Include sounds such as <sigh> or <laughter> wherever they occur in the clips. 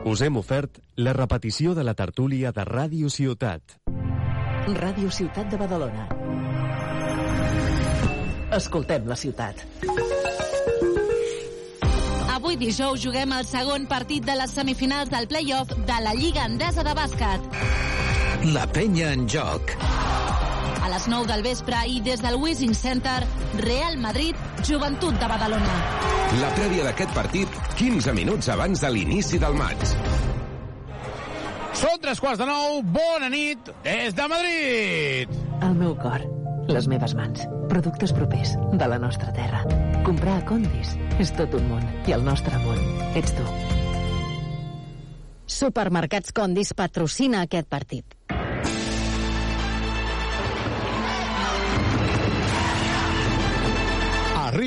Us hem ofert la repetició de la tertúlia de Ràdio Ciutat. Ràdio Ciutat de Badalona. Escoltem la ciutat. Avui dijous juguem el segon partit de les semifinals del play-off de la Lliga Endesa de Bàsquet. La penya en joc. A les 9 del vespre i des del Wishing Center, Real Madrid, Joventut de Badalona. La prèvia d'aquest partit, 15 minuts abans de l'inici del maig. Són tres quarts de nou, bona nit, des de Madrid! El meu cor, les meves mans, productes propers de la nostra terra. Comprar a Condis és tot un món i el nostre món ets tu. Supermercats Condis patrocina aquest partit.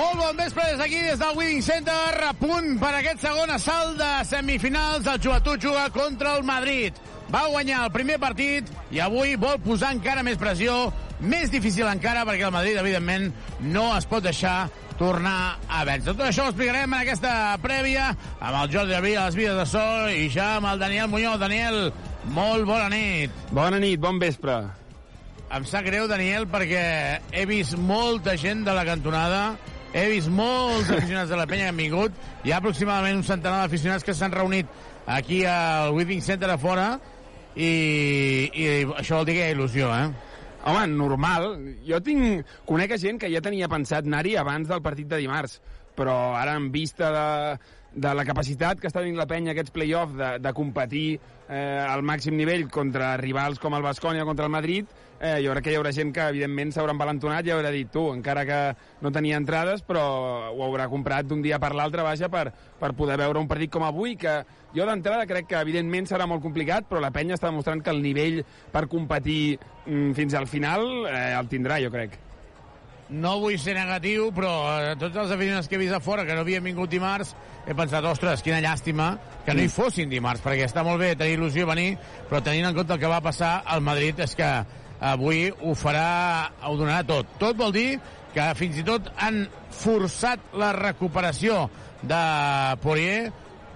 Molt bon vespre des d'aquí, des del Winning Center, a punt per aquest segon assalt de semifinals. El Joventut juga contra el Madrid. Va guanyar el primer partit i avui vol posar encara més pressió, més difícil encara, perquè el Madrid, evidentment, no es pot deixar tornar a vèncer. Tot això ho explicarem en aquesta prèvia amb el Jordi Arbi a les vides de sol i ja amb el Daniel Muñoz. Daniel, molt bona nit. Bona nit, bon vespre. Em sap greu, Daniel, perquè he vist molta gent de la cantonada he vist molts aficionats de la penya que han vingut. Hi ha aproximadament un centenar d'aficionats que s'han reunit aquí al Withing Center a fora i, i això vol dir que hi ha il·lusió, eh? Home, normal. Jo tinc... Conec gent que ja tenia pensat anar-hi abans del partit de dimarts, però ara en vista de, de la capacitat que està tenint la penya aquests play-off de, de competir eh, al màxim nivell contra rivals com el Bascònia contra el Madrid, eh, jo crec que hi haurà gent que, evidentment, s'haurà embalentonat i haurà dit, tu, encara que no tenia entrades, però ho haurà comprat d'un dia per l'altre, vaja, per, per poder veure un partit com avui, que jo d'entrada crec que, evidentment, serà molt complicat, però la penya està demostrant que el nivell per competir mm, fins al final eh, el tindrà, jo crec. No vull ser negatiu, però eh, tots els aficionats que he vist a fora que no havien vingut dimarts, he pensat, ostres, quina llàstima que no hi fossin dimarts, perquè està molt bé tenir il·lusió venir, però tenint en compte el que va passar al Madrid és que avui ho farà, ho donarà tot. Tot vol dir que fins i tot han forçat la recuperació de Poirier,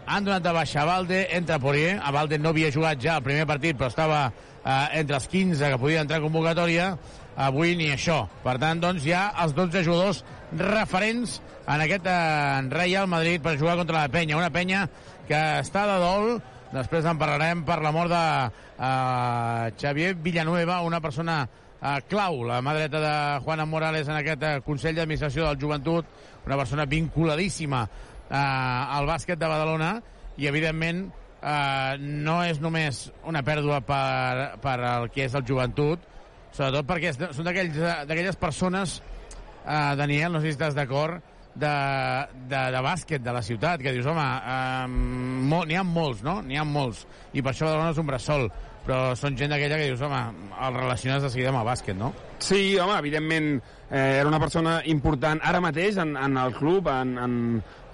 han donat de baixa a Valde, entra Poirier, a Valde no havia jugat ja el primer partit, però estava eh, entre els 15 que podia entrar a convocatòria, avui ni això. Per tant, doncs, hi ha els 12 jugadors referents en aquest en Real Madrid per jugar contra la penya. Una penya que està de dol, després en parlarem per la mort de uh, Xavier Villanueva, una persona uh, clau, la mà dreta de Juana Morales en aquest uh, Consell d'Administració del Joventut, una persona vinculadíssima uh, al bàsquet de Badalona i, evidentment, uh, no és només una pèrdua per, per el que és el joventut, sobretot perquè són d'aquelles persones, uh, Daniel, no sé si estàs d'acord, de, de, de bàsquet de la ciutat, que dius, home, um, n'hi ha molts, no? N'hi ha molts. I per això Badalona és un bressol. Però són gent d'aquella que dius, home, el relaciones de seguida amb el bàsquet, no? Sí, home, evidentment eh, era una persona important ara mateix en, en el club, en, en,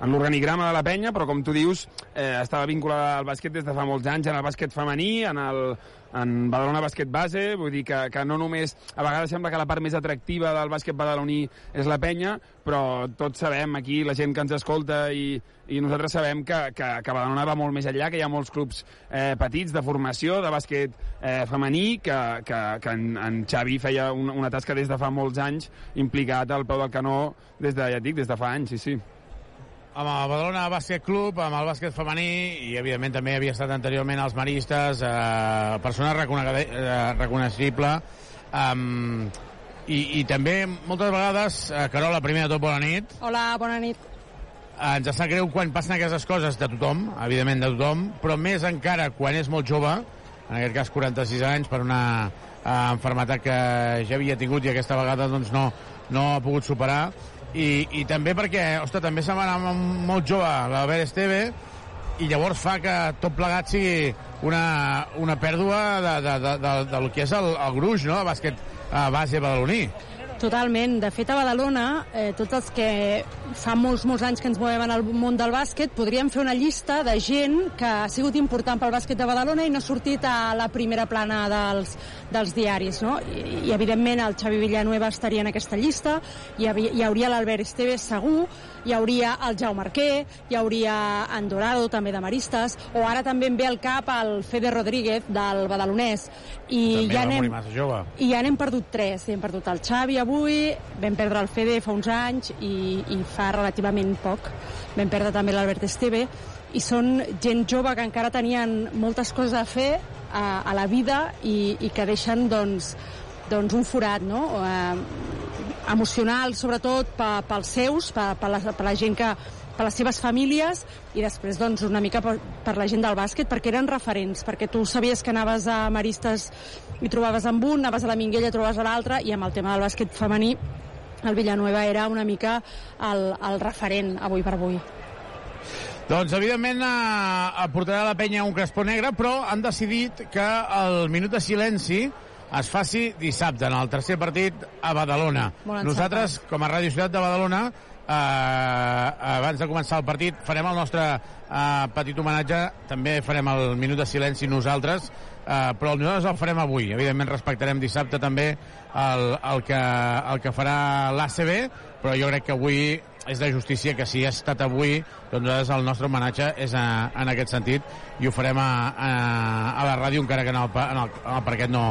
en l'organigrama de la penya, però com tu dius, eh, estava vinculada al bàsquet des de fa molts anys, en el bàsquet femení, en el, en Badalona Bàsquet Base, vull dir que, que no només... A vegades sembla que la part més atractiva del bàsquet badaloní és la penya, però tots sabem aquí, la gent que ens escolta i, i nosaltres sabem que, que, que Badalona va molt més enllà, que hi ha molts clubs eh, petits de formació, de bàsquet eh, femení, que, que, que en, en Xavi feia una, una tasca des de fa molts anys implicat al peu del canó des de, ja dic, des de fa anys, sí, sí amb el Badalona Bàsquet Club, amb el bàsquet femení i evidentment també havia estat anteriorment als maristes, eh, persona eh, reconeixible um, i, i també moltes vegades, eh, Carola, primer de tot, bona nit. Hola, bona nit. Eh, ens sap greu quan passen aquestes coses de tothom, evidentment de tothom, però més encara quan és molt jove, en aquest cas 46 anys, per una eh, enfermetat que ja havia tingut i aquesta vegada doncs no, no ha pogut superar i, i també perquè, ostres, també se m'anava molt jove l'Albert Esteve i llavors fa que tot plegat sigui una, una pèrdua de, de, de, de, del que és el, el gruix, no?, de bàsquet a base badaloní. Totalment. De fet, a Badalona, eh, tots els que fa molts, molts anys que ens movem en el món del bàsquet, podríem fer una llista de gent que ha sigut important pel bàsquet de Badalona i no ha sortit a la primera plana dels, dels diaris, no? I, i evidentment el Xavi Villanueva estaria en aquesta llista, hi, havia, hi hauria l'Albert Esteves segur, hi hauria el Jaume Marquer, hi hauria en Dorado, també de Maristes, o ara també em ve al cap el Fede Rodríguez, del Badalonès. I també ja jove. i ja n'hem perdut tres. Hem perdut el Xavi avui, vam perdre el Fede fa uns anys i, i fa relativament poc. Vam perdre també l'Albert Esteve i són gent jove que encara tenien moltes coses a fer a, a la vida i, i que deixen doncs, doncs un forat no? eh, emocional sobretot pe- pels seus, per, per, la, per la gent que per les seves famílies i després doncs, una mica per, per la gent del bàsquet perquè eren referents, perquè tu sabies que anaves a Maristes i trobaves amb un, anaves a la Minguella trobaves a l'altre i amb el tema del bàsquet femení el Villanueva era una mica el, el referent avui per avui. Doncs, evidentment, eh, portarà la penya un crespó negre, però han decidit que el minut de silenci es faci dissabte, en el tercer partit a Badalona. Nosaltres, com a Ràdio Ciutat de Badalona, eh, abans de començar el partit, farem el nostre eh, petit homenatge, també farem el minut de silenci nosaltres, eh, però nosaltres el farem avui. Evidentment respectarem dissabte també el, el, que, el que farà l'ACB, però jo crec que avui és de justícia que si ha estat avui, doncs nosaltres el nostre homenatge és a, en aquest sentit i ho farem a, a, a la ràdio encara que en el, en el, en el parquet no,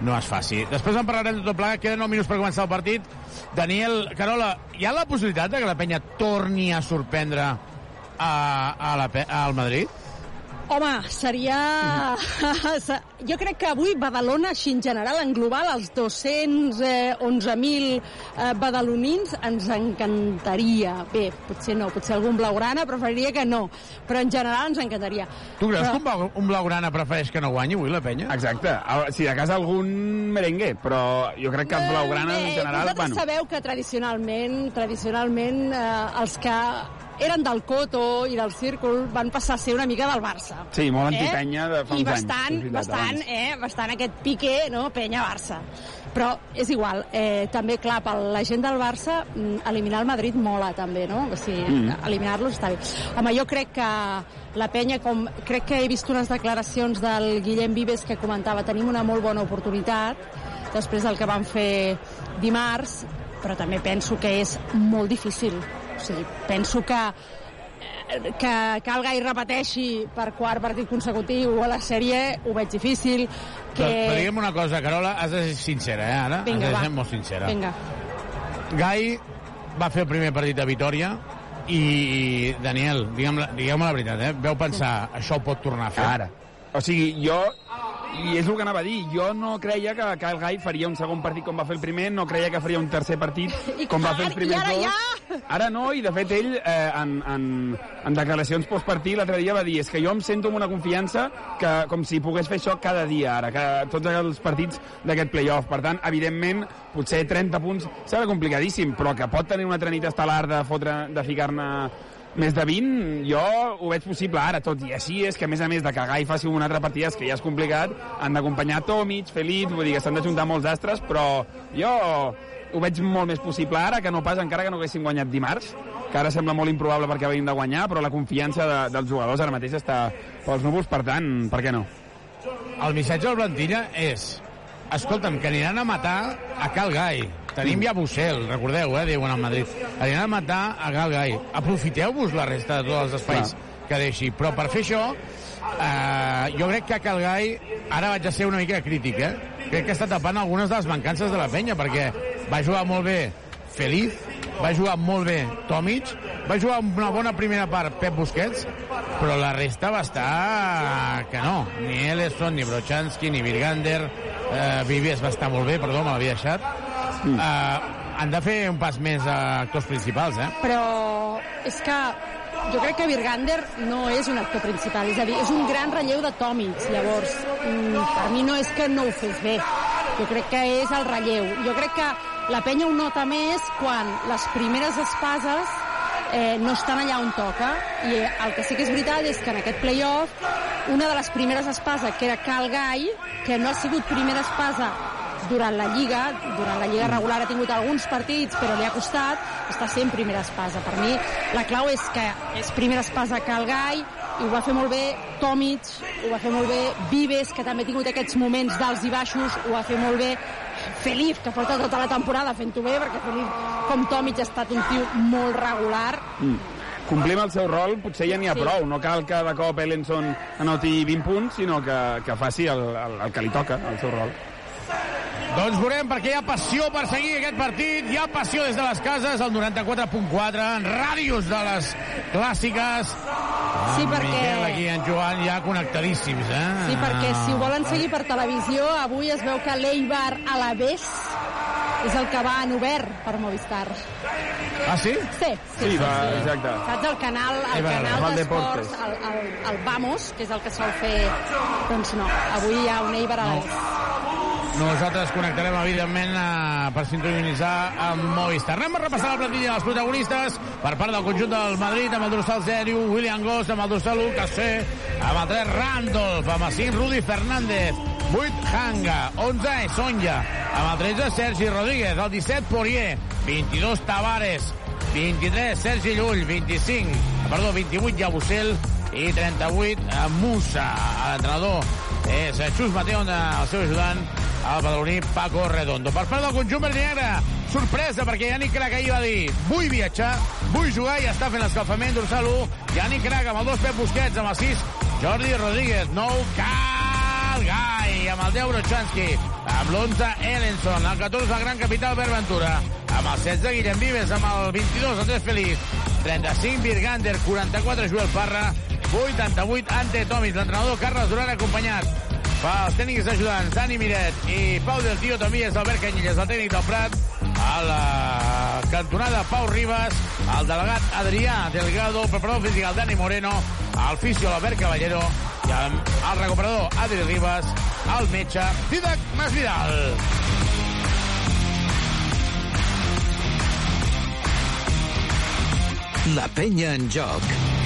no es faci. Després en parlarem de tot plegat, queden 9 minuts per començar el partit. Daniel Carola, hi ha la possibilitat de que la penya torni a sorprendre a, a la, al Madrid? Home, seria... <laughs> jo crec que avui Badalona, així en general, en global, els 211.000 eh, badalonins ens encantaria. Bé, potser no, potser algun blaugrana preferiria que no, però en general ens encantaria. Tu creus Però- que un, blau, un blaugrana prefereix que no guanyi avui la penya? Exacte. Si de casa algun merengue, però jo crec que els blaugranes en Bé, general... Vosaltres Bueno, sabeu que tradicionalment, tradicionalment eh, els que eren del Coto i del Círcul van passar a ser una mica del Barça. Sí, molt antipenya de fa I uns anys, bastant, bastant, eh, bastant aquest pique, no?, penya-Barça. Però és igual, eh, també, clar, per la gent del Barça, mm, eliminar el Madrid mola, també, no? O sigui, Mm. eliminar-los està bé. Home, jo crec que la penya, com crec que he vist unes declaracions del Guillem Vives que comentava, tenim una molt bona oportunitat després del que van fer dimarts, però també penso que és molt difícil. Sigui, penso que eh, que, que el Gai repeteixi per quart partit consecutiu a la sèrie ho veig difícil que... Però, però digue'm una cosa, Carola, has de ser sincera, eh, ara? Vinga, has de va. ser molt sincera. Vinga. Gai va fer el primer partit de Vitoria i, Daniel, digue'm, la- digueu-me la veritat, eh? Veu pensar, això ho pot tornar a fer? Ara. O sigui, jo i és el que anava a dir, jo no creia que Kyle Guy faria un segon partit com va fer el primer, no creia que faria un tercer partit com va fer els I primers ara ja! Ara no, i de fet ell eh, en, en, en declaracions postpartit l'altre dia va dir és que jo em sento amb una confiança que com si pogués fer això cada dia ara, que tots els partits d'aquest playoff. Per tant, evidentment, potser 30 punts serà complicadíssim, però que pot tenir una altra nit estel·lar de, fotre, de ficar-ne més de 20, jo ho veig possible ara, tot i així és que a més a més de que Gai faci un altre partit que ja és complicat, han d'acompanyar Tomic, Felip, vull dir que s'han d'ajuntar molts astres, però jo ho veig molt més possible ara que no pas encara que no haguéssim guanyat dimarts, que ara sembla molt improbable perquè venim de guanyar, però la confiança de, dels jugadors ara mateix està pels núvols, per tant, per què no? El missatge del plantilla és escolta'm, que aniran a matar a Cal Gai. Tenim ja Bussel, recordeu, eh, diuen al Madrid. Aniran a matar a Cal Gai. Aprofiteu-vos la resta de tots els espais que deixi. Però per fer això, eh, jo crec que Cal Gai, ara vaig a ser una mica crític, eh? Crec que està tapant algunes de les mancances de la penya, perquè va jugar molt bé Feliz, va jugar molt bé Tomic, va jugar una bona primera part Pep Busquets, però la resta va estar que no. Ni Ellison, ni Brochanski, ni Virgander, eh, Vivies va estar molt bé, perdó, me l'havia deixat. Mm. Eh, han de fer un pas més a actors principals, eh? Però és que jo crec que Virgander no és un actor principal, és a dir, és un gran relleu de Tomic, llavors mm, per mi no és que no ho fes bé, jo crec que és el relleu. Jo crec que la penya ho nota més quan les primeres espases eh, no estan allà on toca i el que sí que és veritat és que en aquest playoff una de les primeres espases que era Cal Gai que no ha sigut primera espasa durant la Lliga, durant la Lliga regular ha tingut alguns partits, però li ha costat, està sent primera espasa. Per mi, la clau és que és primera espasa Cal Gai, i ho va fer molt bé Tomic, ho va fer molt bé Vives, que també ha tingut aquests moments d'alts i baixos, ho va fer molt bé Felip, que porta tota la temporada fent-ho bé, perquè Felip, com Tomic, ha estat un tio molt regular. Mm. Complim el seu rol, potser ja n'hi ha Sí. prou. No cal que de cop Ellenson anoti 20 punts, sinó que, que faci el, el, el que li toca, el seu rol. Doncs veurem, perquè hi ha passió per seguir aquest partit, hi ha passió des de les cases, el 94.4, en ràdios de les clàssiques. Sí, En perquè- Miquel, aquí en Joan ja connectadíssims, eh? Sí, perquè si ho volen seguir per televisió, avui es veu que l'Eibar a la Bes és el que va en obert per Movistar. Ah, sí? Sí, sí, Sí, va, exacte. Saps el canal, el Eibar, canal d'esports, Deportes. el, el, el Vamos, que és el que sol fer... Doncs no, avui hi ha un Eibar a la Bes. Nosaltres connectarem, evidentment, eh, per sintonitzar amb Movistar. Anem a repassar la plantilla dels protagonistes per part del conjunt del Madrid, amb el dorsal 0, William Goss, amb el dorsal 1, Cassé, amb el 3, Randolph, amb el 5, Rudi Fernández, 8, Hanga, 11, Sonja, amb el 13, Sergi Rodríguez, el 17, Poirier, 22, Tavares, 23, Sergi Llull, 25, perdó, 28, Jabusel, i 38, eh, Musa, l'entrenador és Xus Mateo, eh, el seu ajudant, el badaloní Paco Redondo. Per part del conjunt verd i negre, sorpresa, perquè Yannick Crac ahir va dir vull viatjar, vull jugar i està fent l'escalfament dorsal 1. Yannick Crac amb el 2, Pep Busquets, amb el 6, Jordi Rodríguez, 9, Cal Gai, amb el 10, Brochanski, amb l'11, Ellenson, el 14, el gran capital Albert Ventura, amb el 16, Guillem Vives, amb el 22, Andrés Feliz, 35, Virgander, 44, Joel Parra, 88, Ante Tomis, l'entrenador Carles Duran acompanyat pels tècnics ajudants Dani Miret i Pau del Tio és Albert Canyelles, el tècnic del Prat a la cantonada Pau Ribas el delegat Adrià Delgado el preparador físic el Dani Moreno el fisio l'Albert Caballero i el, el recuperador Adri Ribas el metge Didac Masvidal La penya en joc.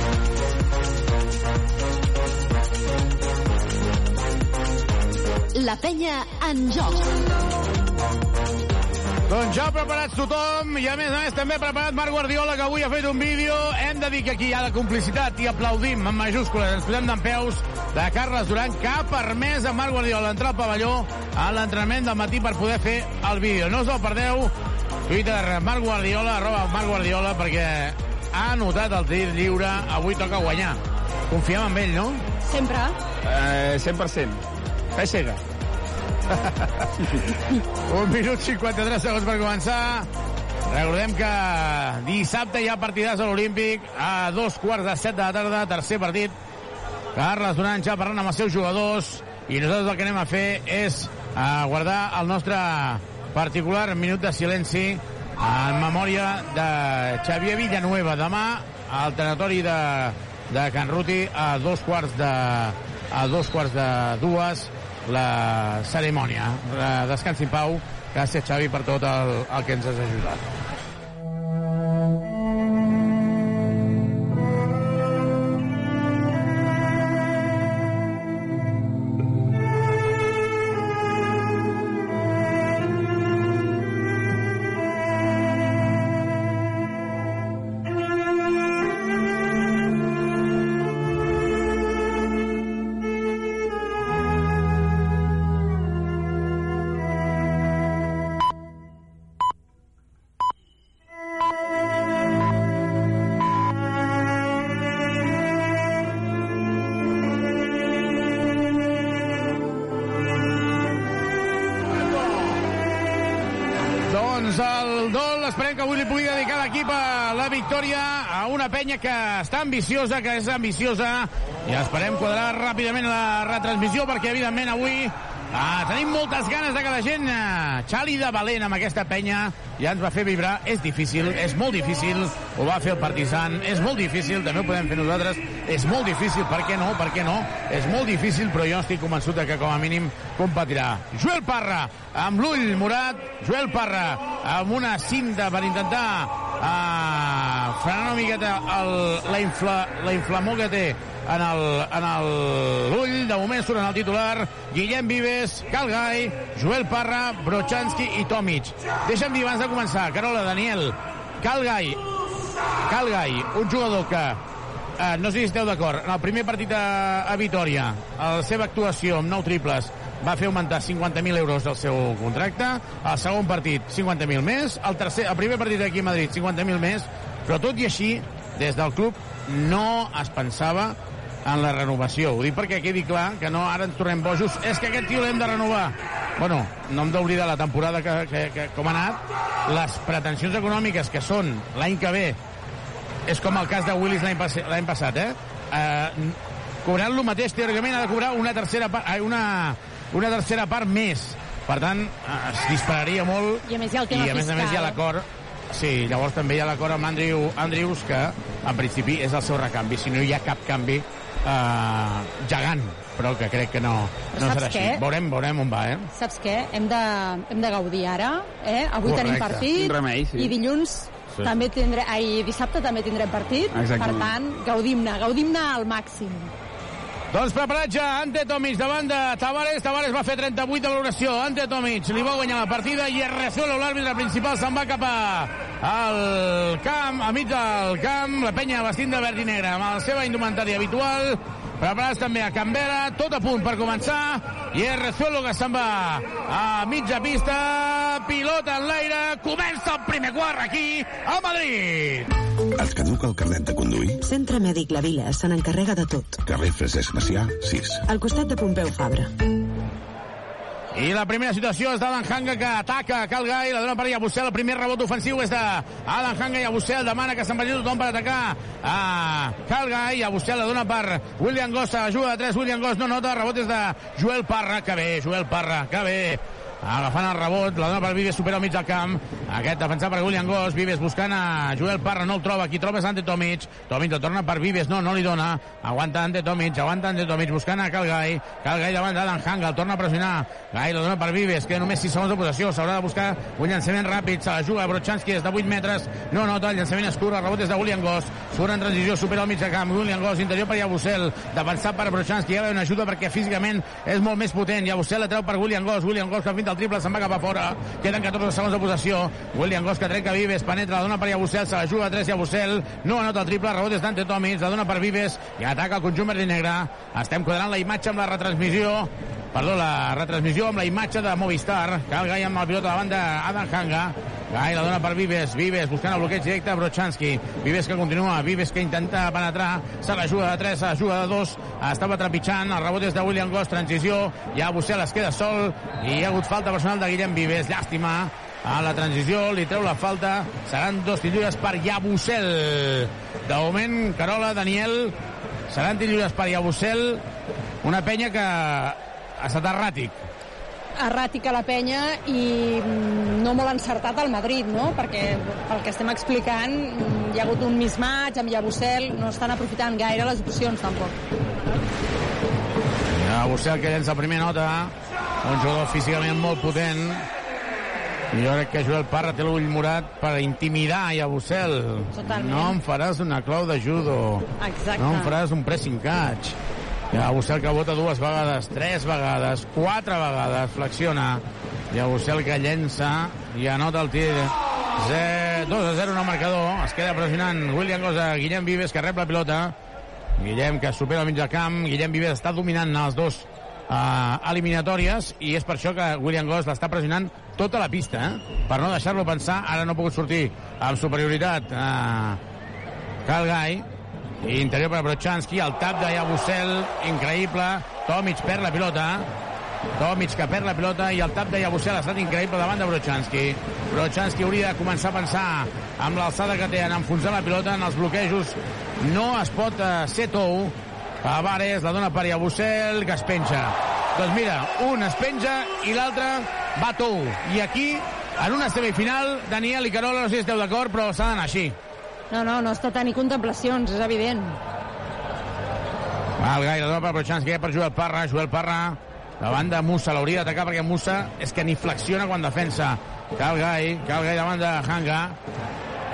La penya en joc. Doncs ja preparats tothom i a més a més també preparat Marc Guardiola que avui ha fet un vídeo. Hem de dir que aquí hi ha de complicitat i aplaudim en majúscules. Ens posem d'en peus de Carles Duran que ha permès a Marc Guardiola entrar al pavelló a l'entrenament del matí per poder fer el vídeo. No us el perdeu. Twitter, Marc Guardiola, arroba Marc Guardiola, perquè ha anotat el tir lliure. Avui toca guanyar. Confiem en ell, no? Sempre. Eh, 100%. Fe cega. <laughs> Un minut 53 segons per començar. Recordem que dissabte hi ha partidàs a l'Olímpic a dos quarts de set de la tarda, tercer partit. Carles Duran ja parlant amb els seus jugadors i nosaltres el que anem a fer és a guardar el nostre particular minut de silenci en memòria de Xavier Villanueva. Demà al tanatori de, de Can Ruti a dos quarts de, a dos quarts de dues la cerimònia. Descansi en pau. Gràcies, Xavi, per tot el, el que ens has ajudat. Penya que està ambiciosa, que és ambiciosa, i esperem quadrar ràpidament la retransmissió, perquè evidentment avui Ah, tenim moltes ganes de que la gent eh, xali de valent amb aquesta penya ja ens va fer vibrar. És difícil, és molt difícil. Ho va fer el Partizan. És molt difícil, també ho podem fer nosaltres. És molt difícil, per què no? Per què no? És molt difícil, però jo estic convençut que com a mínim competirà. Joel Parra, amb l'ull morat. Joel Parra, amb una cinta per intentar uh, frenar una miqueta el, la, infla, la inflamor que té en el, en l'ull. De moment surt en el titular Guillem Vives, Calgai, Joel Parra, Brochanski i Tomic. Deixa'm dir abans de començar, Carola, Daniel, Calgai, Calgai, un jugador que eh, no sé si esteu d'acord, en el primer partit a, a Vitoria, la seva actuació amb 9 triples, va fer augmentar 50.000 euros el seu contracte, al segon partit 50.000 més, el, tercer, el primer partit aquí a Madrid 50.000 més, però tot i així, des del club no es pensava en la renovació. Ho dic perquè quedi clar que no ara ens tornem bojos. És que aquest tio l'hem de renovar. Bueno, no hem d'oblidar la temporada que, que, que, com ha anat. Les pretensions econòmiques que són l'any que ve és com el cas de Willis l'any pas, passat, eh? eh cobrant lo mateix, teòricament ha de cobrar una tercera part, una, una tercera part més. Per tant, es dispararia molt I a més hi ha el tema i a més a més hi ha l'acord Sí, llavors també hi ha l'acord amb Andrew, Andrews, que en principi és el seu recanvi. Si no hi ha cap canvi eh, gegant, però que crec que no, no serà així. què? Veurem, veurem on va, eh? Saps què? Hem de, hem de gaudir ara. Eh? Avui Correcte. tenim partit remei, sí. i dilluns Sí. també tindrem, ai, dissabte també tindrem partit. Exactament. Per tant, gaudim-ne, gaudim-ne al màxim. Doncs preparat ja Ante Tomic davant de Tavares. Tavares va fer 38 de valoració. Ante Tomic li va guanyar la partida i Errezuelo, l'àrbitre principal, se'n va cap al camp, a mig del camp. La penya vestint de verd i negre amb la seva indumentària habitual. Preparats també a Canberra, tot a punt per començar. I Errezuelo que se'n va a mitja pista, pilota en l'aire, comença el primer quart aquí a Madrid. Et caduca el carnet de conduir? Centre Mèdic La Vila se n'encarrega de tot. Carrer Francesc Macià, 6. Al costat de Pompeu Fabra. I la primera situació és d'Alan Hanga que ataca Calgai, la dona per Yabusel, el primer rebot ofensiu és d'Alan Hanga, Yabusel demana que se'n vagi tothom per atacar a Calgai, Yabusel la dona per William Goss, ajuda de 3, William Goss no nota, rebot és de Joel Parra, que bé, Joel Parra, que bé, agafant el rebot, la dona per Vives supera al mig del camp, aquest defensat per William Goss, Vives buscant a Joel Parra, no el troba, qui troba és Ante Tomic, Tomic torna per Vives, no, no li dona, aguanta Ante Tomic, aguanta Ante Tomic, buscant a Calgai, Calgai davant d'Alan Hanga, torna a pressionar, Gai la dona per Vives, queda només 6 segons de possessió, s'haurà de buscar un llançament ràpid, se la juga Brochanski des de 8 metres, no nota, el llançament és curt, el rebot és de William Goss, surt en transició, supera el mig de camp, William Goss, interior per Yabusel, defensat per Brochanski, ja ve una ajuda perquè físicament és molt més potent, Yabusel la treu per William Goss, William Goss que el triple, se'n va cap a fora, queden 14 segons de possessió, William Goss que trenca Vives, penetra, la dona per Yabusel, se la juga a 3 Yabusel, no anota el triple, rebot és d'Ante Tomic, la dona per Vives, i ataca el conjunt verd i negre, estem quadrant la imatge amb la retransmissió, perdó, la retransmissió amb la imatge de Movistar, cal Gai amb el pilot davant d'Adam Hanga, Gai la dona per Vives, Vives buscant el bloqueig directe a Brochanski, Vives que continua, Vives que intenta penetrar, se la juga de 3, se la juga de 2, estava trepitjant, el rebot és de William Goss, transició, ja Bussel es queda sol, i hi ha hagut falta personal de Guillem Vives, llàstima, a la transició, li treu la falta, seran dos tirs per Yabusel. De moment, Carola, Daniel, seran tirs per Yabusel, una penya que ha estat erràtic. erràtica la penya i mm, no molt encertat el Madrid, no? Perquè pel que estem explicant mm, hi ha hagut un mismatch amb Yabusel, no estan aprofitant gaire les opcions tampoc. Yabusel que llença la primera nota, un jugador físicament molt potent, i jo crec que Joel Parra té l'ull morat per intimidar a Yabusel. Totalment. No em faràs una clau de judo. Exacte. No em faràs un pressing catch. Yabusel que vota dues vegades, tres vegades, quatre vegades, flexiona. Yabusel que llença i anota el tir. 2 a 0 en el marcador. Es queda pressionant William Gosa, Guillem Vives que rep la pilota. Guillem que supera al mig del camp. Guillem Vives està dominant els dos uh, eliminatòries i és per això que William Goss l'està pressionant tota la pista, eh? per no deixar-lo pensar. Ara no ha pogut sortir amb superioritat uh, Calgai. I interior per Brochanski, el tap de Yabusel, increïble. Tomic perd la pilota. Tomic que perd la pilota i el tap de Yabusel ha estat increïble davant de Brochanski. Brochanski hauria de començar a pensar amb l'alçada que té en enfonsar la pilota en els bloquejos. No es pot uh, ser tou. Tavares la dona per Yabusel, que es penja. Doncs mira, un es penja i l'altre va tou. I aquí, en una semifinal, Daniel i Carola, no sé si esteu d'acord, però s'ha d'anar així. No, no, no es pot tenir contemplacions, és evident. Va, el Gai, la dona per Brochanski, per Joel Parra, Joel Parra davant de Musa, l'hauria d'atacar perquè Musa és que ni flexiona quan defensa. Cal Gai, Cal Gai davant de Hanga.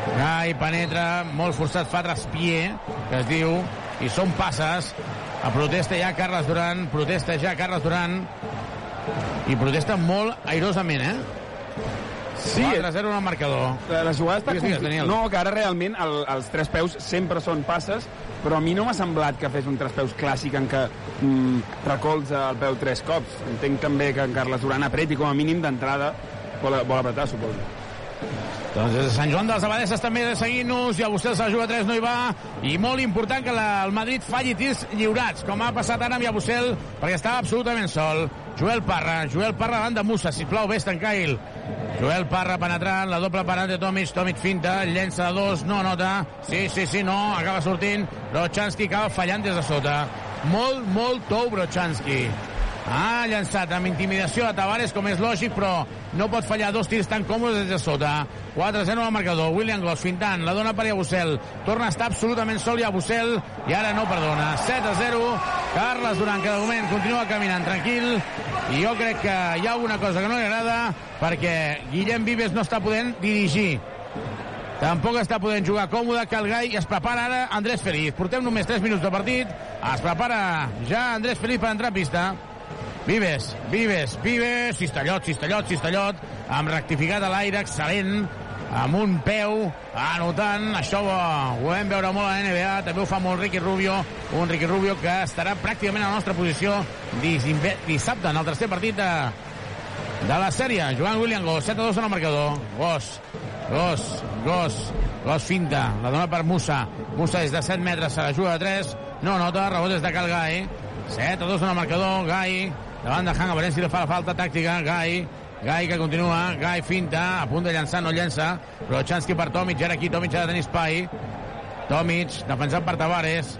Gai penetra, molt forçat, fa traspié, que es diu, i són passes. A protesta ja Carles Duran, protesta ja Carles Duran, i protesta molt airosament, eh? Sí, 4-0 en el marcador. La, la jugada està Digues, digues. No, que ara realment el, els tres peus sempre són passes, però a mi no m'ha semblat que fes un tres peus clàssic en què mm, recolza el peu tres cops. Entenc també que en Carles Duran apreti com a mínim d'entrada vol, vol apretar, suposo. Doncs des de Sant Joan de les Abadesses també seguint-nos, i a vostè se la juga 3 no hi va, i molt important que la, el Madrid falli tirs lliurats, com ha passat ara amb Yabusel, perquè estava absolutament sol. Joel Parra, Joel Parra davant de Musa, sisplau, vés Tancail. Joel Parra penetrant, la doble parant de Tomic, Tomic finta, llença de dos, no nota, sí, sí, sí, no, acaba sortint, Brochanski acaba fallant des de sota. Molt, molt tou Brochanski. Ha llançat amb intimidació a Tavares, com és lògic, però no pot fallar dos tirs tan còmodes des de sota. 4-0 al marcador. William Goss fintant, la dona per Yabusel. Torna a estar absolutament sol Yabusel i ara no perdona. 7-0. Carles Duran, que de moment continua caminant tranquil. I jo crec que hi ha alguna cosa que no li agrada perquè Guillem Vives no està podent dirigir. Tampoc està podent jugar còmode Calgai i es prepara ara Andrés Feliz. Portem només 3 minuts de partit. Es prepara ja Andrés Feliz per entrar a pista. Vives, Vives, Vives, Cistellot, Cistellot, Cistellot, amb rectificat a l'aire, excel·lent, amb un peu, anotant, això ho, ho vam veure molt a la NBA, també ho fa molt Ricky Rubio, un Ricky Rubio que estarà pràcticament a la nostra posició dis- dissabte en el tercer partit de, de la sèrie. Joan William Goss, 7 a 2 en el marcador. Goss, Goss, Goss, Goss finta, la dona per Musa. Musa des de 7 metres se la juga de 3. No nota, rebot des de Cal Gai. 7 a 2 en el marcador, Gai. Davant de Hanga, si li fa la falta tàctica. Gai, Gai que continua, Gai finta, a punt de llançar, no llença. Però Chansky per Tomic, ara aquí Tomic ha de tenir espai. Tomic, defensat per Tavares.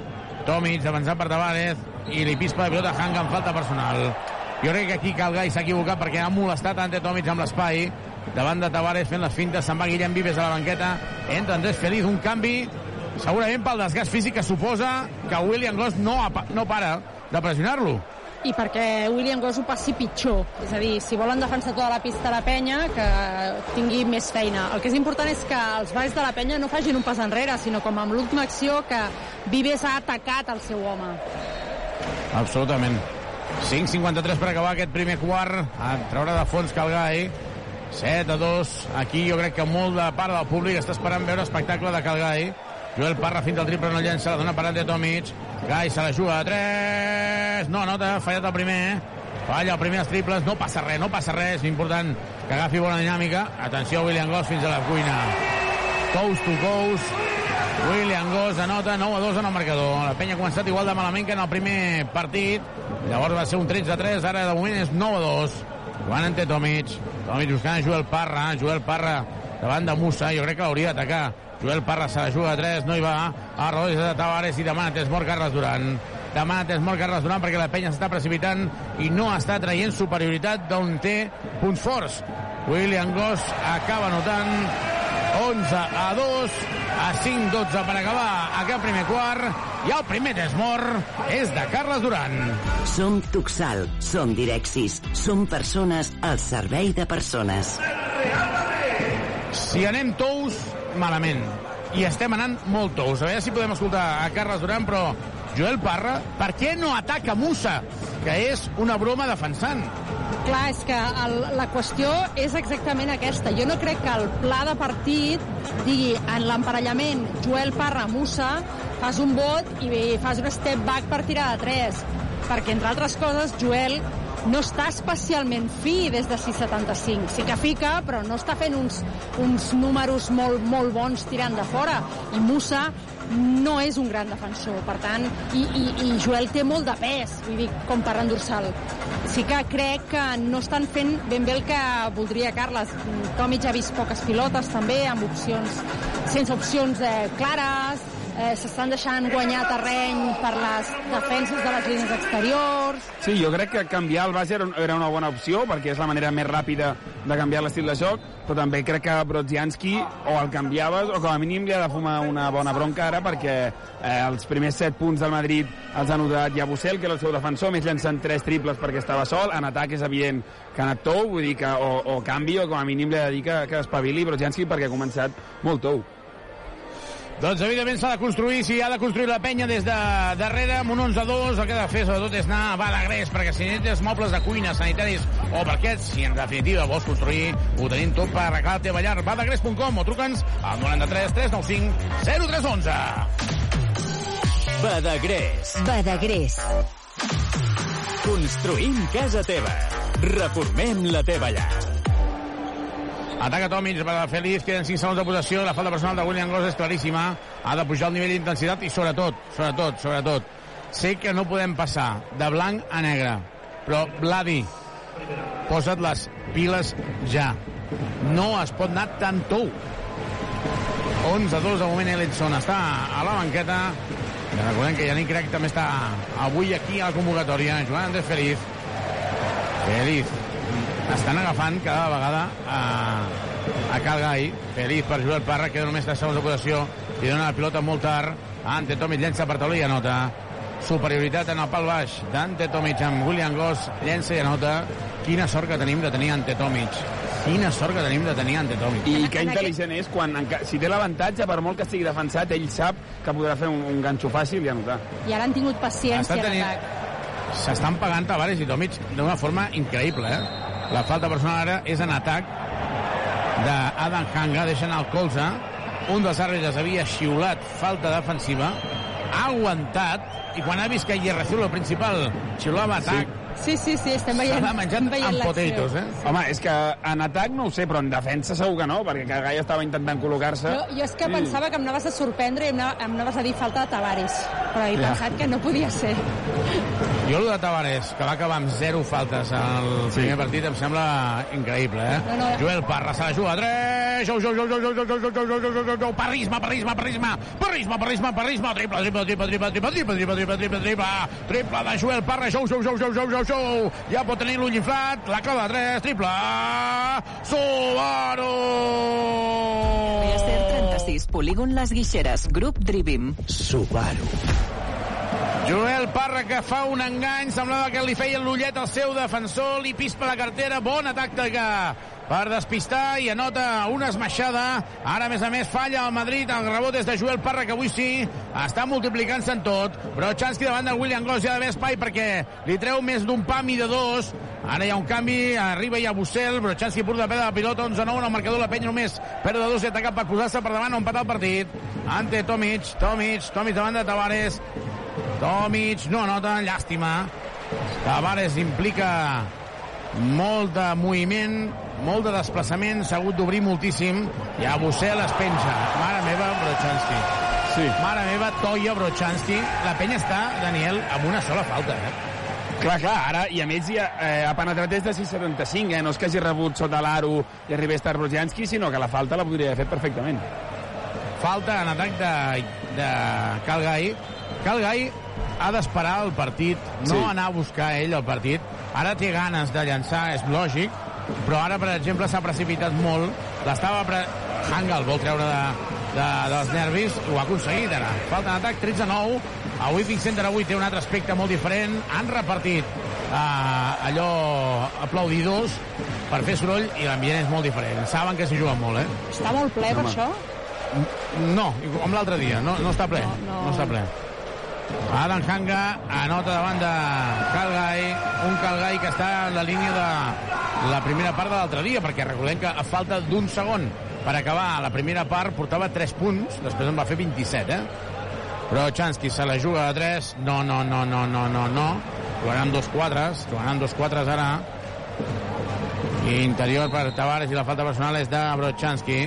Tomic, defensat per Tavares. I li pispa de pilota Hanga amb falta personal. Jo crec que aquí Calgai s'ha equivocat perquè ha molestat Ante Tomic amb l'espai. Davant de Tavares fent les fintes, se'n va Guillem Vives a la banqueta. Entra Andrés Feliz, un canvi segurament pel desgast físic que suposa que William Goss no, no para de pressionar-lo. I perquè William Goss ho passi pitjor. És a dir, si volen defensar tota la pista a la penya, que tingui més feina. El que és important és que els balls de la penya no facin un pas enrere, sinó com amb l'última acció que Vives ha atacat el seu home. Absolutament. 5.53 per acabar aquest primer quart. A treure de fons Calgai. 7 a 2. Aquí jo crec que molt de part del públic està esperant veure espectacle de Calgai. Joel Parra fins al triple no llença, la dona per Ante Tomic. Gai se la juga a 3. No anota, ha fallat el primer. Falla el primer als triples, no passa res, no passa res. Important que agafi bona dinàmica. Atenció, William Goss fins a la cuina. Coast to coast. William Goss anota 9 a 2 en el marcador. La penya ha començat igual de malament que en el primer partit. Llavors va ser un 13 a 3, ara de moment és 9 a 2. Jugant ante Tomic. Tomic buscant Joel Parra. Joel Parra davant de Musa. Jo crec que l'hauria d'atacar. Joel Parra se la juga a 3, no hi va. A rodolles de Tavares i demana Tesmor Carles Duran. Demana Tesmor Carles Duran perquè la penya s'està precipitant i no està traient superioritat d'on té punts forts. William Goss acaba anotant 11 a 2 a 5 12 per acabar aquest primer quart i el primer desmor és de Carles Duran Som Tuxal, som Direxis, som persones al servei de persones. si anem tous, malament i estem anant molt tous a veure si podem escoltar a Carles Duran però Joel Parra, per què no ataca Musa que és una broma defensant Clar, és que el, la qüestió és exactament aquesta. Jo no crec que el pla de partit digui en l'emparellament Joel Parra-Musa fas un vot i fas un step back per tirar de 3. Perquè, entre altres coses, Joel no està especialment fi des de 6,75. Sí que fica, però no està fent uns, uns números molt, molt bons tirant de fora. I Musa no és un gran defensor, per tant, i, i, i Joel té molt de pes, vull dir, com per dorsal. Sí que crec que no estan fent ben bé el que voldria Carles. Tomic ha vist poques pilotes també, amb opcions, sense opcions eh, clares, eh, s'estan deixant guanyar terreny per les defenses de les línies exteriors. Sí, jo crec que canviar el base era, una bona opció, perquè és la manera més ràpida de canviar l'estil de joc, però també crec que Brodzianski o el canviaves o com a mínim li ha de fumar una bona bronca ara perquè eh, els primers set punts del Madrid els ha notat Yabusel, que era el seu defensor, més llançant tres triples perquè estava sol, en atac és evident que ha anat tou, vull dir que o, o canvi o com a mínim li ha de dir que, que espavili Brodzianski perquè ha començat molt tou. Doncs, evidentment, s'ha de construir, si ha de construir la penya des de darrere, amb un 11-2, el que ha de fer, sobretot, és anar a Badagrés, perquè si necessites mobles de cuina, sanitaris o parquets, si en definitiva vols construir, ho tenim tot per arreglar la teva llar. Badagrés.com o truca'ns al 93 395 0311. Badagrés. Badagrés. Construïm casa teva. Reformem la teva llar. Ataca Tomic per a queden 5 segons de possessió, la falta personal de William Goss és claríssima, ha de pujar el nivell d'intensitat i sobretot, sobretot, sobretot, sé que no podem passar de blanc a negre, però Vladi, posa't les piles ja. No es pot anar tan tou. 11 a 2 de moment Ellenson està a la banqueta. I recordem que Yannick Craig també està avui aquí a la convocatòria. Joan Andrés Feliz. Feliz estan agafant cada vegada a, a Calgai Feliz per Joel Parra queda només 3 segons de possessió i dona la pilota molt tard. Ante Tomic llença per taulí i anota. Superioritat en el pal baix. d'Ante Tomic amb William Goss llença i anota. Quina sort que tenim de tenir Ante Tomic. Quina sort que tenim de tenir Ante Tomic. I que intel·ligent és quan, si té l'avantatge, per molt que estigui defensat, ell sap que podrà fer un, un ganxo fàcil i anotar. I ara han tingut paciència en tenint- atac. s'estan pagant Tavares i Tomic d'una forma increïble, eh? La falta personal ara és en atac d'Adam Hanga, deixen el colze. Un dels àrbitres havia xiulat falta defensiva, ha aguantat, i quan ha vist que Hierrezuelo, el principal, xiulava atac, Sí, sí, sí, estem veient, S'ha menjat estem veient amb l'acció. potatoes, eh? Home, és que en atac no ho sé, però en defensa segur que no, perquè Cagai estava intentant col·locar-se. Jo, jo és que Sí. pensava que em anaves a sorprendre i em anaves a dir falta de Tavares, però he Ja. pensat que no podia ser. Jo, el de Tavares, que va acabar amb zero faltes al Sí. primer partit, em sembla increïble, eh? No, no. Joel Parra se la juga a 3, jou, jou, jou, jou, jou, jou, jou, jou, jou, jou, jou, jou, jou, parrisme, parrisme, parrisme, parrisme, parrisme, parrisme, triple, triple, triple, triple, triple, triple, triple, triple, triple, triple, triple de Joel Parra, jou, jou, jou, jou, jou, jou, jou, ja pot tenir l'ull inflat, la clava de 3, triple, Subaru! Riacer 36, Polígon Les Guixeres, Grup Drivim. Subaru. Joel Parra que fa un engany, semblava que li feia l'ullet al seu defensor, li pispa la cartera, bona tàctica per despistar i anota una esmaixada. Ara, a més a més, falla el Madrid, el rebot és de Joel Parra, que avui sí, està multiplicant-se en tot, però Chansky davant del William Goss hi ha d'haver espai perquè li treu més d'un pam i de dos. Ara hi ha un canvi, arriba ja Bussel, però Chansky pur de perdre la pilota, 11-9 en el marcador, la penya només perd de dos i atacat per posar-se per davant o empatar el partit. Ante Tomic, Tomic, Tomic davant de Tavares, Tomic no anota, llàstima. Tavares implica molt de moviment, molt de desplaçament, s'ha hagut d'obrir moltíssim. I a Bussel es penja. Mare meva, Brochanski. Sí. Mare meva, Toia Brochanski. La penya està, Daniel, amb una sola falta, eh? Clar, clar, ara, i a més ja, eh, ha penetrat des de 6,75, eh? no és que hagi rebut sota l'aro i arribés tard Brodzianski, sinó que la falta la podria haver fet perfectament. Falta en atac de, de Calgai. Calgai ha d'esperar el partit, no Sí. anar a buscar ell el partit. Ara té ganes de llançar, és lògic, però ara, per exemple, s'ha precipitat molt. L'estava... Pre... Hanga el vol treure de, de, dels nervis, ho ha aconseguit ara. Falta en atac, 13-9. Avui Pink Center avui té un altre aspecte molt diferent. Han repartit eh, allò aplaudidors per fer soroll i l'ambient és molt diferent. Saben que s'hi juga molt, eh? Està molt ple per Home. això? No, com l'altre dia, no, no està ple. No, no. no està ple. Adam Hanga anota davant de Calgai, un Calgai que està en la línia de la primera part de l'altre dia, perquè recordem que a falta d'un segon per acabar la primera part portava 3 punts, després en va fer 27, eh? Però Chansky se la juga a 3, no, no, no, no, no, no, no. jugant amb dos quadres, jugant amb dos quadres ara. Interior per Tavares i la falta personal és de Brochanski.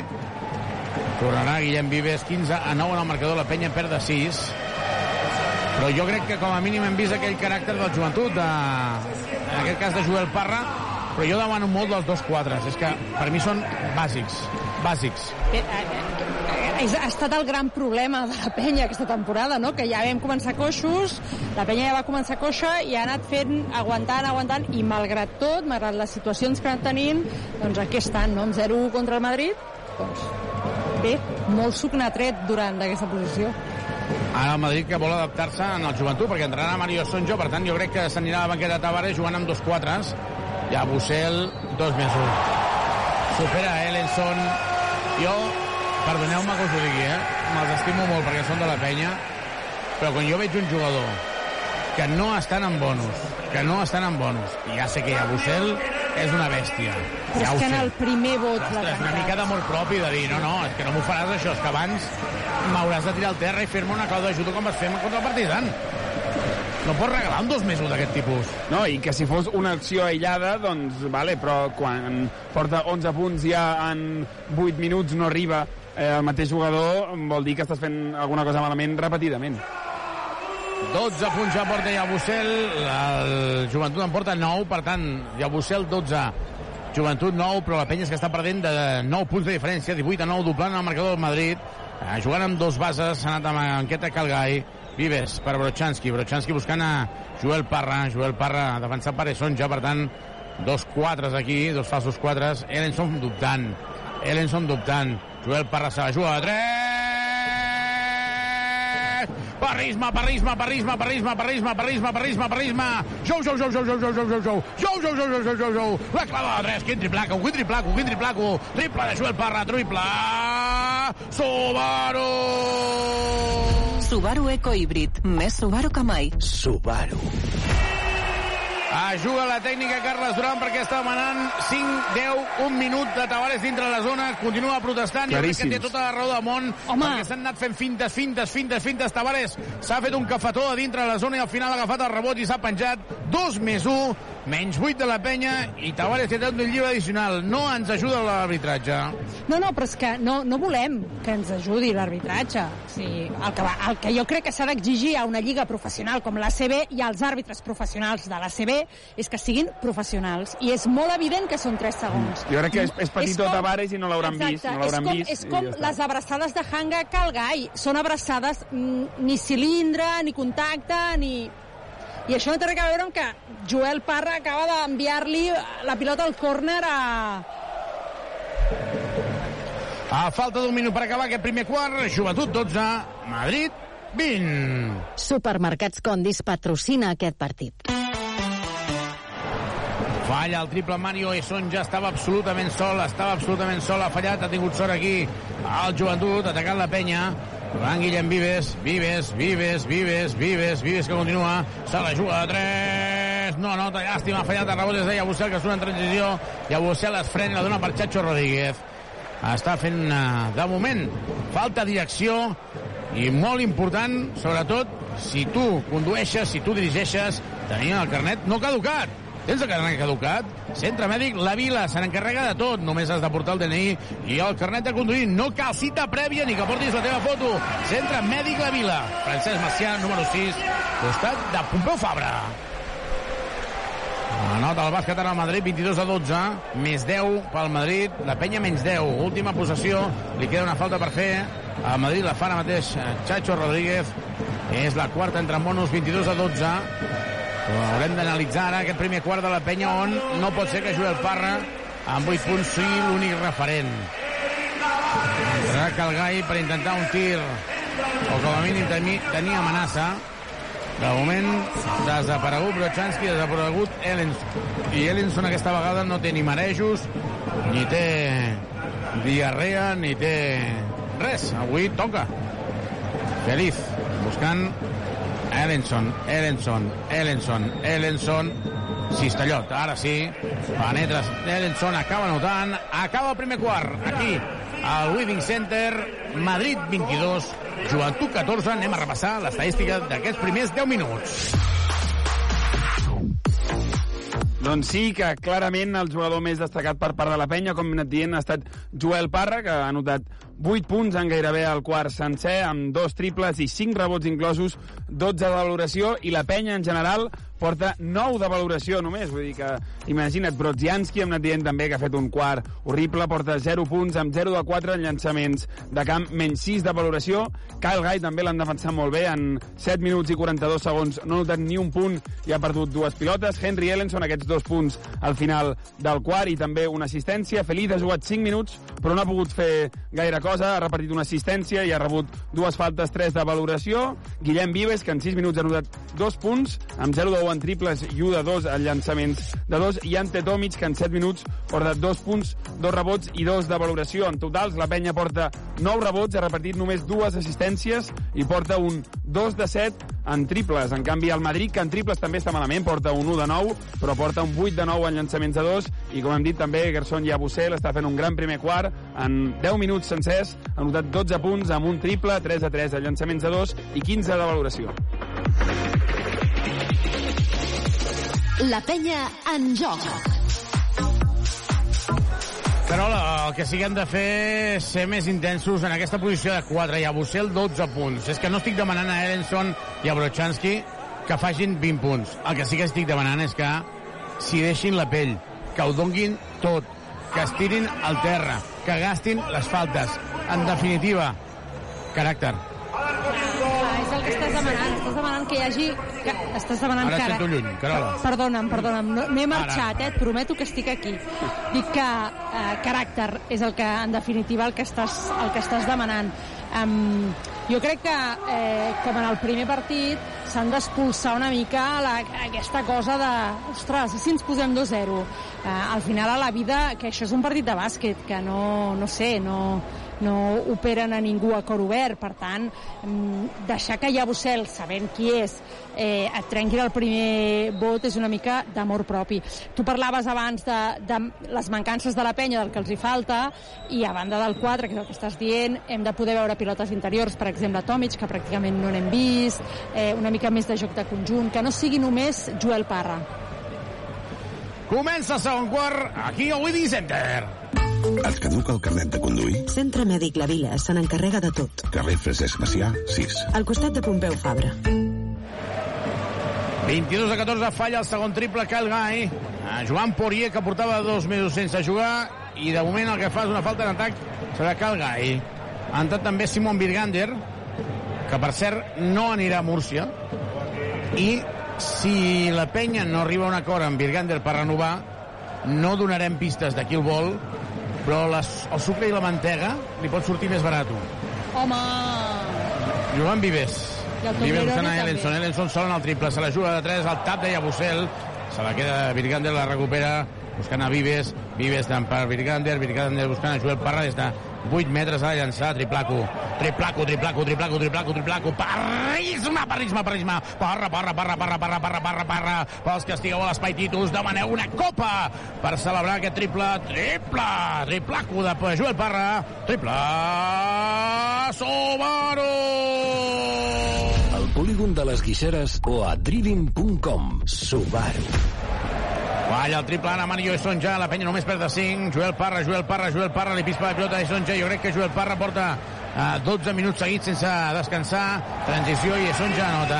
Tornarà Guillem Vives, 15 a 9 en el marcador, la penya perd de 6. Però jo crec que com a mínim hem vist aquell caràcter del joventut, de, en aquest cas de Joel Parra, però jo demano molt dels dos quadres. És que per mi són bàsics, bàsics. Eh, eh, ha estat el gran problema de la penya aquesta temporada, no? que ja vam començar coixos, la penya ja va començar coixa i ha anat fent, aguantant, aguantant, i malgrat tot, malgrat les situacions que han tenint, doncs aquí estan, no? amb 0-1 contra el Madrid, doncs bé, molt suc n'ha tret durant aquesta posició. Ara el Madrid que vol adaptar-se en el joventut, perquè entrarà Mario Sonjo, per tant jo crec que s'anirà a la banqueta de Tavares jugant amb dos quatres, i a Bussel dos més un. Supera Ellenson. Jo, perdoneu-me que us ho digui, eh? Me'ls estimo molt perquè són de la penya, però quan jo veig un jugador que no estan en bonus, que no estan en bonus, i ja sé que ja Bussel és una bèstia. Però ja és que en el primer vot... Ostres, és una mica d'amor propi de dir, no, no, és que no m'ho faràs això, és que abans m'hauràs de tirar al terra i fer-me una clau d'ajuda com vas fer contra el Partizan. No pots regalar un dos més un d'aquest tipus. No, i que si fos una acció aïllada, doncs, vale, però quan porta 11 punts ja en 8 minuts no arriba eh, el mateix jugador, vol dir que estàs fent alguna cosa malament repetidament. 12 punts ja porta Llabusel, el Joventut en porta 9, per tant, Llabusel 12, Joventut 9, però la penya és que està perdent de 9 punts de diferència, 18 a 9, doblant el marcador del Madrid, eh, jugant amb dos bases, s'ha anat amb Anqueta Calgai, Vives per Brochanski, Brochanski buscant a Joel Parra, Joel Parra defensat per Esonja, per tant, dos quatres aquí, dos falsos quatres, Ellenson dubtant, Ellenson dubtant, Joel Parra se la juga a 3, Parrisma, parrisma, parrisma, parrisma, parrisma, parrisma, parrisma, parrisma. Jou, jou, jou, jou, jou, jou, jou, jou, jou. Jou, jou, jou, jou, jou, jou, jou. La clava de tres, quin triplaco, quin triplaco, quin triplaco. Triple de Joel Parra, triple. Subaru! Subaru Eco Híbrid. Més Subaru que mai. Subaru. Ajuda la tècnica Carles Duran perquè està demanant 5, 10, 1 minut de Tavares dintre la zona. Continua protestant. Jo crec que té Claríssims. tota la raó del món. Home. Perquè s'han anat fent fintes, fintes, fintes, fintes. Tavares s'ha fet un cafetó a dintre la zona i al final ha agafat el rebot i s'ha penjat. 2 més 1, menys 8 de la penya i Tavares té un llibre addicional. No ens ajuda l'arbitratge. No, no, però és que no, no volem que ens ajudi l'arbitratge. Sigui, el, que va, el que jo crec que s'ha d'exigir a una lliga professional com l'ACB i als àrbitres professionals de l'ACB és que siguin professionals. I és molt evident que són 3 segons. Jo crec que és, és petitó com- Tavares i no l'hauran vist. No és com, vist és com ja les abraçades de Hanga Calgai. Són abraçades mm, ni cilindre, ni contacte, ni... I això no té res a veure amb que Joel Parra acaba d'enviar-li la pilota al córner a, A falta d'un minut per acabar aquest primer quart, Joventut 12, Madrid 20. Supermercats Condis patrocina aquest partit. Falla el triple Mario Esson, ja estava absolutament sol, estava absolutament sol, ha fallat, ha tingut sort aquí el joventut, atacant la penya, Van Guillem Vives, Vives, Vives, Vives, Vives, Vives que continua, se la juga de 3, no nota, llàstima, ha fallat el rebot. Des de Llabusel, que surt en transició, Llabusel es frena, la dona per Chacho Rodríguez, està fent, eh, de moment, falta direcció, i molt important, sobretot, si tu condueixes, si tu dirigeixes, tenir el carnet no caducat. Tens el carnet caducat? Centre mèdic La Vila se n'encarrega de tot. Només has de portar el DNI i el carnet de conduir. No cal cita prèvia ni que portis la teva foto. Centre mèdic La Vila. Francesc Macià, número 6, costat de Pompeu Fabra. Anota el bàsquet ara al Madrid, 22 a 12, més 10 pel Madrid, la penya menys 10, última possessió, li queda una falta per fer, al Madrid la fa ara mateix eh, Chacho Rodríguez, és la quarta entre monos, 22 a 12, però haurem d'analitzar ara aquest primer quart de la penya on no pot ser que jugui el Parra amb 8 punts sigui l'únic referent. Serà Calgai per intentar un tir o com a mínim tenir, tenir amenaça de moment, desaparegut Brochanski, desaparegut Ellenson. I Ellenson aquesta vegada no té ni marejos, ni té diarrea, ni té res. Avui toca. Feliz, buscant Ellenson, Ellenson, Ellenson, Ellenson, Cistellot, ara sí, penetra Ellenson, acaba notant, acaba el primer quart, aquí, al Withing Center, Madrid 22, Joventut 14, anem a repassar l'estadística d'aquests primers 10 minuts. Doncs sí, que clarament el jugador més destacat per part de la penya, com hem anat dient, ha estat Joel Parra, que ha anotat 8 punts en gairebé el quart sencer, amb dos triples i 5 rebots inclosos, 12 de valoració, i la penya en general porta 9 de valoració només, vull dir que, imagina't, Brodzianski, hem anat dient també que ha fet un quart horrible, porta 0 punts, amb 0 de 4 en llançaments de camp, menys 6 de valoració, Kyle Guy també l'han defensat molt bé, en 7 minuts i 42 segons no ha notat ni un punt i ha perdut dues pilotes, Henry Ellenson, aquests dos punts al final del quart i també una assistència, Feliz ha jugat 5 minuts, però no ha pogut fer gaire cosa, ha repartit una assistència i ha rebut dues faltes, 3 de valoració, Guillem Vives, que en 6 minuts ha notat dos punts, amb 0 de 1 en triples i 1 de 2 en llançaments de 2, i Ante Tomic, que en 7 minuts porta 2 punts, 2 rebots i 2 de valoració. En totals, la penya porta 9 rebots, ha repartit només dues assistències i porta un 2 de 7 en triples. En canvi, el Madrid, que en triples també està malament, porta un 1 de 9, però porta un 8 de 9 en llançaments de 2, i com hem dit també, Gerson Yabusel està fent un gran primer quart, en 10 minuts sencers, ha notat 12 punts amb un triple, 3 de 3 en llançaments de 2 i 15 de valoració. La penya en joc. Carola, el que hem de fer és ser més intensos en aquesta posició de 4 i a Bussel 12 punts. És que no estic demanant a Ellenson i a Brochanski que facin 20 punts. El que sí que estic demanant és que s'hi deixin la pell, que ho donguin tot, que es tirin al terra, que gastin les faltes. En definitiva, caràcter. El que estàs demanant. Estàs demanant que hi hagi... Que, estàs demanant Ara que sento lluny, Carola. Perdona'm, perdona'm. No, no he marxat, eh? Et prometo que estic aquí. Dic que eh, caràcter és el que, en definitiva, el que estàs, el que estàs demanant. Um, jo crec que, eh, com en el primer partit, s'han d'expulsar una mica la, aquesta cosa de, ostres, i si ens posem 2-0? Eh, al final, a la vida, que això és un partit de bàsquet, que no, no sé, no, no operen a ningú a cor obert, per tant, mm, deixar que Llabusel, sabent qui és, eh, et trenqui el primer vot és una mica d'amor propi. Tu parlaves abans de, de les mancances de la penya, del que els hi falta, i a banda del 4, que és el que estàs dient, hem de poder veure pilotes interiors, per exemple, Tomic, que pràcticament no n'hem vist, eh, una mica més de joc de conjunt, que no sigui només Joel Parra. Comença el segon quart aquí al Widi Center. Et caduca el carnet de conduir? Centre Mèdic La Vila se n'encarrega de tot. Carrer Francesc Macià, 6. Al costat de Pompeu Fabra. 22 a 14 falla el segon triple Kyle Guy. A Joan Poirier, que portava dos mesos sense jugar, i de moment el que fa és una falta d'atac serà Kyle Guy. Ha entrat també Simon Birgander, que per cert no anirà a Múrcia, i si la penya no arriba a un acord amb Birgander per renovar, no donarem pistes d'aquí el vol, però les, el sucre i la mantega li pot sortir més barat. Home! Joan Vives. Vives buscant a. Ellenson. Ellenson sol en el triple. Se la juga de 3, el tap de Yabusel. Se la queda Virgander, la recupera buscant a Vives. Vives tant per Virgander. Virgander buscant a Joel Parra des de 8 metres ha de llançar. Triplaco. Triplaco, triplaco, triplaco, triplaco, triplaco. Parrisma, parrisma, parrisma. Parra, parra, parra, parra, parra, parra, parra, parra. Pels que estigueu a l'Espai Titus, demaneu una copa per celebrar aquest triple. Triple! Triplaco de Joel Parra. Triple! Subaru! Al polígon de les Guixeres o a driving.com. Subaru. Falla el triple Ana Mario Sonja, la penya només perd de 5. Joel Parra, Joel Parra, Joel Parra, li pispa la pilota de Sonja. Jo crec que Joel Parra porta eh, 12 minuts seguits sense descansar. Transició i Sonja anota.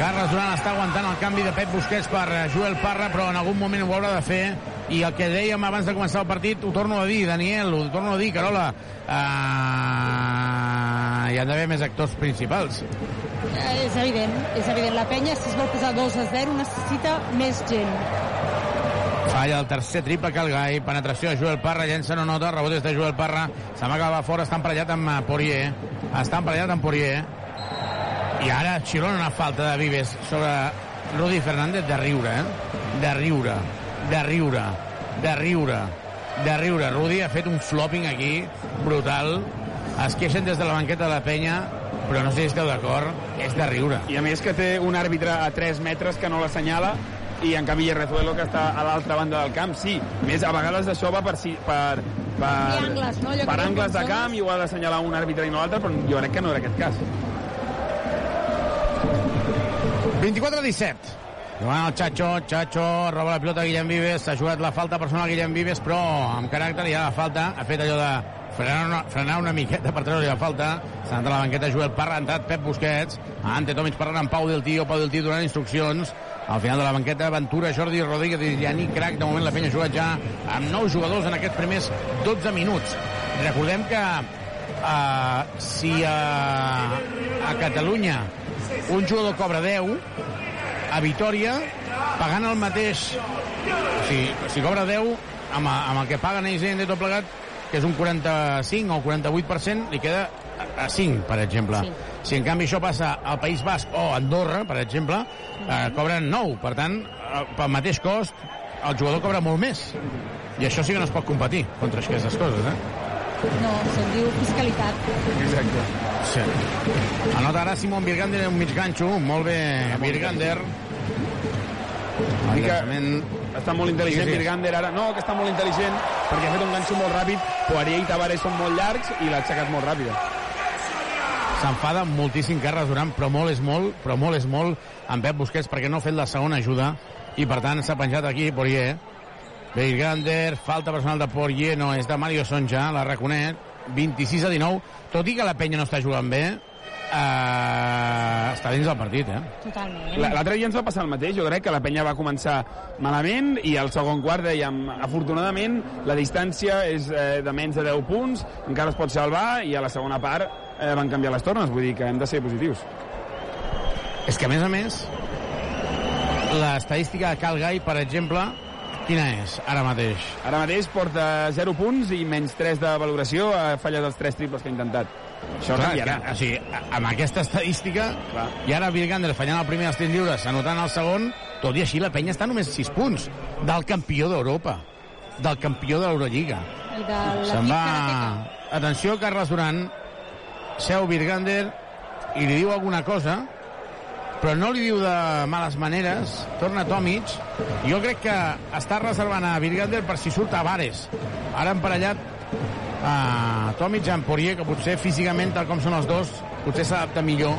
Carles Duran està aguantant el canvi de Pep Busquets per eh, Joel Parra, però en algun moment ho haurà de fer. I el que dèiem abans de començar el partit, ho torno a dir, Daniel, ho torno a dir, Carola. Uh, hi ha d'haver més actors principals. És evident, és evident. La penya, si es vol posar 2 a 0, necessita més gent. Falla el tercer triple que el Gai. Penetració de Joel Parra, llença no nota, rebot és de Joel Parra. S'amaga fora, està emparellat amb eh, Poirier. Està emparellat amb Poirier. I ara xilona una falta de Vives sobre Rudi Fernández de riure, eh? De riure, de riure, de riure, de riure. Rudi ha fet un flopping aquí brutal. Es queixen des de la banqueta de la penya, però no sé si esteu d'acord, és de riure. I a més que té un àrbitre a 3 metres que no l'assenyala i en canvi Rezuelo que està a l'altra banda del camp, sí. A més, a vegades això va per, si, per, per, I angles, no? Allò per angles de camp i ho ha d'assenyalar un àrbitre i no l'altre, però jo crec que no era aquest cas. 24 a 17. Jugant el Chacho, Chacho roba la pilota Guillem Vives, s'ha jugat la falta personal Guillem Vives, però amb caràcter hi ha la falta, ha fet allò de frenar una, frenar una miqueta per treure la falta, s'ha anat a la banqueta Joel Parra, ha entrat Pep Busquets, ante Tomic parlant amb Pau del Tio, Pau del Tio donant instruccions, al final de la banqueta Ventura, Jordi Rodríguez i Yannick Crac, de moment la penya ha jugat ja amb nou jugadors en aquests primers 12 minuts. Recordem que uh, si uh, a Catalunya un jugador cobra 10, a Vitoria, pagant el mateix... O sigui, si cobra 10, amb, amb el que paguen ells de tot plegat, que és un 45 o 48%, li queda a 5, per exemple. Sí. Si en canvi això passa al País Basc o a Andorra, per exemple, eh, cobren 9. Per tant, eh, pel mateix cost, el jugador cobra molt més. I això sí que no es pot competir contra aquestes coses, eh? No, se'n diu fiscalitat. Exacte. Sí. Anota ara Simon Birgander un mig ganxo. Molt bé, Birgander. Dir que està molt intel·ligent Sí, sí. Birgander ara. No, que està molt intel·ligent perquè ha fet un ganxo molt ràpid. Poirier i Tavares són molt llargs i l'ha aixecat molt ràpida. S'enfada moltíssim Carles Duran, però molt és molt, però molt és molt amb Pep Busquets perquè no ha fet la segona ajuda i per tant s'ha penjat aquí Poirier. Birgander, falta personal de Poirier, no, és de Mario Sonja, la reconec, 26 a 19, tot i que la penya no està jugant bé, eh, està dins del partit, eh? Totalment. La- L'altre dia ens va passar el mateix, jo crec que la penya va començar malament i al segon quart dèiem, afortunadament, la distància és eh, de menys de 10 punts, encara es pot salvar i a la segona part eh, van canviar les tornes, vull dir que hem de ser positius. És que, a més a més, l'estadística de Cal Gai, per exemple, quina és ara mateix? Ara mateix porta 0 punts i menys 3 de valoració, ha fallat els 3 triples que ha intentat. Això Clar, canviarà. que, o sigui, a- amb aquesta estadística, Clar. i ara Birgander fallant el primer dels tirs lliures, anotant el segon, tot i així la penya està només 6 punts del campió d'Europa, del campió de l'Eurolliga. De Se'n va... Atenció, Carles Duran, seu Birgander i li diu alguna cosa, però no li diu de males maneres, torna Tomic, jo crec que està reservant a Birgander per si surt a Vares. Ara emparellat a Tomic amb Poirier, que potser físicament, tal com són els dos, potser s'adapta millor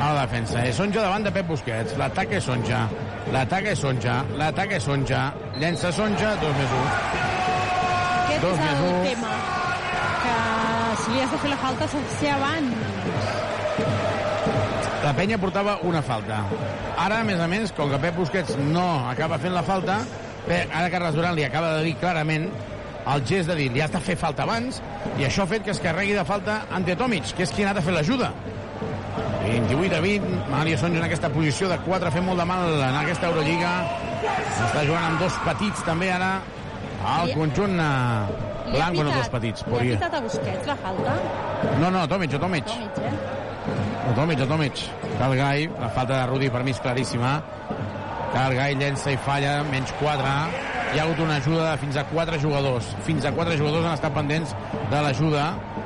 a la defensa. És Sonja davant de Pep Busquets. L'atac és Sonja. L'atac és Sonja. L'atac és Sonja. Llença Sonja, 2 més 1. Aquest Dos és el un. tema. Que si li has de fer la falta s'ha de ser abans. La penya portava una falta. Ara, a més a més, com que Pep Busquets no acaba fent la falta, bé, ara Carles Duran li acaba de dir clarament el gest de dir, li has de fer falta abans, i això ha fet que es carregui de falta ante Tomic, que és qui ha anat a fer l'ajuda. 28 a 20, Mario Sonja en aquesta posició de 4 fent molt de mal en aquesta Eurolliga. Està jugant amb dos petits també ara al conjunt eh, blanc, bueno, dos petits. Li ha pitat a Busquets la falta? No, no, Tomic, o Tomic. Tomic, eh? O Tomic, o Tomic. La falta de Rudi per mi és claríssima. Cal Gai llença i falla, menys 4. Hi ha hagut una ajuda de fins a 4 jugadors. Fins a 4 jugadors han estat pendents de l'ajuda.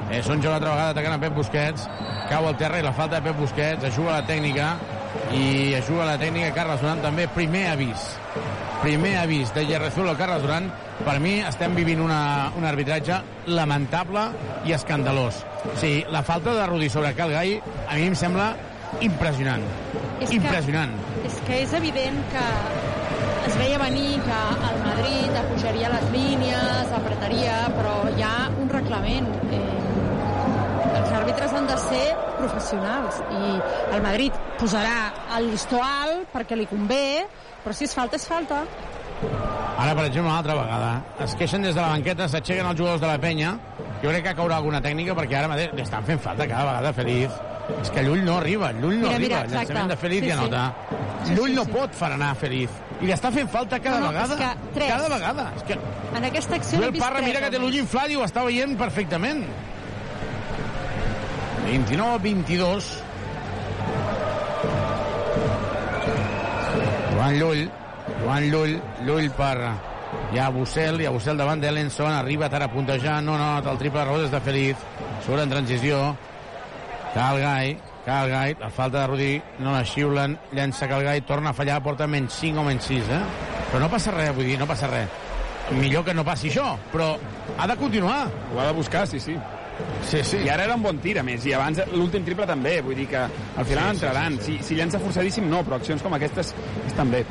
Eh, són una altra vegada atacant a Pep Busquets. Cau al terra i la falta de Pep Busquets. Ajuda la tècnica i ajuda la tècnica Carles Duran també. Primer avís. Primer avís de Gerrezulo Carles Duran. Per mi estem vivint una, un arbitratge lamentable i escandalós. Sigui, la falta de Rudi sobre Cal Gai a mi em sembla impressionant. És que- impressionant. És que és evident que es veia venir que el Madrid apujaria les línies, apretaria, però hi ha un reglament. Eh, els àrbitres han de ser professionals i el Madrid posarà el llistó alt perquè li convé, però si és falta, és falta. Ara, per exemple, una altra vegada. Es queixen des de la banqueta, s'aixequen els jugadors de la penya. Jo crec que caurà alguna tècnica perquè ara mateix li estan fent falta cada vegada Feliz. És que Llull no arriba, Llull no Mira, arriba. mira, el exacte. llançament de Feliz Sí, ja sí. nota. Sí, Llull sí, no sí. pot frenar Feliz. I li està fent falta cada No, no, vegada. és que tres. Cada vegada. És que En aquesta acció Joel Parra tres, mira que té l'ull inflat i ho està veient perfectament. 29 a 22. Joan Llull, Joan Llull, Llull per hi ha Bussel, hi ha Bussel davant d'Ellenson, arriba Tara a puntejar, no, no, el triple rebot és de Feliz, surt en transició, Calgai, Calgai, la falta de Rudi, no la xiulen, llença Calgai, torna a fallar, porta menys 5 o menys 6, eh? Però no passa res, vull dir, no passa res. Millor que no passi això, però ha de continuar. Ho ha de buscar, sí, sí. Sí, sí. I ara era un bon tir, a més, i abans l'últim triple també, vull dir que al final Sí, sí, entraran. sí, sí. Si, si llença forçadíssim, no, però accions com aquestes estan bé.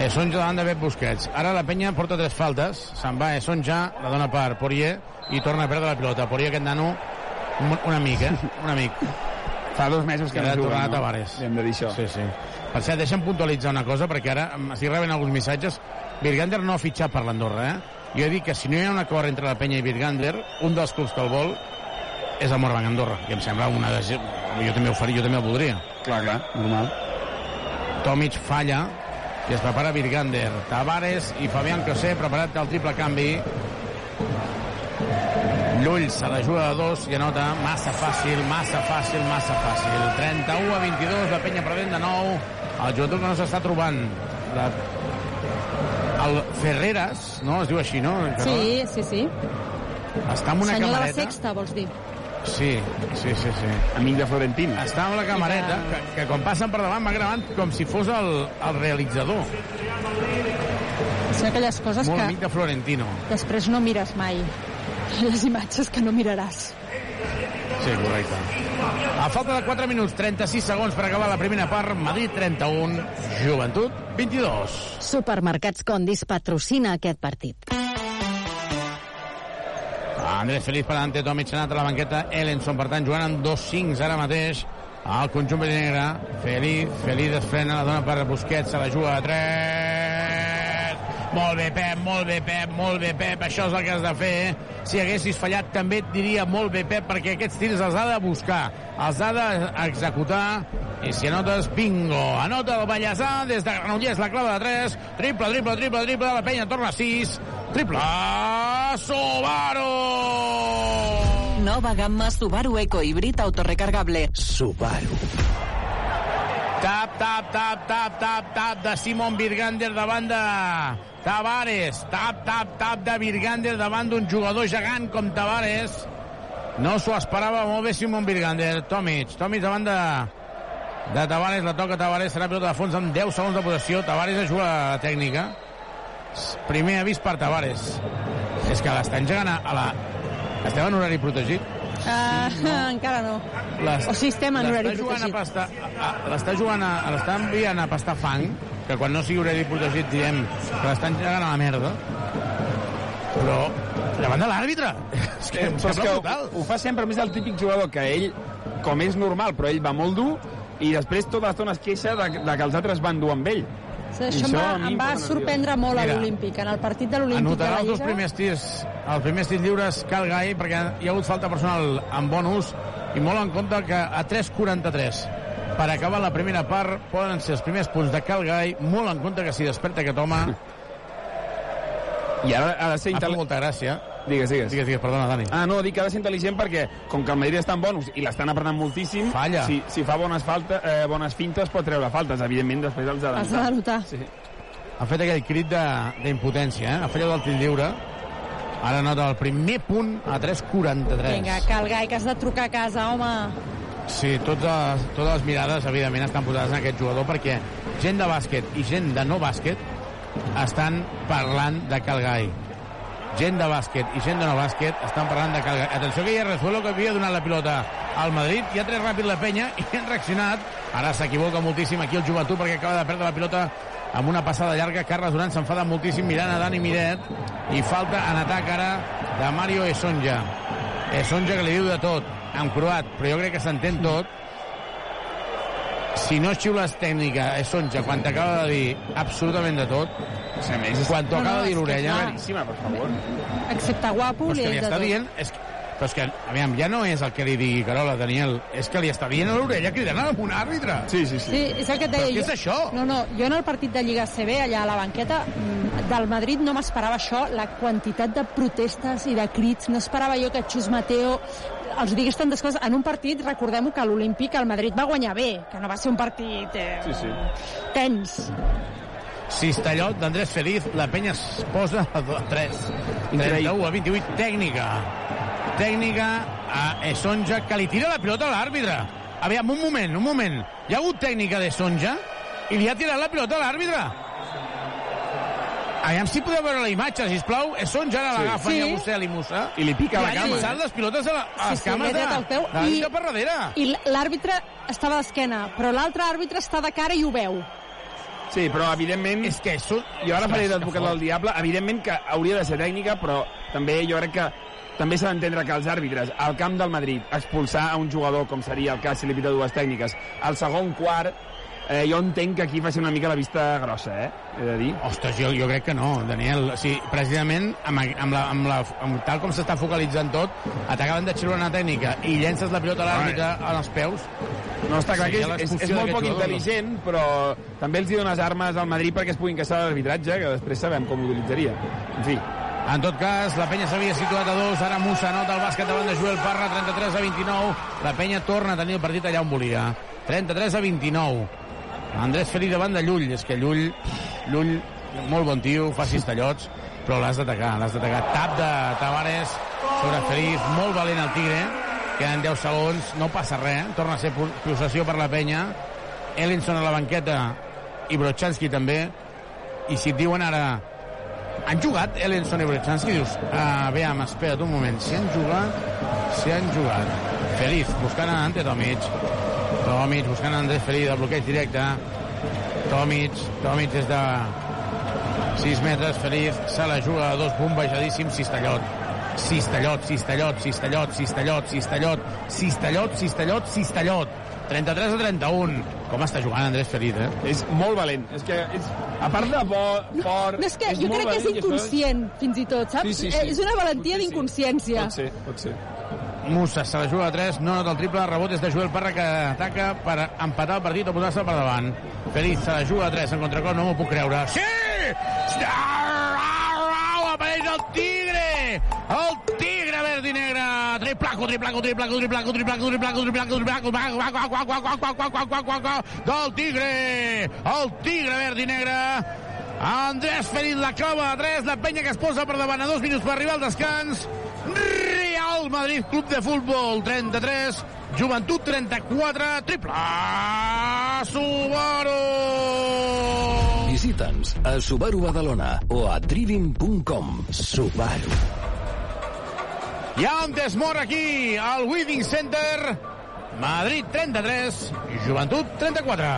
Esonja davant de Pep Busquets. Ara la penya porta tres faltes. Se'n va Esonja, la dona per Poirier i torna a perdre la pilota. Poirier, aquest nano, un, un amic, eh? <laughs> Un amic. Fa dos mesos que ara no juguen, a no? Tavares. Hem de dir això. Sí, sí. Per cert, deixa'm puntualitzar una cosa, perquè ara estic rebent alguns missatges. Virgander no ha fitxat per l'Andorra, eh? Jo he dit que si no hi ha un acord entre la penya i Virgander, un dels clubs que el vol és el Morbanc Andorra, i em sembla una decisió... Jo també ho faria, jo també el voldria. Clar, clar, normal. Tomic falla i es prepara Virgander. Tavares i Fabián Cosé preparat el triple canvi. Llull se la juga de dos i anota massa fàcil, massa fàcil, massa fàcil. 31 a 22, la penya perdent de nou. El jugador que no s'està trobant. La... El Ferreras, no? Es diu així, no? Sí, sí, sí. Està amb una Senyor de la camareta. sexta, vols dir? Sí, sí, sí, sí. Amic de Florentín. Està amb la camareta, que, que quan passen per davant va gravant com si fos el, el realitzador. Són aquelles coses Molt que amic de Florentino. després no mires mai. Les imatges que no miraràs. Sí, correcte. A falta de 4 minuts, 36 segons per acabar la primera part, Madrid 31, Joventut 22. Supermercats Condis patrocina aquest partit. Andrés Feliz per davant, Tomic ha anat a la banqueta, Ellenson, per tant, jugant amb dos 5 ara mateix al conjunt negre. Feliz, Feliz es frena, la dona per Busquets, se la juga a 3. Molt bé, Pep, molt bé, Pep, molt bé, Pep, això és el que has de fer. Si haguessis fallat, també et diria molt bé, Pep, perquè aquests tirs els ha de buscar, els ha d'executar, i si anotes, bingo! Anota el Vallèsà des de Granollers, la clava de 3, triple, triple, triple, triple, la penya torna a 6, triple, Subaru! Nova gamma Subaru Eco Híbrid autorecargable. Subaru. Tap, tap, tap, tap, tap, tap de Simon Virgander davant de Tavares. Tap, tap, tap de Virgander davant d'un jugador gegant com Tavares. No s'ho esperava molt bé Simon Virgander. Tomic, Tomic davant de, de Tavares, la toca Tavares, serà pilota de fons amb 10 segons de possessió. Tavares a la tècnica. Primer avís per Tavares. És que l'estan gegant a la... Estem en horari protegit. Uh, no. <laughs> Encara no. Les- O sigui, estem en horari protegit. l'està jugant a, l'està enviant a pastar fang, que quan no sigui horari protegit diem que l'estan gegant a la merda, però davant de l'àrbitre. <laughs> És que em Però és sembla que ho, ho fa sempre més el típic jugador que ell, com és normal, però ell va molt dur, i després tota l'estona es queixa de, de que els altres van dur amb ell. Sí, això em va, a sorprendre molt a Mira, l'Olímpic. En el partit de l'Olímpic de Anotarà la els dos Lliga... primers tirs, els primers tirs lliures Cal Gai, perquè hi ha hagut falta personal en bonus, i molt en compte que a 3.43 per acabar la primera part poden ser els primers punts de Cal Gai, molt en compte que si desperta aquest home... I ara ha de ser Ha fet intel·ligent. molta gràcia. Digues, digues. Digues, digues, perdona, Dani. Ah, no, dic que ha de ser intel·ligent perquè, com que el Madrid està en bonus i l'estan apretant moltíssim, Falla. Si, si fa bones, falta, eh, bones fintes pot treure faltes. Evidentment, després els ha Has de notar. Sí. Ha fet aquell crit de- d'impotència, eh? Ha fallat el tir lliure. Ara nota el primer punt a 3.43. Vinga, Calgai, que has de trucar a casa, home. Sí, totes, totes les mirades, evidentment, estan posades en aquest jugador perquè gent de bàsquet i gent de no bàsquet estan parlant de Calgai. Gent de bàsquet i gent de no bàsquet estan parlant de Calgai. Atenció que hi ha Resuelo que havia donat la pilota al Madrid, i ha tret ràpid la penya <laughs> i han reaccionat. Ara s'equivoca moltíssim aquí el joventut perquè acaba de perdre la pilota amb una passada llarga. Carles Duran s'enfada moltíssim mirant a Dani Miret i falta en atac ara de Mario Esonja. Esonja que li diu de tot en croat, però jo crec que s'entén tot. Si no xiules tècnica, Esonja, quan t'acaba de dir absolutament de tot, a més, és- quan t'ho No, no, dir és que l'orella, clar. Claríssima, per favor. Excepte guapo, li li està tot. dient... És que, però és que, aviam, ja no és el que li digui Carola, Daniel, és que li està dient a l'orella cridant a un àrbitre. Sí, sí, sí. Sí, és el que et Però deia. què és això? No, no, jo en el partit de Lliga CB, allà a la banqueta, mm, del Madrid no m'esperava això, la quantitat de protestes i de crits, no esperava jo que Xus Mateo els digués tantes coses. En un partit, recordem que a l'Olímpic el Madrid va guanyar bé, que no va ser un partit eh, Sí, sí. tens. Cistellot d'Andrés Feliz, la penya es posa a 3. 31 a 28, tècnica. Tècnica a Esonja, que li tira la pilota a l'àrbitre. Aviam, un moment, un moment. Hi ha hagut tècnica d'Esonja i li ha tirat la pilota a l'àrbitre. Aviam si podeu veure la imatge, sisplau. Són ja l'agafen Sí. sí. a Bussel i Musa. I li pica la I cama, han llançat eh? les pilotes a, la, a les sí, cames ha de, el peu de, i- de per darrere. I l'àrbitre estava d'esquena, però l'altre àrbitre està de cara i ho veu. Sí, però evidentment... És que són... Jo ara faré d'advocat del diable. Evidentment que hauria de ser tècnica, però també jo crec que també s'ha d'entendre que els àrbitres al camp del Madrid expulsar a un jugador, com seria el cas si li pita dues tècniques, al segon quart, eh, jo entenc que aquí faci una mica la vista grossa, eh? He de dir. Ostres, jo, jo crec que no, Daniel. O sigui, precisament, amb, amb la, amb la, amb, tal com s'està focalitzant tot, t'acaben de xiular una tècnica i llences la pilota a l'àrbitre als peus. No, està clar que Seria és, és, és molt poc jugador, no? intel·ligent, però també els hi dones armes al Madrid perquè es puguin queixar de l'arbitratge, que després sabem com ho utilitzaria. En fi, En tot cas, la penya s'havia situat a dos, ara Musa nota el bàsquet davant de Joel Parra, 33 a 29. La penya torna a tenir el partit allà on volia. 33 a 29. Andrés Feliz davant de Llull. És que Llull, Llull, molt bon tio, fa cistellots, però l'has d'atacar, l'has d'atacar. Tap de Tavares sobre Feliz, molt valent el Tigre, queden 10 segons, no passa res, torna a ser possessió per la penya. Ellinson a la banqueta i Brochanski també. I si et diuen ara han jugat Ellenson i Brechanski? Dius, ah, veam, espera't un moment. Si han jugat, si han jugat. Feliz, buscant a Ante Tomic. Tomic, buscant Andrés Feliz, de bloqueig directe. Tomic, Tomic des de 6 metres, Feliz, se la juga a dos bombejadíssims, Cistellot. Cistellot, Cistellot, Cistellot, Cistellot, Cistellot, Cistellot, Cistellot, Cistellot. 33 a 31. Com està jugant Andrés Feliz, eh? és molt valent. És que, és, a part de bo, fort... No, és que jo molt crec que és valent i això inconscient, fins i tot, saps? Sí, sí, sí. És una valentia d'inconsciència. Pot ser, pot ser. Musa se la juga a 3, no nota el triple, rebot és de Joel Parra que ataca per empatar el partit o posar-se per davant. Feliz se la juga a 3 en contracop, no m'ho puc creure. Sí! Apareix el Tigre! El Tigre verd i negre! Triplaco, triplaco, triplaco, triplaco, triplaco, triplaco, triplaco, triplaco, triplaco, del Tigre! El Tigre verd i negre! Andrés Feliz la clava a 3, la penya que es posa per davant a dos minuts per arribar al descans. Real Madrid Club de Futbol 33, Joventut 34, triple Subaru! Visita'ns a Subaru Badalona o a trivim.com. Subaru. Hi ha un desmor aquí, al Weaving Center. Madrid 33, Joventut 34.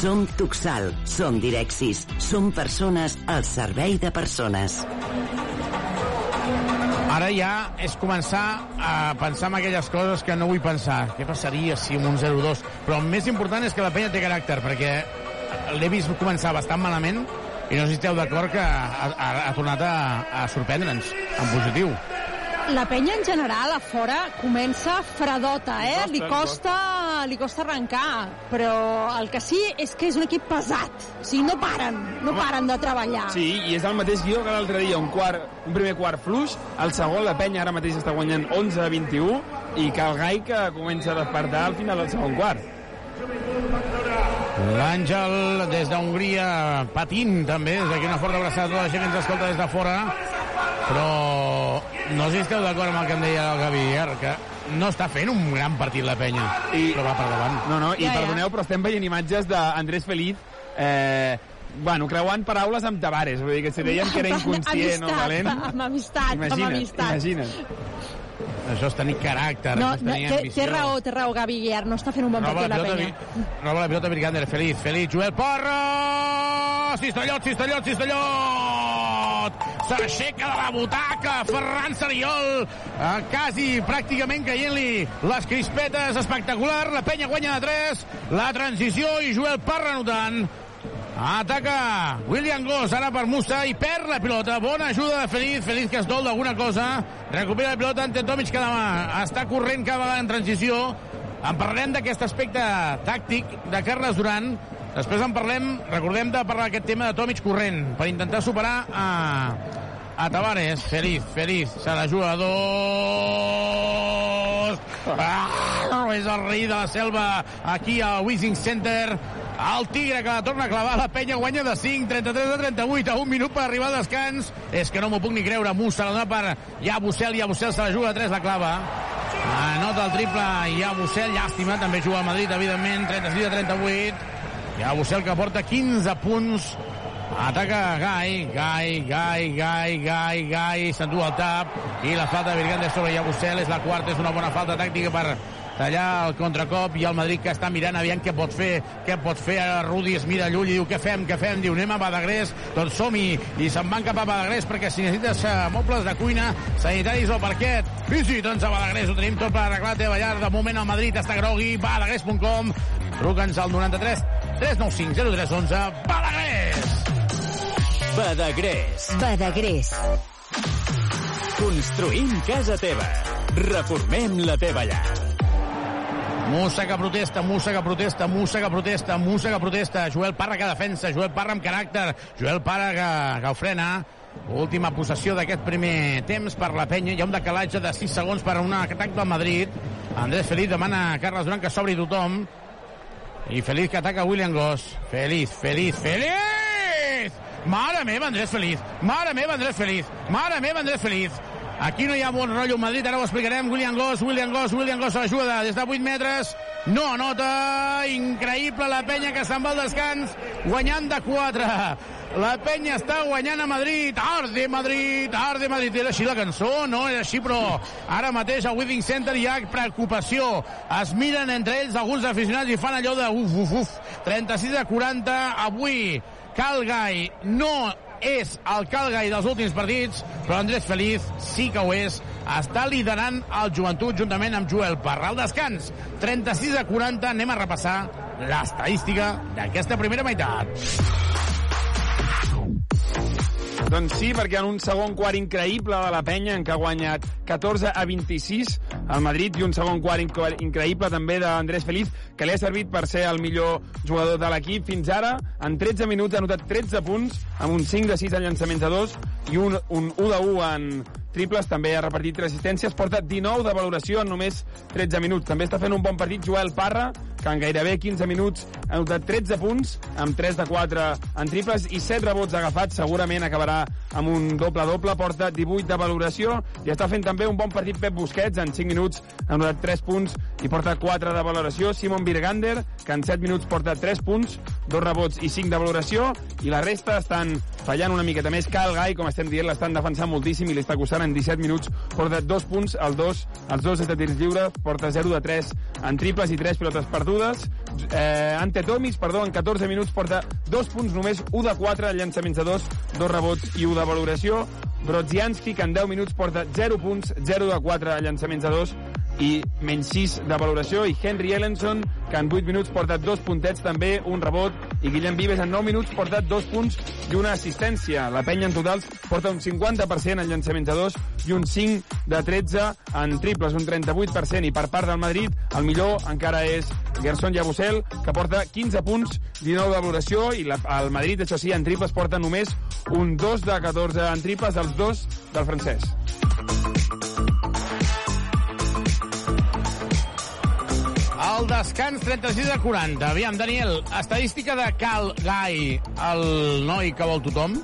Som Tuxal, som Direxis, som persones al servei de persones. Ara ja és començar a pensar en aquelles coses que no vull pensar. Què passaria si amb un 0-2? Però el més important és que la penya té caràcter, perquè l'he vist començar bastant malament i no sé si esteu d'acord que ha, ha, ha tornat a, a sorprendre'ns en positiu. La penya en general a fora comença fredota, eh? Li Li costa, li costa arrencar, però el que sí és que és un equip pesat. O sigui, no paren, no paren de treballar. Sí, i és el mateix guió que l'altre dia, un, quart, un primer quart fluix, el segon la penya ara mateix està guanyant 11 a 21 i que el gai que comença a despertar al final del segon quart. L'Àngel, des d'Hongria, patint també, des d'aquí una forta abraçada a tota la gent que ens escolta des de fora, però no sé si esteu d'acord amb el que em deia el Gavi Guiar, que no està fent un gran partit la penya, I... però va per davant. No, no, i Ja, ja. perdoneu, però estem veient imatges d'Andrés Feliz eh, bueno, creuant paraules amb Tavares, vull dir que si deien que era inconscient o valent... Amb amistat, amb Imagina't, amistat. imagina't. Això és tenir caràcter, No, no, tenir té, ambició. té raó, té raó, Gavi Guiar, no està fent un bon Roba partit la la penya. Vi- roba la pilota Virgander, feliç, feliç, Joel Porra! Cistellot, Cistellot, Cistellot! S'aixeca de la butaca, Ferran Sariol, eh, quasi pràcticament caient-li les crispetes, espectacular, la penya guanya de 3, la transició i Joel Parra anotant. Ataca William Goss, ara per Musa, i perd la pilota. Bona ajuda de Feliz, Feliz que es dol d'alguna cosa. Recupera la pilota ante Tomic, que demà està corrent cada vegada en transició. En parlarem d'aquest aspecte tàctic de Carles Duran. Després en parlem, recordem de parlar d'aquest tema de Tomic corrent, per intentar superar a, a Tavares. Feliz, Feliz, se la juga a dos. Ah, és el rei de la selva aquí al Wishing Center. El Tigre que la torna a clavar, la penya guanya de 5, 33 a 38, a un minut per arribar al descans. És que no m'ho puc ni creure. Musa la dona per ja Bussel, ja Bussel se la juga a 3, la clava. Anota el triple i ja Bussel, llàstima, també juga a Madrid, evidentment, 36 a 38. Ja Bussel que porta 15 punts Ataca Gai, Gai, Gai, Gai, Gai, Gai, s'endú el tap, i la falta de Virgante sobre Yabusel és la quarta, és una bona falta tàctica per tallar el contracop i el Madrid que està mirant aviam què pot fer, què pot fer a Rudi es mira llull i diu què fem, què fem, diu anem a Badagrés doncs som-hi, i se'n van cap a Badagrés perquè si necessites eh, mobles de cuina sanitaris o parquet, visita'ns a Badagrés ho tenim tot per arreglar la teva llar de moment el Madrid està grogui, badagrés.com truca'ns al 93 395 0311 Badagrés Badagrés. Badagrés. Construïm casa teva. Reformem la teva llar. Musa que protesta, Musa que protesta, Musa que protesta, Musa que protesta. Joel Parra que defensa, Joel Parra amb caràcter, Joel Parra que, que ho frena. Última possessió d'aquest primer temps per la penya. Hi ha un decalatge de 6 segons per un atac del Madrid. Andrés Feliz demana a Carles Durant que s'obri tothom. I Feliz que ataca William Goss. Feliz, Feliz, Feliz! Mare meva, Andrés Feliz! Mare meva, Andrés Feliz! Mare meva, Andrés Feliz! Aquí no hi ha bon rotllo a Madrid, ara ho explicarem. William Goss, William Goss, William Goss a l'ajuda des de 8 metres. No anota. Increïble la penya que se'n va al descans, guanyant de 4. La penya està guanyant a Madrid. Arde Madrid, Arde Madrid. Era així la cançó? No, era així, però ara mateix al Withing Center hi ha preocupació. Es miren entre ells alguns aficionats i fan allò de uf, uf, uf. 36 a 40. Avui Calgai no és el Calgai dels últims partits, però Andrés Feliz sí que ho és. Està liderant el joventut juntament amb Joel Parra. Al descans, 36 a 40, anem a repassar l'estadística d'aquesta primera meitat. Doncs sí, perquè en un segon quart increïble de la penya, en què ha guanyat 14 a 26 al Madrid, i un segon quart inc- increïble també d'Andrés Feliz, que li ha servit per ser el millor jugador de l'equip. Fins ara, en 13 minuts, ha anotat 13 punts, amb un 5 de 6 en llançaments de 2 i un, un 1 de 1 en triples, també ha repartit 3 assistències, porta 19 de valoració en només 13 minuts. També està fent un bon partit Joel Parra, que en gairebé 15 minuts ha anotat 13 punts, amb 3 de 4 en triples i 7 rebots agafats. Segurament acabarà amb un doble-doble, porta 18 de valoració i està fent també un bon partit Pep Busquets, en 5 minuts ha anotat 3 punts i porta 4 de valoració. Simon Birgander, que en 7 minuts porta 3 punts, 2 rebots i 5 de valoració, i la resta estan fallant una miqueta més. Cal Gai, com estem dient, l'estan defensant moltíssim i li està costant en 17 minuts, porta 2 punts, el 2, els dos de tirs lliure, porta 0 de 3 en triples i 3 pilotes perdudes. Eh, Ante Tomis, perdó, en 14 minuts porta 2 punts només, 1 de 4 llançaments de 2, 2 rebots i 1 de valoració. Brodzianski, que en 10 minuts porta 0 punts, 0 de 4 llançaments de 2 i menys 6 de valoració, i Henry Ellenson, que en 8 minuts porta dos puntets també, un rebot, i Guillem Vives en 9 minuts porta dos punts i una assistència. La penya en totals porta un 50% en llançaments de 2 i un 5 de 13 en triples, un 38%. I per part del Madrid, el millor encara és Gerson Yabusel, que porta 15 punts, 19 de valoració, i la, el Madrid, això sí, en triples porta només un 2 de 14 en triples, dels dos del francès. El descans 36 a 40. Aviam, Daniel, estadística de Cal Gai, el noi que vol tothom.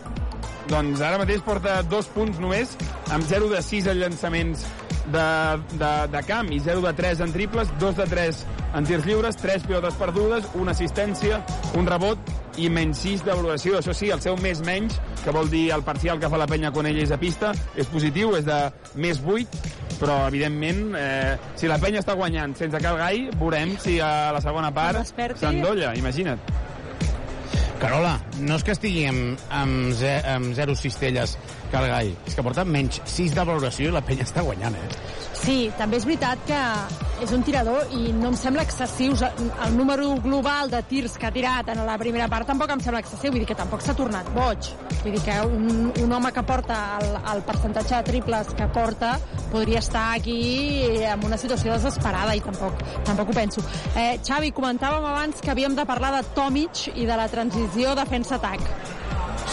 Doncs ara mateix porta dos punts només, amb 0 de 6 en llançaments de, de, de camp i 0 de 3 en triples, 2 de 3 en tirs lliures, 3 pilotes perdudes, una assistència, un rebot i menys 6 de valoració. Això sí, el seu més menys, que vol dir el parcial que fa la penya quan ell és a pista, és positiu, és de més 8, però evidentment, eh, si la penya està guanyant sense Cal Gai, veurem si a la segona part s'endolla, imagina't. Carola, no és que estigui amb, amb, ze, amb zero cistelles Cal Gai, és que porta menys 6 de valoració i la penya està guanyant, eh? Sí, també és veritat que és un tirador i no em sembla excessiu. El número global de tirs que ha tirat en la primera part tampoc em sembla excessiu. Vull dir que tampoc s'ha tornat boig. Vull dir que un, un home que porta el, el percentatge de triples que porta podria estar aquí en una situació desesperada i tampoc, tampoc ho penso. Eh, Xavi, comentàvem abans que havíem de parlar de Tomic i de la transició defensa-atac.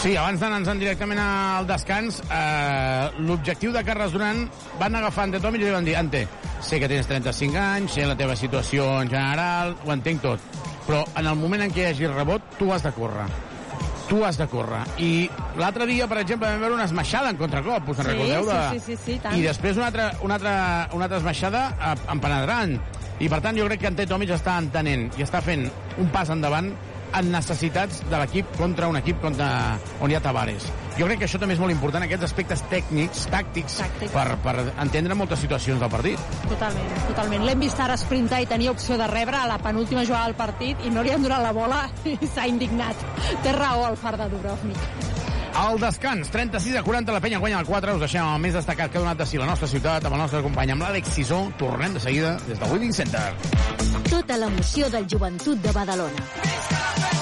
Sí, abans d'anar-nos directament al descans, eh, l'objectiu de Carles Duran van agafar Ante Tomic i li van dir Ante, sé que tens 35 anys, sé la teva situació en general, ho entenc tot, però en el moment en què hi hagi rebot, tu has de córrer tu has de córrer. I l'altre dia, per exemple, vam veure una esmaixada en contracop, us en Sí, recordeu? De... sí, sí, sí, sí, tant. I després una altra, una altra, una altra esmaixada eh, en penetrant. I per tant jo crec que Ante Tomic està entenent i està fent un pas endavant en necessitats de l'equip contra un equip contra, on hi ha Tavares. Jo crec que això també és molt important, aquests aspectes tècnics, tàctics, Tàctics. per, per entendre moltes situacions del partit. Totalment, totalment. L'hem vist ara sprintar i tenia opció de rebre a la penúltima jugada del partit i no li han donat la bola <laughs> i s'ha indignat. Té raó el far de Dubrovnik. Al descans, 36 a 40, la penya guanya el 4. Us deixem el més destacat que ha donat de si la nostra ciutat amb el nostre company, amb l'Àlex Sisó. Tornem de seguida des del Willing Center. Tota l'emoció del joventut de Badalona.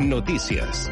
Notícies.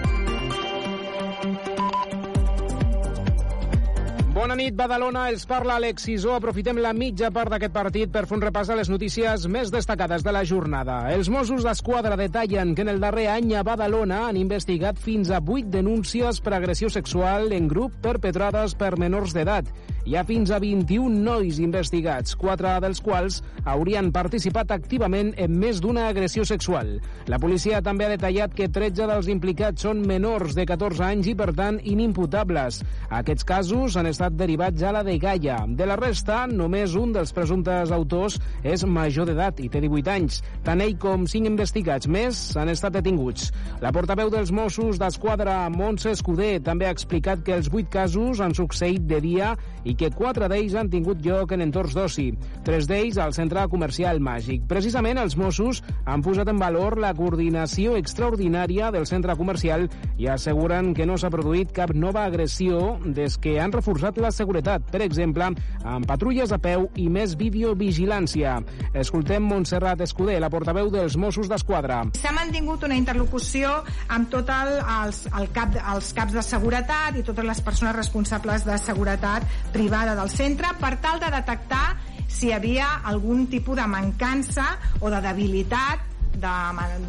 Bona nit, Badalona. Els parla Alex Sisó. Aprofitem la mitja part d'aquest partit per fer un repàs a les notícies més destacades de la jornada. Els Mossos d'Esquadra detallen que en el darrer any a Badalona han investigat fins a 8 denúncies per agressió sexual en grup perpetrades per menors d'edat. Hi ha fins a 21 nois investigats, quatre dels quals haurien participat activament en més d'una agressió sexual. La policia també ha detallat que 13 dels implicats són menors de 14 anys i, per tant, inimputables. Aquests casos han estat derivats a la de Gaia. De la resta, només un dels presumptes autors és major d'edat i té 18 anys. Tant ell com cinc investigats més han estat detinguts. La portaveu dels Mossos d'Esquadra, Montse Escudé, també ha explicat que els vuit casos han succeït de dia i que quatre d'ells han tingut lloc en entorns d'oci. Tres d'ells al centre comercial Màgic. Precisament els Mossos han posat en valor la coordinació extraordinària del centre comercial i asseguren que no s'ha produït cap nova agressió des que han reforçat la seguretat, per exemple, amb patrulles a peu i més videovigilància. Escoltem Montserrat Escudé, la portaveu dels Mossos d'Esquadra. S'ha mantingut una interlocució amb tot el, els, el cap, els caps de seguretat i totes les persones responsables de seguretat privada del centre per tal de detectar si hi havia algun tipus de mancança o de debilitat de,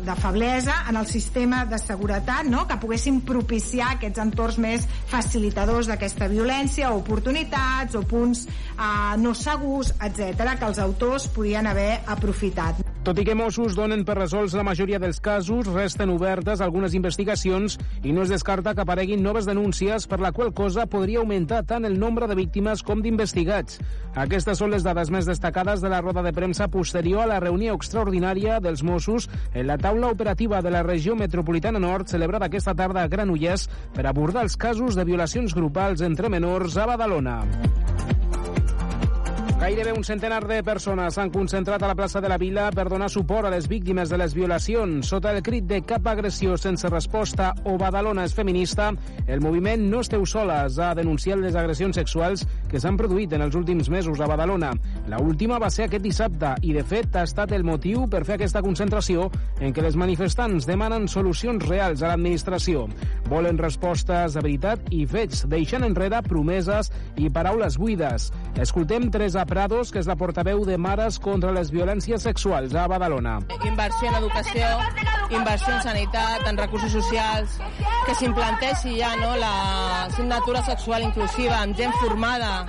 de feblesa en el sistema de seguretat no? que poguessin propiciar aquests entorns més facilitadors d'aquesta violència o oportunitats o punts eh, no segurs, etc que els autors podien haver aprofitat. Tot i que Mossos donen per resolts la majoria dels casos, resten obertes algunes investigacions i no es descarta que apareguin noves denúncies per la qual cosa podria augmentar tant el nombre de víctimes com d'investigats. Aquestes són les dades més destacades de la roda de premsa posterior a la reunió extraordinària dels Mossos en la taula operativa de la regió metropolitana nord celebrada aquesta tarda a Granollers per abordar els casos de violacions grupals entre menors a Badalona. Gairebé un centenar de persones s'han concentrat a la plaça de la Vila per donar suport a les víctimes de les violacions. Sota el crit de cap agressió sense resposta o Badalona és feminista, el moviment No esteu soles ha denunciat les agressions sexuals que s'han produït en els últims mesos a Badalona. La última va ser aquest dissabte i, de fet, ha estat el motiu per fer aquesta concentració en què les manifestants demanen solucions reals a l'administració. Volen respostes de veritat i fets, deixant enrere promeses i paraules buides. Escoltem Teresa Prados, que és la portaveu de Mares contra les Violències Sexuals a Badalona. Inversió en educació, inversió en sanitat, en recursos socials, que s'implantéi ja no, la signatura sexual inclusiva amb gent formada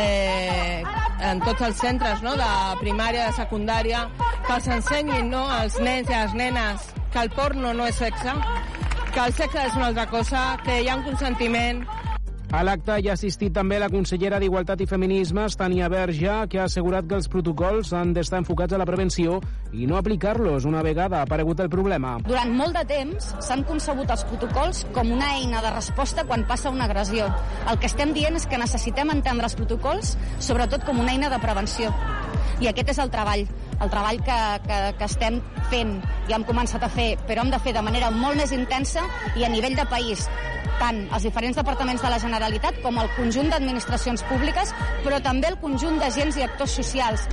eh, en tots els centres no, de primària, de secundària, que els ensenyin no, als nens i a les nenes que el porno no és sexe, que el sexe és una altra cosa, que hi ha un consentiment, a l'acte hi ha assistit també la consellera d'Igualtat i Feminismes, Tania Verge, que ha assegurat que els protocols han d'estar enfocats a la prevenció i no aplicar-los una vegada ha aparegut el problema. Durant molt de temps s'han concebut els protocols com una eina de resposta quan passa una agressió. El que estem dient és que necessitem entendre els protocols sobretot com una eina de prevenció. I aquest és el treball, el treball que, que, que estem fent i hem començat a fer, però hem de fer de manera molt més intensa i a nivell de país tant els diferents departaments de la Generalitat com el conjunt d'administracions públiques, però també el conjunt d'agents i actors socials.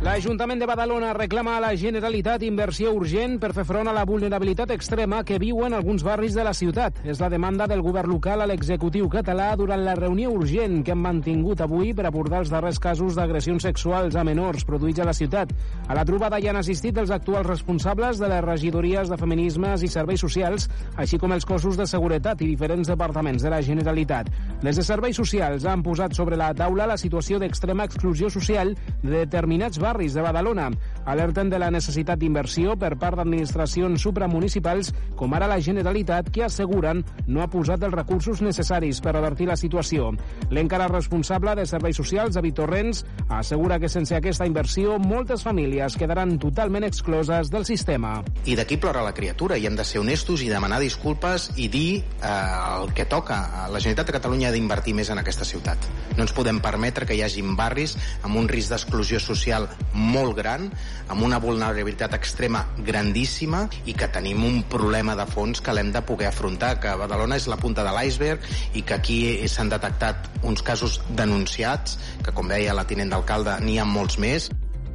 L'Ajuntament de Badalona reclama a la Generalitat inversió urgent per fer front a la vulnerabilitat extrema que viuen alguns barris de la ciutat. És la demanda del govern local a l'executiu català durant la reunió urgent que han mantingut avui per abordar els darrers casos d'agressions sexuals a menors produïts a la ciutat. A la trobada hi han assistit els actuals responsables de les regidories de feminismes i serveis socials, així com els cossos de seguretat i diferents departaments de la Generalitat. Des de serveis socials han posat sobre la taula la situació d'extrema exclusió social de determinats barris barris de Badalona. Alerten de la necessitat d'inversió per part d'administracions supramunicipals, com ara la Generalitat, que asseguren no ha posat els recursos necessaris per revertir la situació. L'encara responsable de Serveis Socials, David Torrents, assegura que sense aquesta inversió moltes famílies quedaran totalment excloses del sistema. I d'aquí plora la criatura i hem de ser honestos i demanar disculpes i dir eh, el que toca. La Generalitat de Catalunya ha d'invertir més en aquesta ciutat. No ens podem permetre que hi hagin barris amb un risc d'exclusió social molt gran, amb una vulnerabilitat extrema grandíssima i que tenim un problema de fons que l'hem de poder afrontar, que Badalona és la punta de l'iceberg i que aquí s'han detectat uns casos denunciats, que com deia la tinent d'alcalde n'hi ha molts més.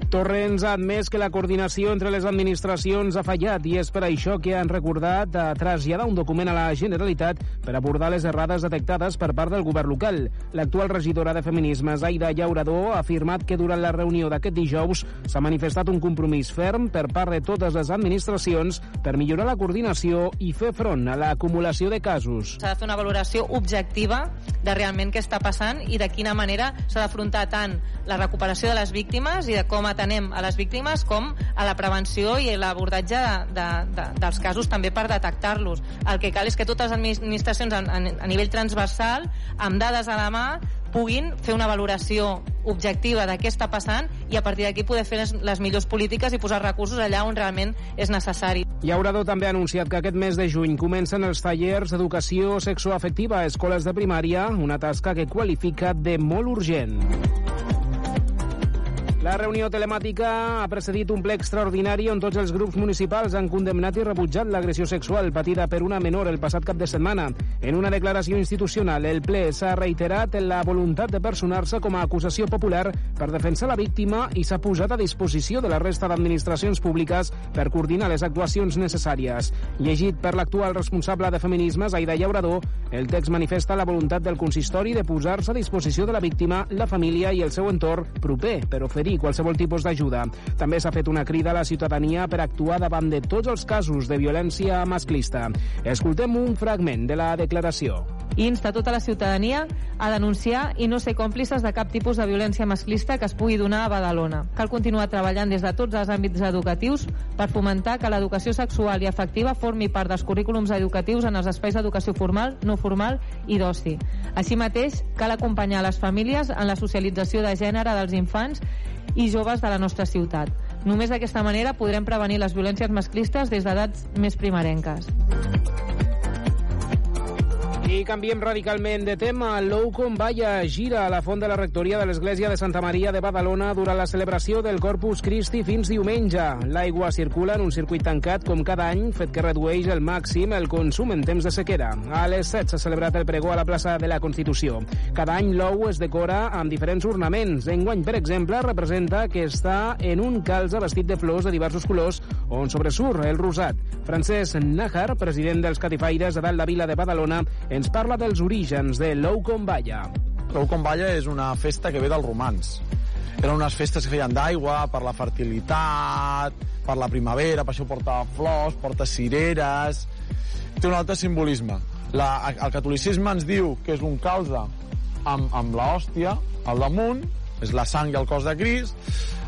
Torrents ha admès que la coordinació entre les administracions ha fallat i és per això que han recordat a traslladar un document a la Generalitat per abordar les errades detectades per part del govern local. L'actual regidora de Feminismes, Aida Llaurador, ha afirmat que durant la reunió d'aquest dijous s'ha manifestat un compromís ferm per part de totes les administracions per millorar la coordinació i fer front a l'acumulació de casos. S'ha de fer una valoració objectiva de realment què està passant i de quina manera s'ha d'afrontar tant la recuperació de les víctimes i de com atenem a les víctimes com a la prevenció i l'abordatge de, de, de, dels casos també per detectar-los. El que cal és que totes les administracions a, a nivell transversal, amb dades a la mà, puguin fer una valoració objectiva de què està passant i a partir d'aquí poder fer les, les millors polítiques i posar recursos allà on realment és necessari. Llaurador també ha anunciat que aquest mes de juny comencen els tallers d'educació sexoafectiva a escoles de primària, una tasca que qualifica de molt urgent. La reunió telemàtica ha precedit un ple extraordinari on tots els grups municipals han condemnat i rebutjat l'agressió sexual patida per una menor el passat cap de setmana. En una declaració institucional, el ple s'ha reiterat en la voluntat de personar-se com a acusació popular per defensar la víctima i s'ha posat a disposició de la resta d'administracions públiques per coordinar les actuacions necessàries. Llegit per l'actual responsable de feminismes, Aida Llaurador, el text manifesta la voluntat del consistori de posar-se a disposició de la víctima, la família i el seu entorn proper per oferir qualsevol tipus d'ajuda. També s'ha fet una crida a la ciutadania per actuar davant de tots els casos de violència masclista. Escoltem un fragment de la declaració. Insta tota la ciutadania a denunciar i no ser còmplices de cap tipus de violència masclista que es pugui donar a Badalona. Cal continuar treballant des de tots els àmbits educatius per fomentar que l'educació sexual i afectiva formi part dels currículums educatius en els espais d'educació formal, no formal i d'oci. Així mateix, cal acompanyar les famílies en la socialització de gènere dels infants i joves de la nostra ciutat. Només d'aquesta manera podrem prevenir les violències masclistes des d'edats més primerenques. I canviem radicalment de tema. L'Oucom Valla gira a la font de la rectoria de l'Església de Santa Maria de Badalona durant la celebració del Corpus Christi fins diumenge. L'aigua circula en un circuit tancat com cada any, fet que redueix el màxim el consum en temps de sequera. A les 7 s'ha celebrat el pregó a la plaça de la Constitució. Cada any l'ou es decora amb diferents ornaments. Enguany, per exemple, representa que està en un calze vestit de flors de diversos colors on sobresurt el rosat. Francesc Nájar, president dels Catifaires de dalt la vila de Badalona, ens parla dels orígens de l'ou com balla. L'ou com balla és una festa que ve dels romans. Eren unes festes que feien d'aigua, per la fertilitat, per la primavera, per això porta flors, porta cireres... Té un altre simbolisme. La, el catolicisme ens diu que és un calze amb, amb l'hòstia al damunt, és la sang i el cos de Crist.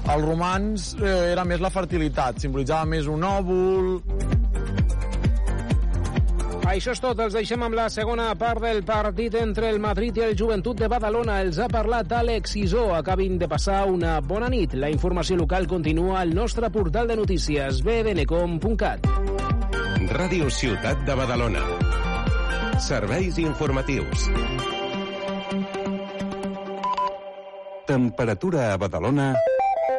Els romans eh, era més la fertilitat, simbolitzava més un òvul... Això és tot, els deixem amb la segona part del partit entre el Madrid i el Joventut de Badalona. Els ha parlat Àlex Isó. Acabin de passar una bona nit. La informació local continua al nostre portal de notícies bbncom.cat. Ràdio Ciutat de Badalona. Serveis informatius. Temperatura a Badalona...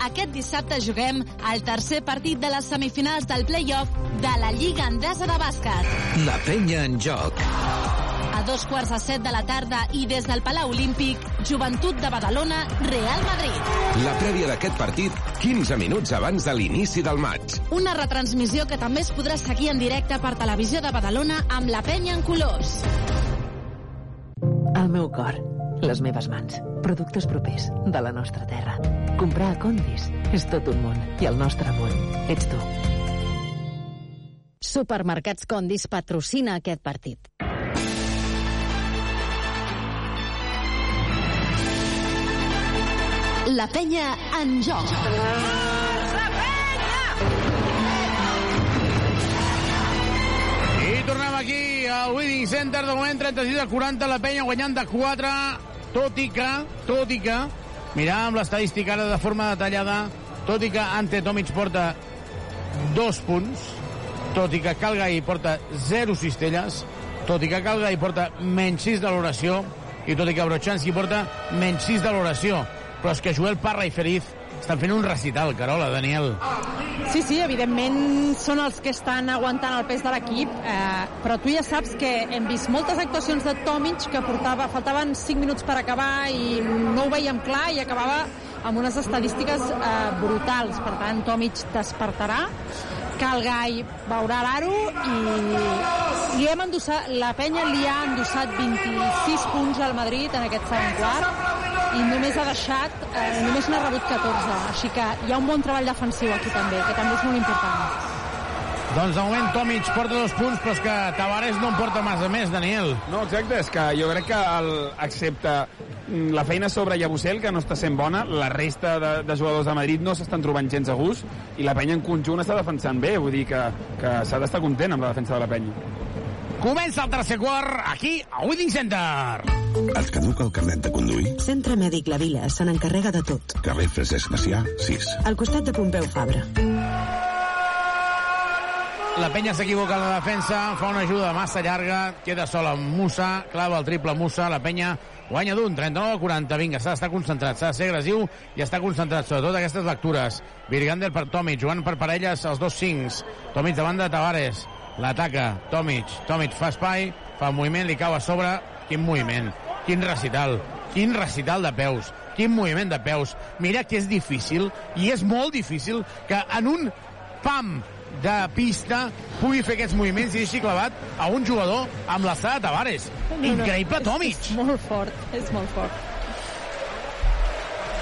Aquest dissabte juguem el tercer partit de les semifinals del play-off de la Lliga Endesa de Bàsquet. La penya en joc. A dos quarts de set de la tarda i des del Palau Olímpic, Joventut de Badalona, Real Madrid. La prèvia d'aquest partit, 15 minuts abans de l'inici del maig. Una retransmissió que també es podrà seguir en directe per Televisió de Badalona amb la penya en colors. El meu cor, les meves mans, productes propers de la nostra terra. Comprar a Condis és tot un món i el nostre món ets tu. Supermercats Condis patrocina aquest partit. La penya en joc. I tornem aquí al Wedding Center, de moment 36 a 40, la penya guanyant de 4, tot i que, tot i que, miràvem l'estadística ara de forma detallada, tot i que Ante Tomic porta dos punts, tot i que Calgai porta 0 cistelles, tot i que Calgai porta menys 6 de valoració, i tot i que Brochanski porta menys 6 de valoració. Però és que Joel Parra i Feriz estan fent un recital, Carola, Daniel. Sí, sí, evidentment són els que estan aguantant el pes de l'equip, eh, però tu ja saps que hem vist moltes actuacions de Tomic que portava, faltaven 5 minuts per acabar i no ho veiem clar i acabava amb unes estadístiques eh, brutals. Per tant, Tomic despertarà, Calgai veurà l'aro i li hem endossat, la penya li ha endossat 26 punts al Madrid en aquest segon quart i només ha deixat, eh, només n'ha rebut 14, així que hi ha un bon treball defensiu aquí també, que també és molt important. Doncs de moment Tomic porta dos punts, però és que Tavares no en porta massa més, Daniel. No, exacte, és que jo crec que el, excepte mm, la feina sobre Yabusel, que no està sent bona, la resta de, de jugadors de Madrid no s'estan trobant gens a gust i la penya en conjunt està defensant bé, vull dir que, que s'ha d'estar content amb la defensa de la penya. Comença el tercer quart aquí a Wedding Center. Et caduca el carnet de conduir? Centre Mèdic La Vila se n'encarrega de tot. Carrer Francesc Macià, 6. Al costat de Pompeu Fabra. La penya s'equivoca en la defensa, fa una ajuda massa llarga, queda sol amb Musa, clava el triple Musa, la penya guanya d'un, 39 a 40, vinga, s'ha d'estar concentrat, s'ha de ser agressiu i està concentrat, sobretot aquestes lectures. Virgander per Tomic, jugant per parelles els dos cincs. Tomic davant de Tavares, l'ataca, Tomic, Tomic fa espai, fa moviment, li cau a sobre, quin moviment, quin recital, quin recital de peus, quin moviment de peus. Mira que és difícil, i és molt difícil, que en un pam de pista pugui fer aquests moviments i deixi clavat a un jugador amb l'estada de Tavares. Increïble, Tomic! És, és molt fort, és molt fort.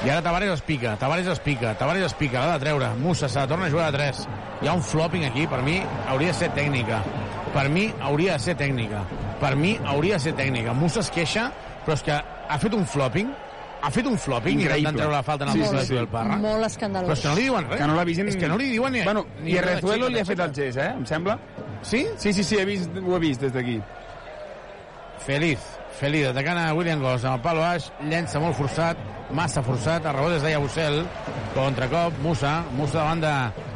I ara Tavares es pica, Tavares es pica, Tavares es pica, l'ha de treure. Musa se la torna a jugar a 3. Hi ha un flopping aquí, per mi hauria de ser tècnica. Per mi hauria de ser tècnica. Per mi hauria de ser tècnica. Musa es queixa, però és que ha fet un flopping ha fet un flopping Increïble. intentant treure la falta en el Sí, sí, sí, de. Joel Parra. Molt Però escandalós. és que no li diuen res. Que no l'ha vist... És que no li diuen ni... Bueno, ni i a de Rezuelo li ha de fet el gest, eh? Em sembla? Sí? Sí, sí, sí, he vist, ho he vist des d'aquí. Feliz, Feliz, atacant a William Goss amb el palo baix, llença molt forçat, massa forçat, el rebot és de contracop, Musa, Musa davant de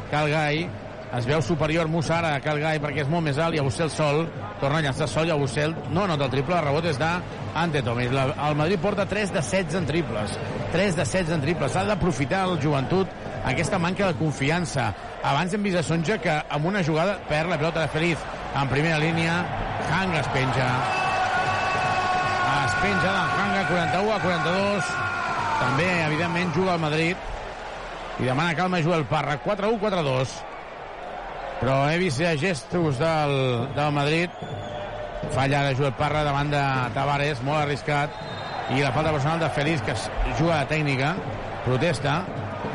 Calgai, es veu superior Musa ara a Calgai perquè és molt més alt, Yabusel sol, torna a llançar sol, Yabusel no nota el triple, el rebot és de Ante Tomis. La, el Madrid porta 3 de 16 en triples, 3 de 16 en triples, s'ha d'aprofitar el joventut aquesta manca de confiança. Abans hem vist a Sonja que amb una jugada perd la pelota de Feliz en primera línia, Hang es penja, es penja d'en Hanga, 41 a 42. També, evidentment, juga al Madrid. I demana calma Joel Parra. 4-1, 4-2. però he vist gestos del, del Madrid falla de Joel Parra davant de Tavares, molt arriscat i la falta personal de Félix que juga a tècnica, protesta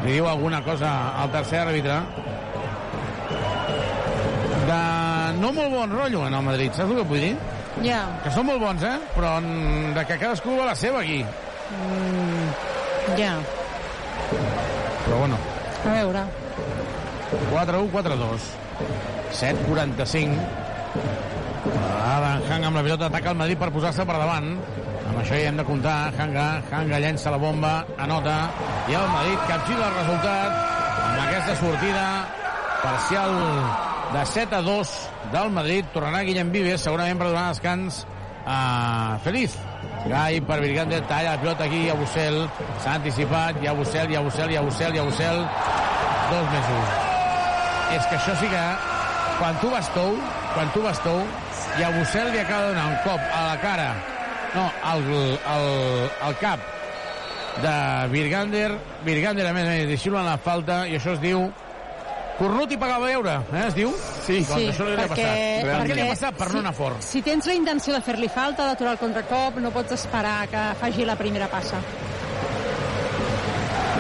li diu alguna cosa al tercer àrbitre de no molt bon rotllo en el Madrid, saps el que vull dir? Ja. Que són molt bons, eh? Però en- de que cadascú va la seva aquí. Mm, ja. Però bueno, A veure. 4-1, 4-2. 7-45. Ara Hanga amb la pilota ataca el Madrid per posar-se per davant. Amb això ja hem de comptar. Hanga, Hanga llença la bomba, anota, i el Madrid capgira el resultat amb aquesta sortida parcial de 7 a 2 del Madrid. Tornarà Guillem Vives, segurament per donar descans a Feliz. Gai per Virgander, talla la pilota aquí a Bussel. S'ha anticipat, hi ha Bussel, hi ha Bussel, hi ha Bussel, hi ha Bussel. Dos un. És que això sí que, quan tu vas tou, quan tu vas tou, i a Bussel li acaba de donar un cop a la cara, no, al, al, al cap de Virgander, Virgander a més a més dissimulant la falta, i això es diu Cornut i pagar veure, eh, es diu? Sí, doncs això li hauria passat. Per què li ha passat? Per no anar fort. Si tens la intenció de fer-li falta, d'aturar el contracop, no pots esperar que faci la primera passa.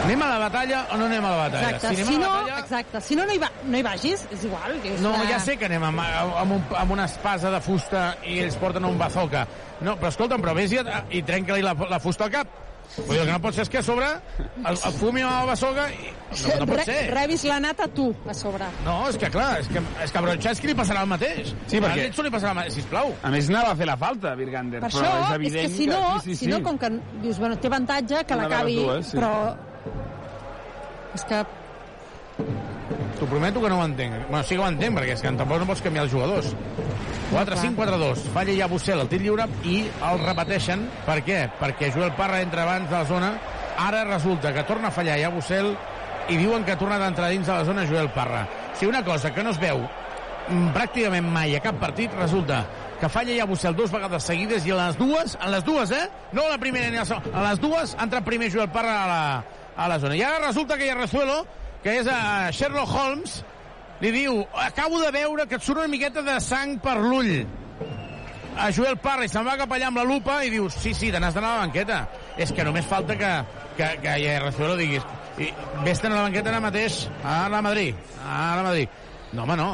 Anem a la batalla o no anem a la batalla? Exacte. Si anem Si a la no, batalla... exacte. Si no, no hi, va, no hi vagis, és igual. És No, una... ja sé que anem amb, amb, un, amb una espasa de fusta i ells porten un bazooka. No, però escolta'm, però vés i, i trenca-li la, la fusta al cap. Vull dir, el que no pot ser és que a sobre el, el fumi amb la bazooka... I... No, no pot Re, ser. rebis la nata tu, a sobre. No, és que clar, és que, és que a Bronchesky li passarà el mateix. Sí, perquè- A li passarà el mateix, sisplau. A més, anava a fer la falta, Virgander. Per però això, és és, evident que si no, sí, sí, si no, com que dius, bueno, té avantatge que l'acabi, sí. però... És que T'ho prometo que no ho entenc. Bueno, sí que ho entenc, perquè és que tampoc no pots canviar els jugadors. 4-5-4-2. Falla ja Bussel el tir lliure i el repeteixen. Per què? Perquè Joel Parra entra abans de la zona. Ara resulta que torna a fallar ja Bussel i diuen que torna d'entrar dins de la zona Joel Parra. Sigui, una cosa que no es veu mm, pràcticament mai a cap partit resulta que falla ja Bussel dues vegades seguides i a les dues, en les dues, eh? No a la primera ni a la segona, a les dues entra primer Joel Parra a la, a la zona. I ara resulta que hi ha Rezuelo, que és a Sherlock Holmes, li diu, acabo de veure que et surt una miqueta de sang per l'ull. A Joel Parra i se'n va cap allà amb la lupa i dius, sí, sí, te n'has d'anar a la banqueta. És que només falta que, que, que ja Rezuelo diguis, i vés-te'n a la banqueta ara mateix, a la Madrid, a la Madrid. No, home, no.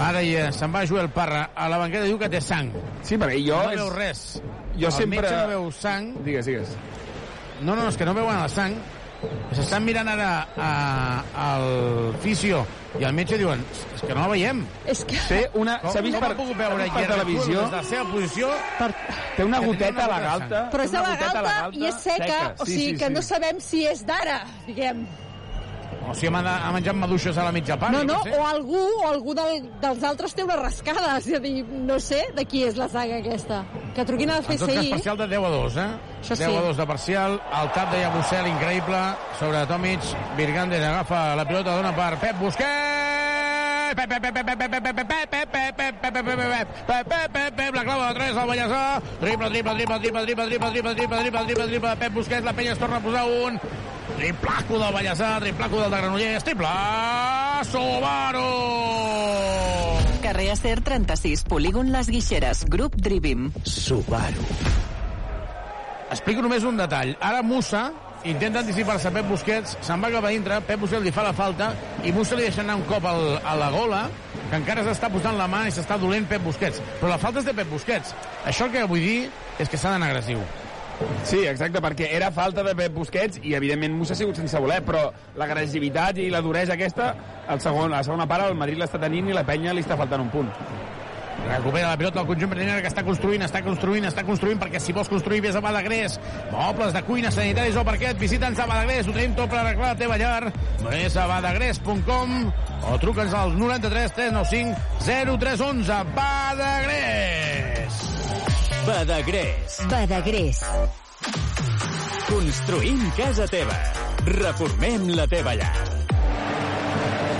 Ara ja se'n va Joel Parra a la banqueta diu que té sang. Sí, perquè jo... No és- veu res. Jo el sempre- metge no veu sang. Digues, digues. No, no, és que no veuen la sang. S'estan mirant ara a, al fisio i el metge diuen, és que no la veiem. És que... Té una... Com, S'ha vist com per, ha pogut veure per televisió... Des de la seva posició... Per... Té una goteta a la galta. Però és una la goteta a galta i és seca, o Sí, sigui sí, que sí. no sabem si és d'ara, diguem. O sigui, ha, ha menjat maduixes a la mitja part. No, no, sé. o algú, o algú del, dels altres té una rascada, és a dir, no sé de qui és la saga aquesta. Que truquin al En tot cas, parcial de 10 a 2, eh? Això 10 sí. a 2 de parcial. El tap de Yabusel, increïble, sobre Tomic. Virgander agafa la pilota, dona per Pep Busquets. La clava de 3 al Vallèsà. Triple, triple, triple, triple, triple, triple, triple, triple, triple, triple, triple, Pep Busquets, la penya es torna a posar un. Triplaco del Vallèsà, triplaco del de Granollers, triple Subaru! Carrer Acer 36, polígon Les Guixeres, grup Drivim. Subaru. Explico només un detall. Ara Musa intenta anticipar-se Pep Busquets, se'n va cap a dintre, Pep Busquets li fa la falta i Musa li deixa anar un cop al, a la gola que encara s'està posant la mà i s'està dolent Pep Busquets. Però la falta és de Pep Busquets. Això el que vull dir és que s'ha d'anar agressiu. Sí, exacte, perquè era falta de Pep Busquets i, evidentment, Musa ha sigut sense voler, però l'agressivitat i la duresa aquesta, el segon, la segona part, el Madrid l'està tenint i la penya li està faltant un punt. Recupera la pilota el conjunt brenera que està construint, està construint, està construint, perquè si vols construir vés a Badagrés. Mobles de cuina, sanitaris o parquet, visita'ns a Badagrés, ho tenim tot per arreglar la teva llar. Vés a badagrés.com o truca'ns al 93 395 0311. Badagrés! Badagrés. Badagrés. Construïm casa teva. Reformem la teva llar.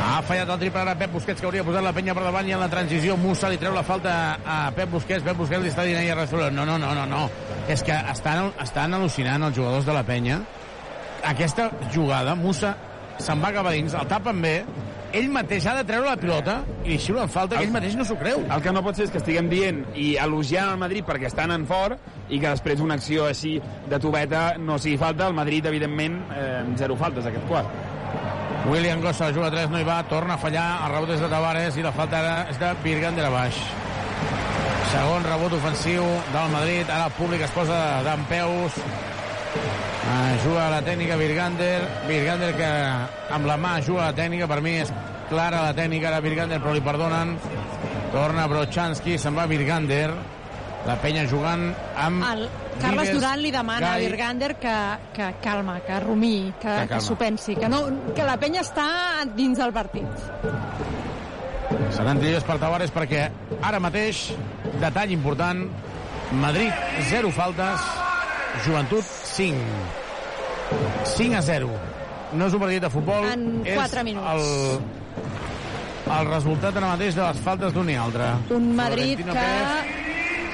Ha fallat el triple ara Pep Busquets, que hauria posat la penya per davant i en la transició Musa li treu la falta a Pep Busquets. Pep Busquets li està dient ahir a Rezuelo, no, no, no, no, no. És que estan, estan al·lucinant els jugadors de la penya. Aquesta jugada, Musa se'n va cap a dins, el tapen bé, ell mateix ha de treure la pilota i li xiulen falta, que ell mateix no s'ho creu. El que no pot ser és que estiguem dient i elogiant el Madrid perquè estan en fort i que després una acció així de tubeta no sigui falta. El Madrid, evidentment, eh, zero faltes aquest quart. William Gossa juga 3, no hi va, torna a fallar, el rebot és de Tavares i la falta ara és de Virgander a baix. Segon rebot ofensiu del Madrid, ara el públic es posa d'en peus, uh, juga la tècnica Virgander, Virgander que amb la mà juga la tècnica, per mi és clara la tècnica de Virgander, però li perdonen, torna Brochanski, se'n va Virgander, la penya jugant amb El Carles Vives, Duran li demana a Gai. Virgander que, que calma, que rumí, que, Que que, s'ho pensi, que, no, que la penya està dins del partit. Seran trilles per Tavares perquè ara mateix, detall important, Madrid 0 faltes, Joventut 5. 5 a 0. No és un partit de futbol, En és quatre minuts. El, el resultat ara mateix de les faltes d'un i altre. Un Madrid Florentino que Pérez,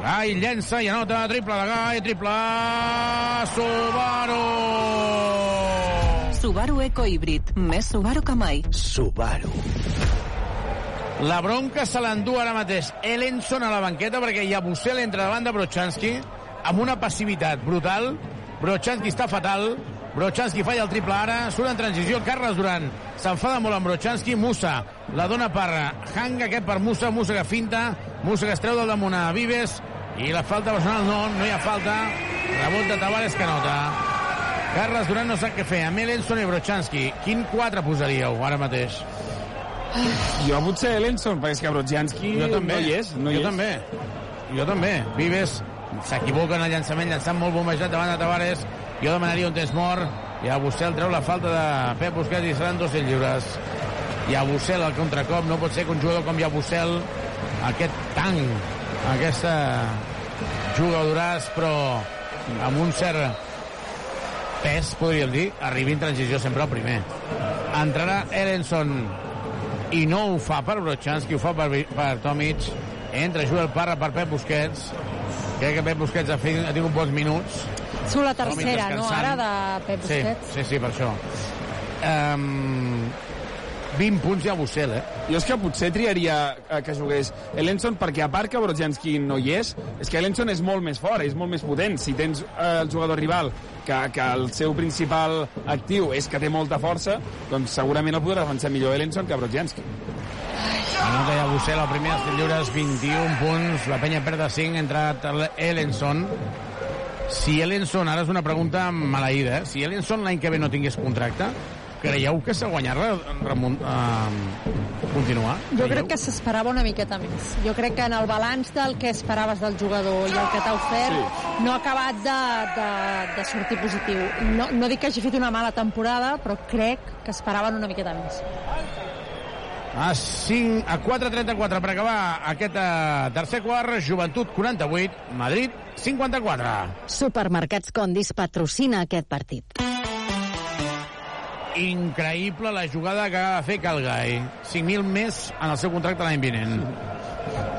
Gai llença i anota, triple de Gai, triple Subaru. Subaru Eco Híbrid. Més Subaru que mai. Subaru. La bronca se l'endú ara mateix Ellenson a la banqueta perquè Yabusel entra davant de Brochanski amb una passivitat brutal. Brochanski està fatal. Brochanski falla el triple ara. Surt en transició Carles Duran. S'enfada molt amb Brochanski. Musa la dona per Hanga, aquest per Musa. Musa que finta. Musa que es treu del damunt a Vives. I la falta personal no, no hi ha falta. Rebot de Tavares que nota. Carles Duran no sap què fer. Amb Ellenson i Brochanski. Quin 4 posaríeu ara mateix? Jo potser Ellenson, perquè és que Brodzianski Jo també. no hi és. No hi jo és. també. Jo també. Vives s'equivoca en el llançament, llançant molt bombejat davant de Tavares. Jo demanaria un temps mort. I a Bussel treu la falta de Pep Busquets i seran dos lliures. I a Bussel al contracop. No pot ser que un jugador com Bussel aquest tanc, aquesta jugadoràs, però amb un cert pes, podríem dir, arribi en transició sempre al primer. Entrarà Ellenson i no ho fa per Brochanski, ho fa per, per Tomic. Entra Joel Parra per Pep Busquets. Crec que Pep Busquets ha, fet, ha tingut bons minuts. Surt la tercera, no? Ara de Pep Sí, Busquets. sí, sí, per això. Um, 20 punts ja a Bussel, eh? Jo és que potser triaria eh, que jugués Ellenson perquè a part que Brodzianski no hi és, és que Ellenson és molt més fort, és molt més potent. Si tens eh, el jugador rival que, que el seu principal actiu és que té molta força, doncs segurament el podrà defensar millor Ellenson que Brodzianski. Anota ja Bussel, el primer dels lliures, 21 punts, la penya perd de 5, ha entrat Ellenson. Si Ellenson, ara és una pregunta maleïda, eh? si Ellenson l'any que ve no tingués contracte, creieu que s'ha guanyat re, remont, uh, continuar? Jo crec que s'esperava una miqueta més. Jo crec que en el balanç del que esperaves del jugador i el que t'ha ofert sí. no ha acabat de, de, de sortir positiu. No, no dic que hagi fet una mala temporada, però crec que esperaven una miqueta més. A, 5, a 4.34 per acabar aquest uh, tercer quart, Joventut 48, Madrid 54. Supermercats Condis patrocina aquest partit. Increïble la jugada que va fer Calgai. 5.000 més en el seu contracte l'any vinent.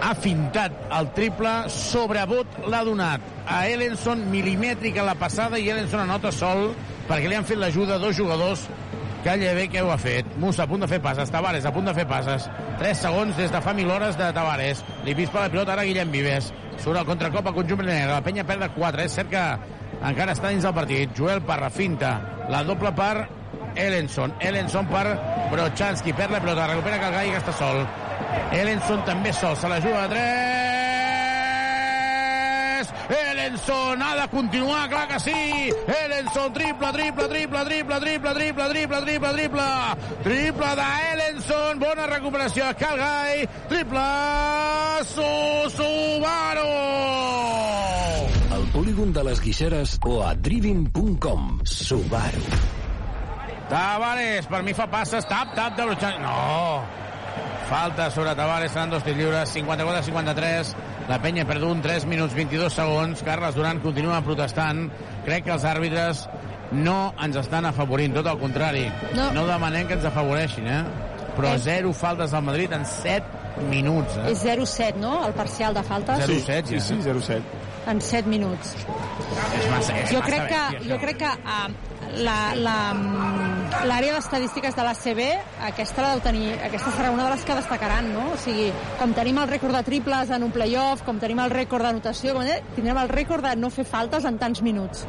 Ha fintat el triple, sobrebot l'ha donat a Ellenson, milimètrica la passada, i Ellenson anota sol perquè li han fet l'ajuda dos jugadors Calla bé que ho ha fet. Musa a punt de fer passes. Tavares a punt de fer passes. 3 segons des de fa mil hores de Tavares. Li pispa la pilota ara Guillem Vives. Surt el contracop a conjunt negre. La penya perd de 4. És cert que encara està dins del partit. Joel Parra finta. La doble per Ellenson. Ellenson per Brochanski. Perd la pilota. Recupera Calgai que està sol. Ellenson també sol. Se la juga a 3. Ellenson ha de continuar, clar que sí. Ellenson, triple, triple, triple, triple, triple, triple, triple, triple, triple. Triple d'Ellenson, bona recuperació a Calgai. Triple Su Subaru. Al polígon de les Guixeres o a driving.com. Subaru. Tavares, per mi fa passes, tap, tap de Brochan... No! Falta sobre Tavares, seran dos lliures, 54-53. La penya perdut 3 minuts 22 segons. Carles Duran continua protestant. Crec que els àrbitres no ens estan afavorint, tot el contrari. No. no demanem que ens afavoreixin, eh? Però És- zero faltes al Madrid en 7 minuts, eh? És 0-7, no?, el parcial de faltes? 0-7, Sí, sí, 0-7. En 7 minuts. És massa, és Jo massa crec que, bèstia, jo crec que uh, la- la, l'àrea d'estadístiques de l'ACB, aquesta la deu tenir, aquesta serà una de les que destacaran, no? O sigui, com tenim el rècord de triples en un playoff, com tenim el rècord d'anotació, com eh, tindrem el rècord de no fer faltes en tants minuts.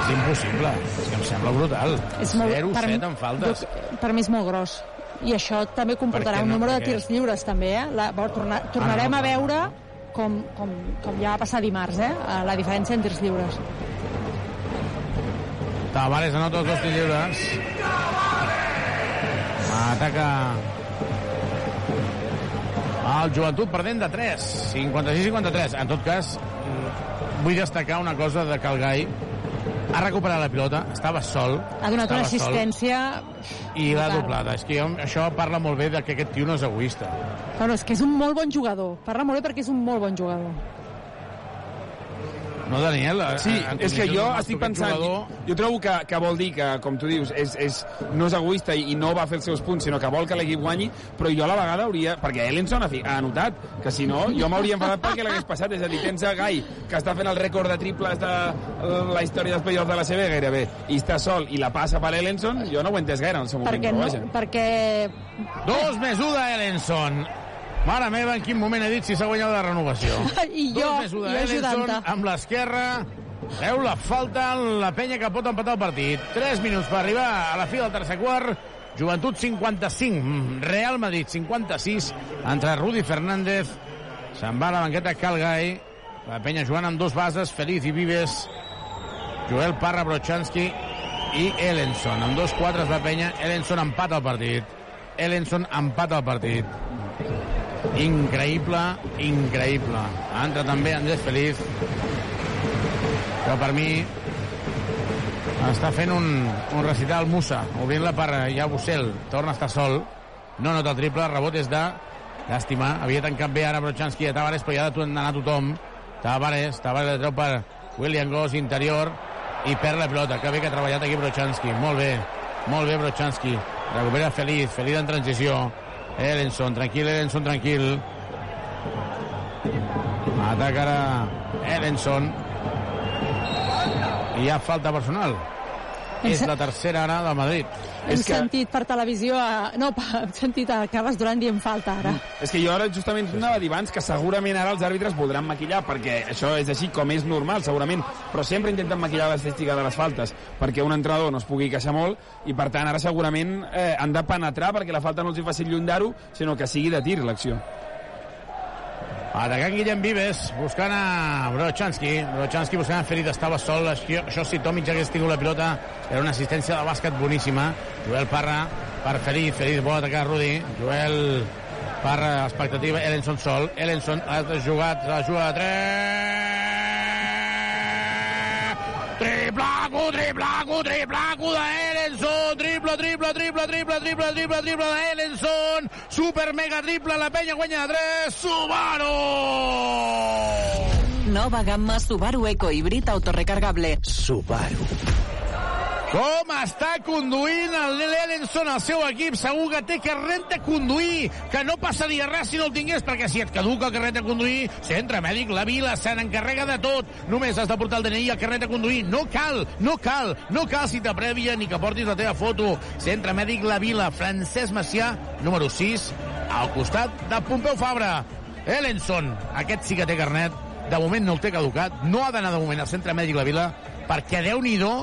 És impossible. És que em sembla brutal. És molt- per mi- 0-7 en faltes. Jo- Per mi és molt gros. I això també comportarà Per què un no? número de Per tirs lliures, també, eh? La, bo, torna, tornarem Ah, no, a no, veure com, com, com ja va passar dimarts, eh? eh, La diferència en tirs lliures. Tavares anota els dos lliures. Ataca el joventut perdent de 3. 56-53. En tot cas, vull destacar una cosa de Calgai. Ha recuperat la pilota, estava sol. Ha donat una estava sol, assistència... I l'ha doblada. És que jo, això parla molt bé de que aquest tio no és egoista. Bueno, és que és un molt bon jugador. Parla molt bé perquè és un molt bon jugador. No, Daniel? Sí, en és que jo estic pensant... Jugador... Jo trobo que, que vol dir que, com tu dius, és, és, no és egoista i, i no va fer els seus punts, sinó que vol que l'equip guanyi, però jo a la vegada hauria... Perquè Ellenson ha, fi- ha anotat, que si no, jo m'hauria enfadat perquè l'hagués passat. És a dir, tens a Gai, que està fent el rècord de triples de eh, la història dels playoffs de la CB gairebé, i està sol i la passa per Ellenson, jo no ho he entès gaire en el seu moment, Perquè, no, perquè Dos més 1 d'Ellenson. Mare meva, en quin moment he dit si s'ha guanyat la renovació. <laughs> I jo, Dos més 1 jo ajudant-te. amb l'esquerra. Veu la falta, la penya que pot empatar el partit. 3 minuts per arribar a la fi del tercer quart. Joventut 55, Real Madrid 56, entre Rudi Fernández, se'n va a la banqueta Calgai, la penya jugant amb dos bases, Feliz i Vives, Joel Parra, Brochanski i Ellenson. Amb dos quatres la penya, Ellenson empata el partit. Ellenson empata el partit. Increïble, increïble. Entra també Andrés Feliz, que per mi està fent un, un recital Musa, obrint-la per Yabusel. Torna a estar sol. No nota el triple, rebot és de Llàstima, havia tancat bé ara Brochanski a Tavares, però ja ha d'anar tothom. Tavares, Tavares la treu per William Goss, interior, i perd la pilota. Que bé que ha treballat aquí Brochanski. Molt bé, molt bé Brochanski. Recupera Feliz, Feliz en transició. Ellenson, tranquil, Ellenson, tranquil. Ataca ara Ellenson. I hi ha falta personal. És la tercera ara del Madrid. Hem sentit per televisió... A... No, <laughs> hem sentit a Carles Duran dient falta, ara. És que jo ara justament anava a dir abans que segurament ara els àrbitres voldran maquillar, perquè això és així com és normal, segurament, però sempre intenten maquillar l'estètica de les faltes, perquè un entrenador no es pugui queixar molt, i per tant ara segurament eh, han de penetrar perquè la falta no els hi faci llunyar-ho, sinó que sigui de tir l'acció. Atacant Guillem Vives, buscant a Brochanski. Brochanski buscant a Ferit, estava sol. Això, això si Tomic hagués tingut la pilota, era una assistència de bàsquet boníssima. Joel Parra per Ferit, Ferit vol atacar Rudi. Joel Parra, expectativa, Ellenson sol. Ellenson ha jugat, ha jugat a 3. Triplaco, triplaco, triplaco d'Ellenson. Triple, triple, triple, triple, triple, triple, triple d'Ellenson. Super mega triple, la penya guanya de 3. Subaru! Nova gamma Subaru Eco Híbrid autorecargable. Subaru. Com està conduint el l'Ellenson al seu equip? Segur que té carnet de conduir, que no passaria res si no el tingués, perquè si et caduca el carnet de conduir, centre mèdic, la vila se n'encarrega de tot. Només has de portar el DNI i el carnet de conduir. No cal, no cal, no cal cita prèvia ni que portis la teva foto. Centre mèdic, la vila, Francesc Macià, número 6, al costat de Pompeu Fabra. Ellenson, aquest sí que té carnet, de moment no el té caducat, no ha d'anar de moment al centre mèdic la vila, perquè déu-n'hi-do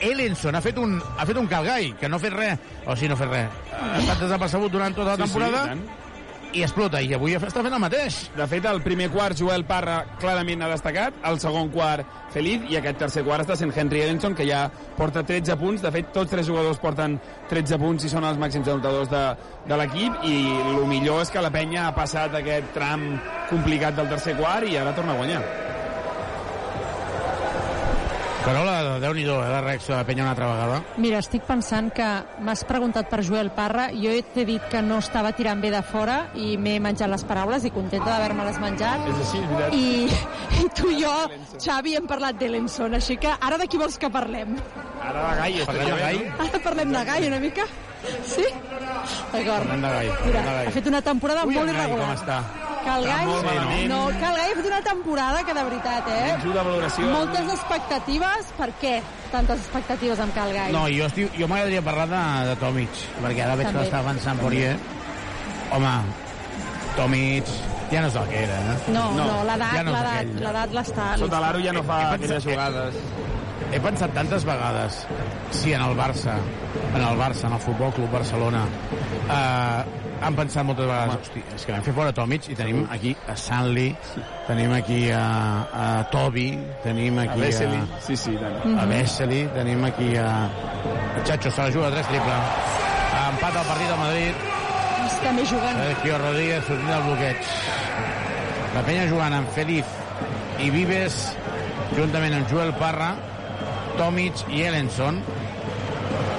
Ellenson ha fet un, ha fet un calgai, que no ha fet res, o sigui, no ha fet res. Ha estat desapercebut durant tota la Sí, sí, temporada i tant. i explota, i avui està fent el mateix. De fet, el primer quart Joel Parra clarament ha destacat, el segon quart Feliz, i aquest tercer quart està sent Henry Ellenson, que ja porta 13 punts. De fet, tots tres jugadors porten 13 punts i són els màxims anotadors de, de l'equip, i el millor és que la penya ha passat aquest tram complicat del tercer quart i ara torna a guanyar. Carola, Déu-n'hi-do, eh, la reacció de la penya una altra vegada. Mira, estic pensant que m'has preguntat per Joel Parra, jo t'he dit que no estava tirant bé de fora i m'he menjat les paraules i contenta d'haver-me-les menjat. És així, és. I, <laughs> I tu i jo, Xavi, hem parlat d'Elenson, així que ara de qui vols que parlem? Ara de Gai, Parlem de Gai? Ara parlem de Gai una mica? Sí? D'acord. De Gai. Mira, parlem de Gai. ha fet una temporada Ui, molt irregular. com està? Que el Gai, malament. no, que el Gai ha fet una temporada que de veritat, eh? Una valoració. Moltes expectatives, per què tantes expectatives amb Cal Gai? No, jo, estic, jo m'agradaria parlar de, de Tomic, perquè ara veig que l'està avançant Poirier. Home, Tomic ja no és el que era, eh? No, no, l'edat, Ja no l'edat, l'està... Sota l'aro ja no fa He aquelles pensat- jugades. He pensat tantes vegades si en el Barça, en el Barça, en el Futbol Club Barcelona, eh, han pensat moltes vegades, hosti, és que vam fer fora Tomic i tenim aquí a Sanli, tenim aquí a, a Tobi, tenim A aquí Vesely. a, Sí, sí, tant. a Vesely, tenim aquí a, a Chacho, se la juga tres triple. Empat al partit al Madrid, És també jugant. Sergio Rodríguez sortint del bloqueig. La penya jugant amb Feliz i Vives, juntament amb Joel Parra, Tomic i Ellenson.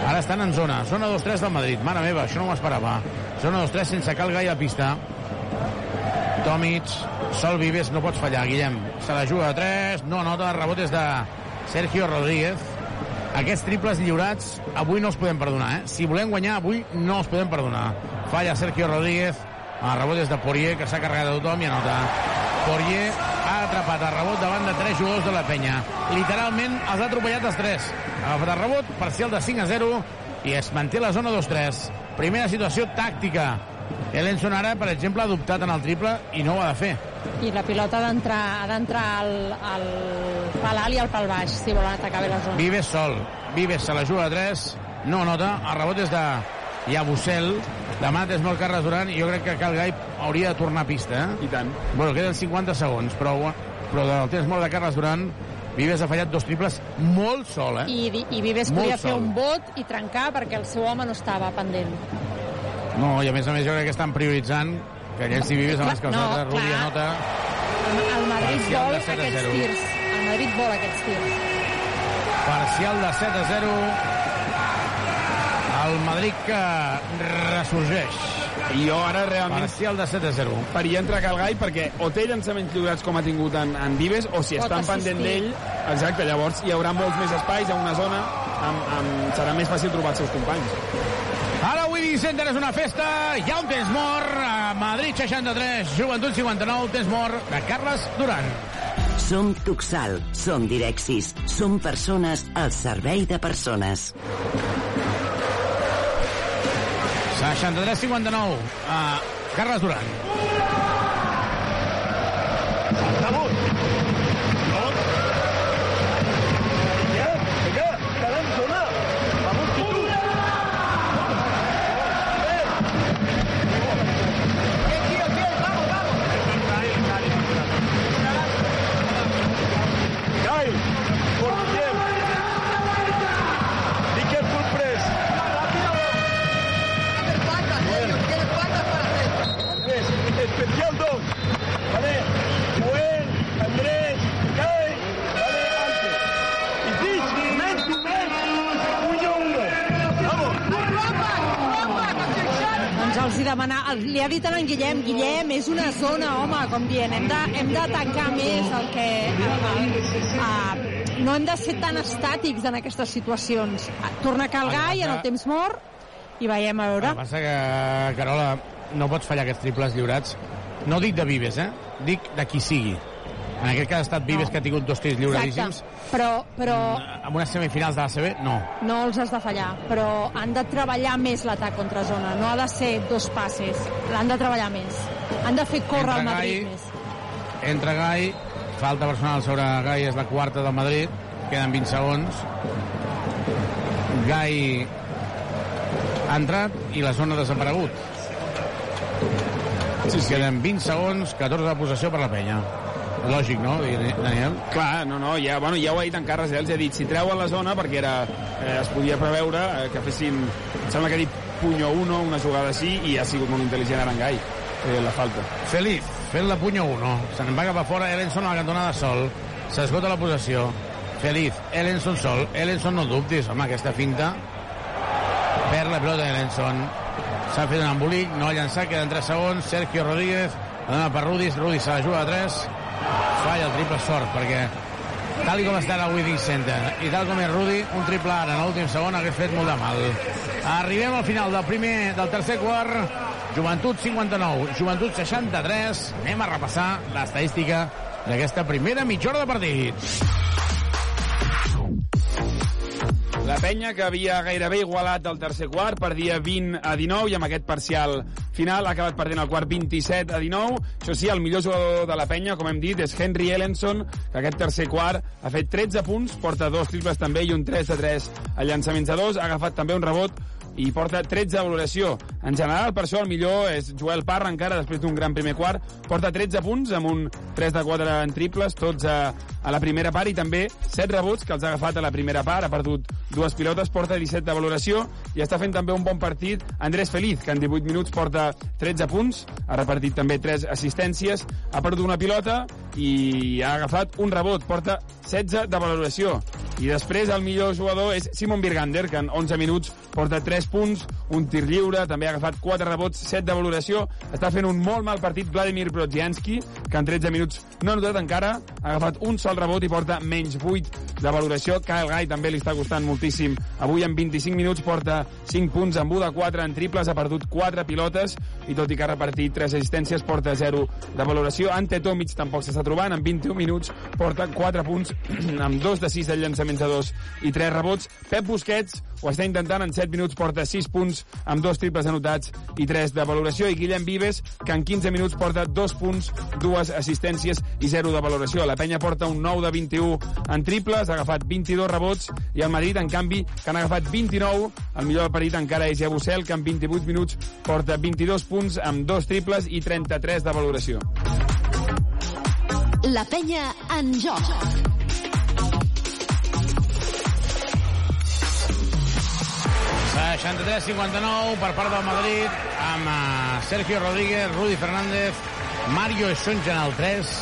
Ara estan en zona. Zona 2-3 del Madrid. Mare meva, això no m'ho esperava. Zona 2-3 sense cal gai a pista. Tomic, Sol Vives, no pots fallar, Guillem. Se la juga a 3, no nota, rebot és de Sergio Rodríguez. Aquests triples lliurats avui no els podem perdonar, eh? Si volem guanyar avui no els podem perdonar. Falla Sergio Rodríguez, el rebot és de Poirier, que s'ha carregat a tothom i anota. Poirier atrapat el rebot davant de tres jugadors de la penya. Literalment els ha atropellat els tres. Ha agafat el rebot, parcial de 5 a 0, i es manté la zona 2-3. Primera situació tàctica. Elenson ara, per exemple, ha adoptat en el triple i no ho ha de fer. I la pilota ha d'entrar al, al pal alt i al pal baix, si volen atacar bé la zona. Vives sol. Vives se la juga a 3. No nota. El rebot és de Yabusel. Demanat és molt Carles Duran i jo crec que Cal Gai hauria de tornar a pista. Eh? I tant. Bueno, queden 50 segons, però, però del temps molt de Carles Duran Vives ha fallat dos triples molt sol, eh? I, i Vives Molt podia fer un bot i trencar perquè el seu home no estava pendent. No, i a més a més jo crec que estan prioritzant que llenci Vives abans que els No, altres. Clar. anota. El, el Madrid vol de 7 a aquests 0. tirs. El Madrid vol aquests tirs. Parcial de 7 a 0. El Madrid que ressorgeix. I jo ara realment Parcial de 7 a 0. faria entrar Calgai perquè o té llançaments lliurats com ha tingut en, en Vives o si Pot estan assistir. pendent d'ell, exacte, llavors hi haurà molts més espais, ha una zona, amb, amb, serà més fàcil trobar els seus companys. Ara Widi Center és una festa, hi ha un temps mort, a Madrid 63, Joventut 59, temps mort de Carles Duran. Som Tuxal, som Direxis, som persones al servei de persones. 63-59, a Carles Duran. Li ha dit a en Guillem, Guillem, és una zona, home, com dient, hem de, hem de tancar més el que... A, a, no hem de ser tan estàtics en aquestes situacions. Torna a Calgai en el temps mort i veiem a veure. El que passa que, Carola, no pots fallar aquests triples lliurats. No dic de Vives, eh? Dic de qui sigui. En aquest cas ha estat Vives, que ha tingut dos tirs lliuradíssims. Però, però En unes semifinals de l'ACB, no. no els has de fallar, però han de treballar més l'atac contra zona, no ha de ser dos passes, l'han de treballar més. Han de fer córrer el Entra Madrid Gai. més. Entra Gai, falta personal sobre Gai, és la quarta del Madrid, queden 20 segons. Gai ha entrat i la zona ha desaparegut. Sí, sí. Queden 20 segons, 14 de possessió per la penya. Lògic, no, Daniel? Clar, no, no, ja, bueno, ja ho ha dit en Carles, eh? els ha dit, si treuen la zona, perquè era, eh, es podia preveure eh, que fessin, em sembla que ha dit punyo uno, una jugada així, i ha sigut molt intel·ligent Arangai, eh, la falta. Feliz, fent la punya 1. Se'n va cap a fora, Elenson a la cantonada sol. S'esgota la possessió. Feliz. Ellenson sol. Ellenson no dubtis, home, aquesta finta. Perd la pelota Ellenson. S'ha fet un embolic, no ha llançat, queden 3 segons. Sergio Rodríguez, la dona per Rudis, Rudis se la juga a 3. Falla el triple sort, perquè tal com està el Withing Center i tal com és Rudi, un triple ara en l'últim segon hagués fet molt de mal. Arribem al final del primer, del tercer quart. Joventut 59, Joventut 63. Anem a repassar l'estadística d'aquesta primera mitja hora de partit. La penya, que havia gairebé igualat el tercer quart, perdia 20 a 19 i amb aquest parcial final ha acabat perdent el quart 27 a 19. Això sí, el millor jugador de la penya, com hem dit, és Henry Ellenson, que aquest tercer quart ha fet 13 punts, porta dos triples també i un 3 de 3 a llançaments a dos, ha agafat també un rebot i porta 13 de valoració. En general, per això, el millor és Joel Parra, encara, després d'un gran primer quart. Porta 13 punts, amb un 3 de 4 en triples, tots a, a la primera part, i també 7 rebots, que els ha agafat a la primera part. Ha perdut dues pilotes, porta 17 de valoració, i està fent també un bon partit Andrés Feliz, que en 18 minuts porta 13 punts, ha repartit també 3 assistències, ha perdut una pilota i ha agafat un rebot, porta 16 de valoració. I després el millor jugador és Simon Birgander, que en 11 minuts porta 3 punts, un tir lliure, també ha agafat 4 rebots, 7 de valoració. Està fent un molt mal partit Vladimir Brodzianski, que en 13 minuts no ha notat encara, ha agafat un sol rebot i porta menys 8 de valoració. Kyle Guy també li està costant moltíssim. Avui en 25 minuts porta 5 punts amb 1 de 4 en triples, ha perdut 4 pilotes i tot i que ha repartit 3 assistències porta 0 de valoració. Ante Tomic tampoc s'està trobant, en 21 minuts porta 4 punts <clears throat> amb 2 de 6 de llançaments a 2 i 3 rebots. Pep Busquets ho està intentant, en 7 minuts porta 6 punts amb 2 triples anotats i 3 de valoració. I Guillem Vives, que en 15 minuts porta 2 punts, 2 assistències i 0 de valoració. La penya porta un 9 de 21 en triples, ha agafat 22 rebots i el Madrid, en canvi, que han agafat 29. El millor del partit encara és Jabusel, que en 28 minuts porta 22 punts amb 2 triples i 33 de valoració. La penya en joc. 63-59 per part del Madrid amb uh, Sergio Rodríguez, Rudi Fernández, Mario Esonja en el 3,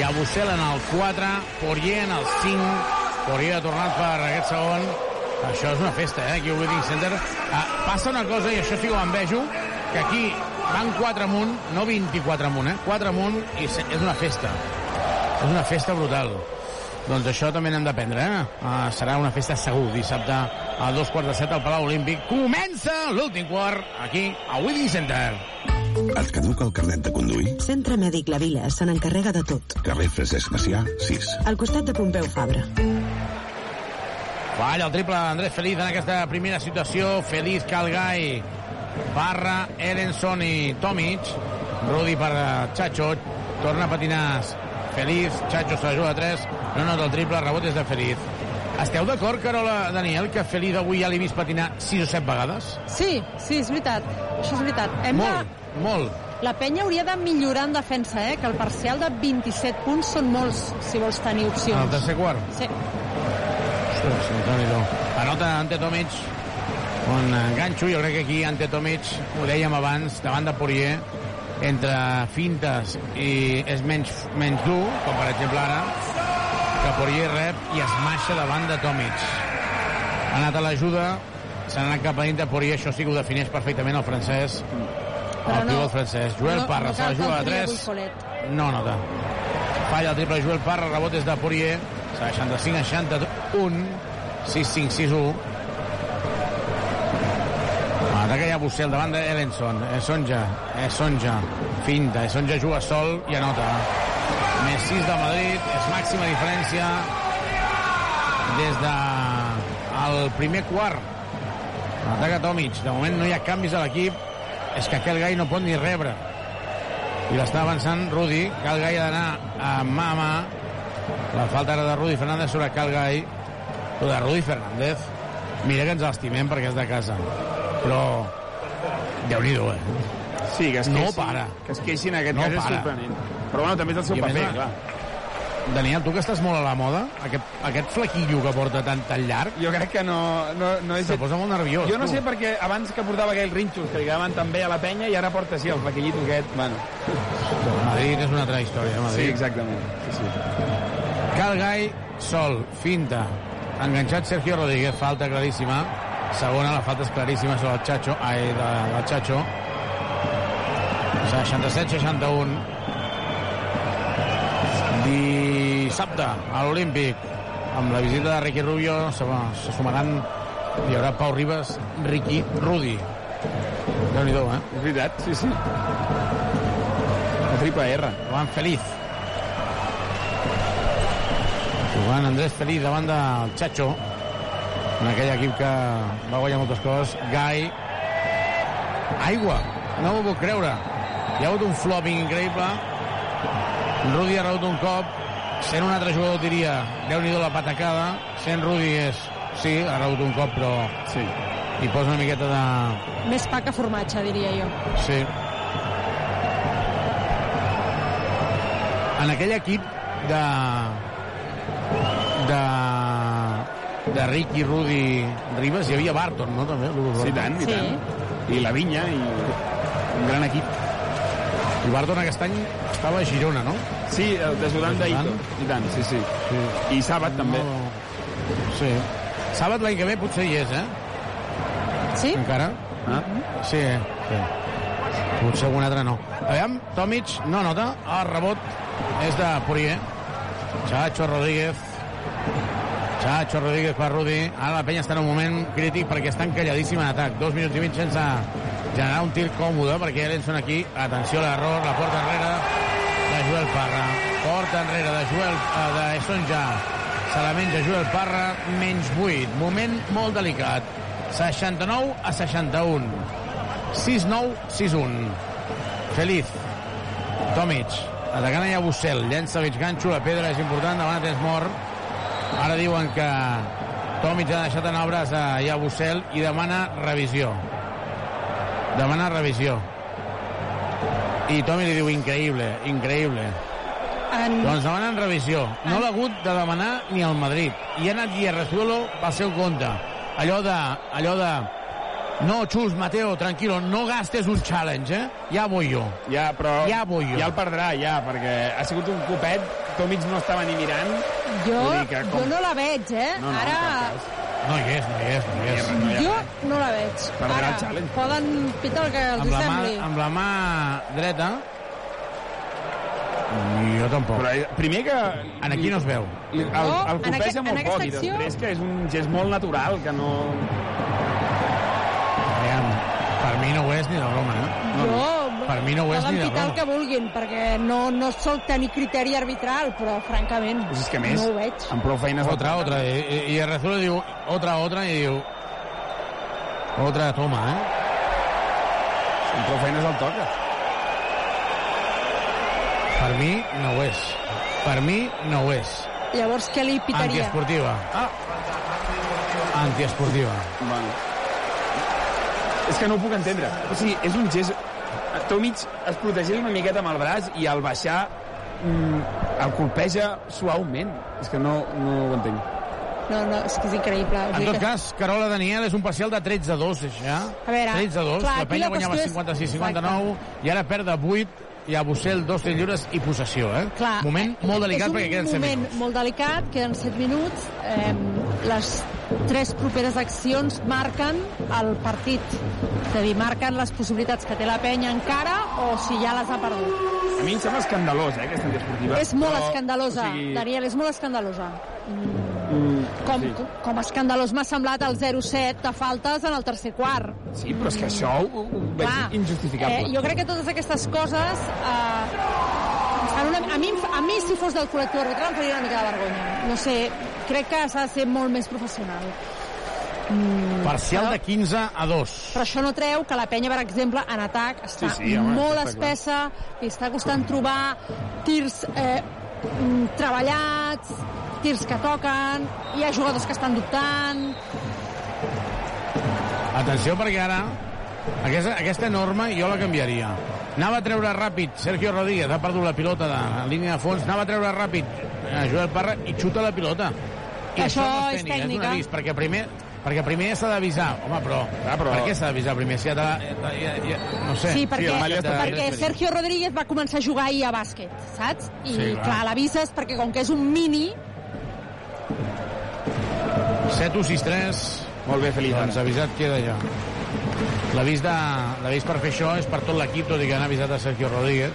Yabusel en el 4, Poirier en el 5, Poirier ha tornat per aquest segon. Això és una festa, eh, aquí al Wedding Center. Uh, passa una cosa, i això sí que ho envejo, que aquí van 4 amunt, no 24 amunt, eh? 4 amunt i és una festa. És una festa brutal. Doncs això també n'hem d'aprendre, eh? Uh, serà una festa segur, dissabte a dos quarts de set al Palau Olímpic. Comença l'últim quart aquí a Wedding Center. Et caduca el carnet de conduir? Centre Mèdic La Vila se n'encarrega de tot. Carrer Francesc Macià, 6. Al costat de Pompeu Fabra. Falla el triple d'Andrés Feliz en aquesta primera situació. Feliz, Calgai, Barra, Erenson i Tomic. Rudi per Chacho. Torna a patinar Feliz. Chacho se la juga a 3. No nota el triple, rebot és de Feliz. Esteu d'acord, Carola Daniel, que Feliz avui ja l'he vist patinar 6 o 7 vegades? Sí, sí, és veritat. Això és veritat. Hem molt, de... molt. La penya hauria de millorar en defensa, eh? que el parcial de 27 punts són molts, si vols tenir opcions. En el tercer quart? Sí. Ostres, sí, déu Anota Ante Tomic, un ganxo, jo crec que aquí Ante Tomic, ho dèiem abans, davant de Poirier, entre fintes i és menys, menys dur, com per exemple ara, que Poirier rep i es maixa davant de Tomic. Ha anat a l'ajuda, s'ha anat cap a dintre, Poirier això sí que ho defineix perfectament el francès, el no. pivot francès. Joel No- Parra no se la juga a que el 3. tria Buifolet. No nota. Falla el triple Joel Parra, rebot és de Poirier. 65 a 61. 6-5-6-1. Ataca ja Bussel davant d'Elenson. Esonja, Esonja, finta. Esonja juga sol i anota. Més 6 de Madrid, és màxima diferència des de el primer quart. Ataca Tomic. De moment no hi ha canvis a l'equip. És que aquell gai no pot ni rebre. I l'està avançant Rudi. Cal Gai ha d'anar a mà a mà. La falta era de Rudi Fernández sobre Cal Gai. O de Rudi Fernández. Mira que ens l'estimem perquè és de casa. Però... Déu-n'hi-do, eh? Sí, que es No queixin, para. Que es queixin aquest No cas és para. sorprenent. Però bueno, també és el seu I més, paper, la- clar. Daniel, tu que estàs molt a la moda, aquest, aquest flequillo que porta tan, tan llarg... Jo crec que no, no, no és... Se posa molt nerviós, Jo no tu. sé perquè abans que portava aquells rinxos que li quedaven tan bé a la penya i ara porta així el flaquillito aquest, bueno. Madrid és una altra història, Madrid. Sí, exactament. Sí, sí. Calgai, sol, finta. Enganxat Sergio Rodríguez, falta claríssima. Segona, la falta és claríssima sobre el Chacho, ai, de, del Chacho. 67-61. Dissabte, a l'Olímpic, amb la visita de Ricky Rubio, se, se sumaran hi haurà Pau Ribas, Ricky, Rudi. déu nhi eh? És veritat, sí, sí. La triple R. Joan Feliz. Jugant Andrés Feliz davant del Chacho, en aquell equip que va guanyar moltes coses. Gai. Aigua. No m'ho puc creure. Hi ha hagut un flopping increïble. Rudi ha rebut un cop. Sent un altre jugador diria, déu nhi la patacada. Sent Rudi és... Sí, ha rebut un cop, però... Sí. I posa una miqueta de... Més pa que formatge, diria jo. Sí. En aquell equip de... de... de Ricky, Rudi, Ribas, hi havia Barton, no? També, Sí, i tant, i Sí. tant. I la Vinya, i un gran equip. I Barton aquest any estava a Girona, no? Sí, el desodant d'Aito. I tant, sí, sí. sí. I Sàbat, també. Sí. Sàbat l'any que ve potser hi és, eh? Sí? Encara? Ah? Sí, eh? sí. Potser algun altre no. Aviam, Tomic no nota. El rebot és de Poirier. Chacho Rodríguez. Chacho Rodríguez per Rudi. Ara la penya està en un moment crític perquè està encalladíssim en atac. Dos minuts i mig sense generar un tir còmode perquè Ellenson aquí, atenció a l'error, la porta enrere de Joel Parra. Porta enrere de Joel, eh, de Esonja. Se la menja Joel Parra, menys 8. Moment molt delicat. 69 a 61. 6-9, 6-1. Feliz. Tomic. Atacant allà Bussel. Llença mig ganxo, la pedra és important, davant temps mort. Ara diuen que Tomic ha deixat en obres a Bussel i demana revisió. Demana revisió. I Tomic li diu increïble, increïble. En... Doncs demanen revisió. No l'ha hagut de demanar ni al Madrid. I ha anat Guillerrezuelo pel seu compte. Allò de... Allò de... No, Xus, Mateo, tranquilo, no gastes un challenge, eh? Ja voy jo. Ja, però Ja vull jo. ja el perdrà, ja, perquè ha sigut un copet, Tomic no estava ni mirant. Jo, Vull dir que com- jo no la veig, eh? No, no, Ara... No hi és, no hi és, no hi és. No hi ha Jo no la veig. Perdrà Ara, el challenge. poden pitar el que els Amb la, mà, sembli. amb la mà dreta... Jo tampoc. Però eh, primer que... En aquí no es veu. El, el, el en en molt aquesta poc i acció- després que és un gest molt natural, que no... Aviam, per mi no ho és ni de broma, eh? Jo, Per mi no ho és poden ni de pitar el broma. que vulguin, perquè no, no sol tenir criteri arbitral, però francament és que més, no ho veig. amb prou feines... Otra, otra. I, i, i el Rezuelo diu otra, otra, i diu... Otra toma, eh? Amb prou feines el toca. Per mi no ho és. Per mi no ho és. Llavors, què li pitaria? Antiesportiva. Ah, Antiesportiva. bueno. És que no ho puc entendre. O sigui, és un gest... Tomic es protegeix una miqueta amb el braç i al baixar mm, el colpeja suaument. És que no, no ho entenc. No, no, és que és increïble. O En tot que- cas, Carola Daniel és un parcial de 13 a 2, això. A veure, 13 a 2, clar, la aquí penya la guanyava qüestió és- 56-59 i ara perd de 8 i a Bussel dos tirs lliures i possessió, eh? Clar, moment molt delicat és un perquè queden 7 moment minuts. molt delicat, queden 7 minuts. Eh, les tres properes accions marquen el partit. És a dir, marquen les possibilitats que té la penya encara o si ja les ha perdut. A mi em sembla escandalós, eh, aquesta antiesportiva. És molt Però, escandalosa, o sigui, Daniel, és molt escandalosa. Mm, Com, sí. com escandalós m'ha semblat el 0-7 de faltes en el tercer quart. Sí, però és que això ho, ho veig Clar, injustificable. Eh, jo crec que totes aquestes coses... Eh, una, a, mi, a mi, si fos del col·lectiu arbitral, em faria una mica de vergonya. No sé, crec que s'ha de ser molt més professional. Mm, Parcial però, de 15 a 2. però això no treu que la penya, per exemple, en atac està Sí, sí, home, molt clar. espessa, li està costant trobar tirs eh, mm, treballats, tirs que toquen, hi ha jugadors que estan dubtant... Atenció perquè ara aquesta, aquesta norma jo la canviaria. Anava a treure ràpid Sergio Rodríguez, ha perdut la pilota de la línia de fons, anava a treure ràpid a Joel Parra i xuta la pilota. I Això no és tècnica, tècnica. És un avís, perquè primer perquè primer s'ha d'avisar. Home, però, Ah, però- per què s'ha d'avisar primer? Si ja, te la, ja, ja, ja, no sé. Sí, perquè, Malla està- perquè Sergio Rodríguez va començar a jugar ahir a bàsquet, saps? I, Sí, clar. clar, l'avises perquè com que és un mini, 7 1 6 3 Molt bé, Feliz. doncs avisat queda ja l'avís de l'avís per fer això és per tot l'equip tot i que han avisat a Sergio Rodríguez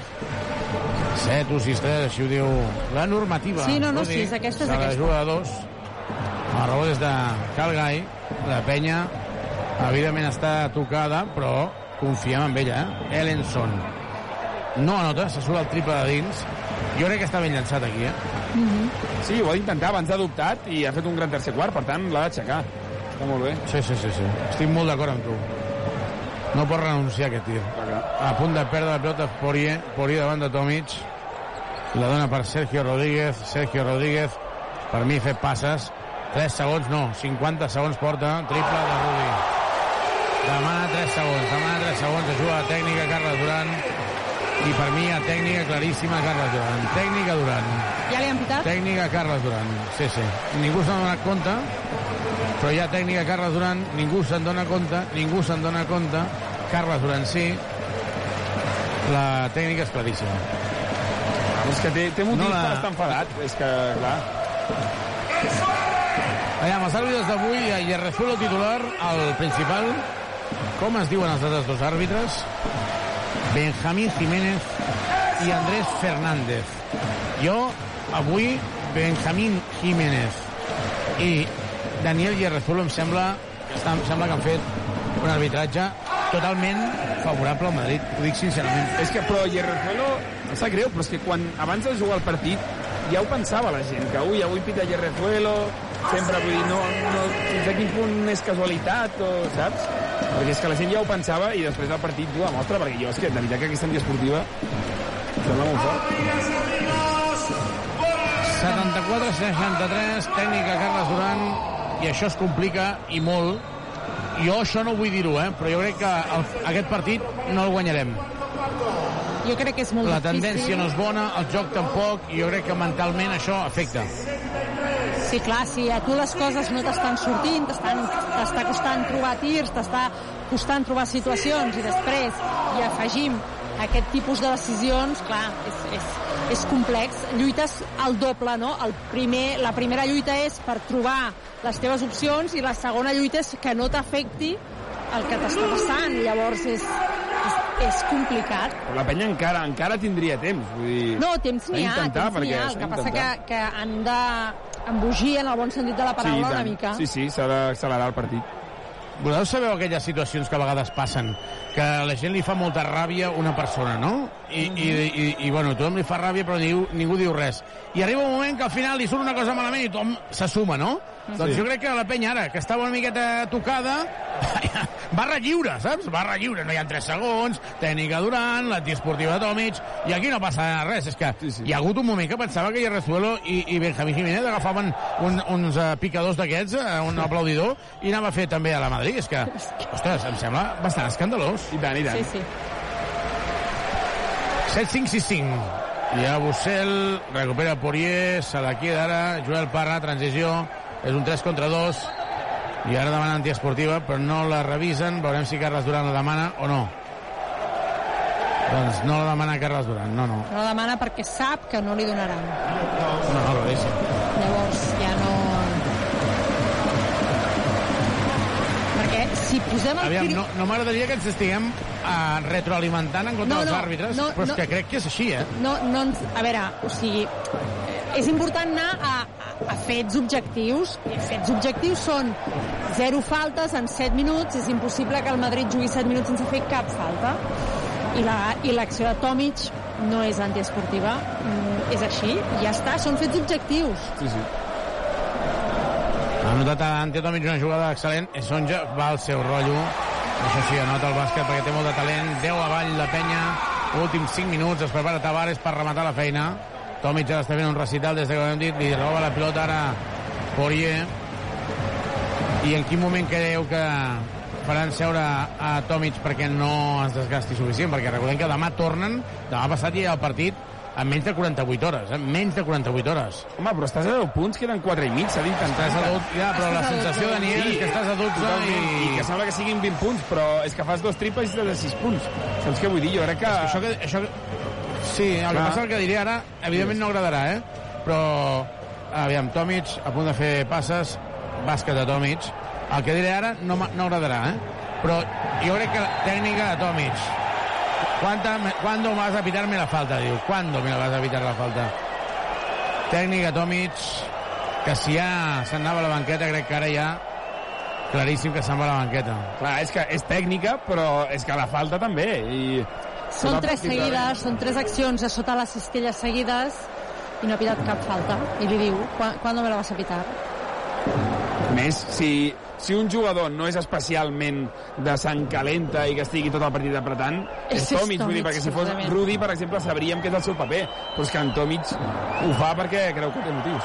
7 1 6 3 així ho diu la normativa Sí, no, no, sí, és aquesta, és aquesta. juga a dos el rebot és de Calgai la penya evidentment està tocada però confiem en ella eh? Ellenson no anota, se surt el triple de dins jo crec que està ben llançat aquí eh? Sí, ho ha d'intentar, abans ha dubtat i ha fet un gran tercer quart, per tant l'ha d'aixecar. Està molt bé. Sí, sí, sí, sí. Estic molt d'acord amb tu. No pot renunciar a aquest tir. A punt de perdre la pelota Poirier, Poirier davant de Tomic. La dona per Sergio Rodríguez. Sergio Rodríguez, per mi, fet passes. 3 segons, no, 50 segons porta. Triple de Rudi. Demana 3 segons, demana 3 segons. Ajuda la tècnica Carles Duran. I per mi, a tècnica claríssima Carles Duran. Tècnica Duran. ja li han pitat? Tècnica Carles Duran. Sí, sí. Ningú se'n dona compte, però hi ha tècnica Carles Duran, ningú se'n dona compte, ningú se'n dona compte. Carles Duran sí. La tècnica és claríssima. És que té, té motius No la... per estar enfadat. És que, clar... Allà, amb els àrbitres d'avui, a Yerrezuelo titular, el principal. Com es diuen els altres dos àrbitres? Benjamín Jiménez i Andrés Fernández. Jo, avui, Benjamín Jiménez i Daniel Yerrezuelo em sembla, em sembla que han fet un arbitratge totalment favorable al Madrid, ho dic sincerament. És que, però Yerrezuelo, em sap greu, però és que quan abans de jugar el partit ja ho pensava la gent, que ui, avui pita Yerrezuelo, sempre vull dir, no, no, fins a quin punt és casualitat, o, saps? Perquè és que la gent ja ho pensava i després del partit ho demostra, perquè jo és que, de veritat que aquesta antiesportiva sembla molt fort. 74-63, tècnica Carles Duran, i això es complica i molt. Jo això no vull dir-ho, eh? però jo crec que el, aquest partit no el guanyarem. Jo crec que és molt La difícil. tendència no és bona, el joc tampoc, i jo crec que mentalment això afecta. Sí, clar, si a tu les coses no t'estan sortint, t'està costant trobar tirs, t'està costant trobar situacions, i després hi afegim aquest tipus de decisions, clar, és, és, és complex. Lluites al doble, no? El primer, la primera lluita és per trobar les teves opcions i la segona lluita és que no t'afecti el que t'està passant. Llavors és, és, és complicat. Però la penya encara encara tindria temps, vull dir... No, temps n'hi ha, temps n'hi ha. El que passa que, que han de embogir en el bon sentit de la paraula i una mica. Sí, sí, s'ha d'accelerar el partit. Voleu saber aquelles situacions que a vegades passen? Que a la gent li fa molta ràbia una persona, no? I, i, i, i bueno, tothom li fa ràbia però ningú, ningú diu res. I arriba un moment que al final li surt una cosa malament i tothom se suma, no? Sí. Doncs jo crec que la penya ara, que estava una miqueta tocada, <laughs> barra lliure, saps? Barra lliure, no hi ha 3 segons, tècnica Durant, l'antiesportiva Tomic, i aquí no passa res. És que sí, sí. hi ha hagut un moment que pensava que Yerrezuelo i, i Benjamín Jiménez agafaven un, uns uh, picadors d'aquests, uh, un aplaudidor, i anava a fer també a la Madrid. És que, ostres, em sembla bastant escandalós. I tant, i tant. Sí, sí. 7-5-6-5. Hi ha Bussel, recupera Poirier, se la queda ara, Joel Parra, transició, és un 3 contra 2, i ara demana antiesportiva, però no la revisen, veurem si Carles Duran la demana o no. Doncs no la demana Carles Duran, no, no. No la demana perquè sap que no li donaran. No, no, la deixa. Llavors ja no... Perquè si posem el Aviam, no, no m'agradaria que ens estiguem uh, retroalimentant en contra No, dels no, àrbitres, no, però és no. que crec que és així, eh? no, no ens, a veure, o sigui, és important anar a, a fets objectius. I fets objectius són zero faltes en 7 minuts. És impossible que el Madrid jugui 7 minuts sense fer cap falta. I la- i l'acció de Tomic no és antiesportiva. Mm, És així, ja està, són fets objectius. Sí, sí. Ha notat Ante Tomic una jugada excel·lent. Sonja va al seu rotllo. Això sí, anota el bàsquet perquè té molt de talent. 10 avall la penya. Últims 5 minuts. Es prepara Tavares per rematar la feina. Tomic ara està fent un recital des de que ho hem dit. Li roba la pilota ara Poirier. I en quin moment creieu que faran seure a Tomic perquè no es desgasti suficient? Perquè recordem que demà tornen, demà passat hi ha el partit en menys de 48 hores, eh? menys de 48 hores. Home, però estàs a 10 punts, queden 4 i mig, s'ha d'intentar. Estàs a 12, ja, però la sensació, Daniel, és que estàs a 12 i... I que sembla que siguin 20 punts, però és que fas dos triples i estàs a 6 punts. Saps què vull dir? Jo crec que... Això que, això que... Sí, el que passa el que diré ara, evidentment no agradarà, eh? Però, aviam, Tomic, a punt de fer passes, bàsquet de Tomic. El que diré ara no, no agradarà, eh? Però jo crec que la tècnica de Tomic... ¿Cuánta, me- ¿Cuándo vas a pitarme la falta? Diu, ¿cuándo me la vas a pitar la falta? Tècnica Tomic, que si ja se'n anava a la banqueta, crec que ara ja claríssim que se'n va a la banqueta. Clar, és que és tècnica, però és que la falta també. I Són tres de seguides, són tres accions a sota les cistelles seguides i no ha pitat cap falta. I li diu, "Quan- ¿cuándo me la vas a pitar? Més, si, si un jugador no és especialment de sang calenta i que estigui tot el partit apretant, és És- Tomic, vull dir, perquè si fos. Rudi, per exemple, sabríem que és el seu paper, però és que en Tomic ho fa perquè creu que té motius.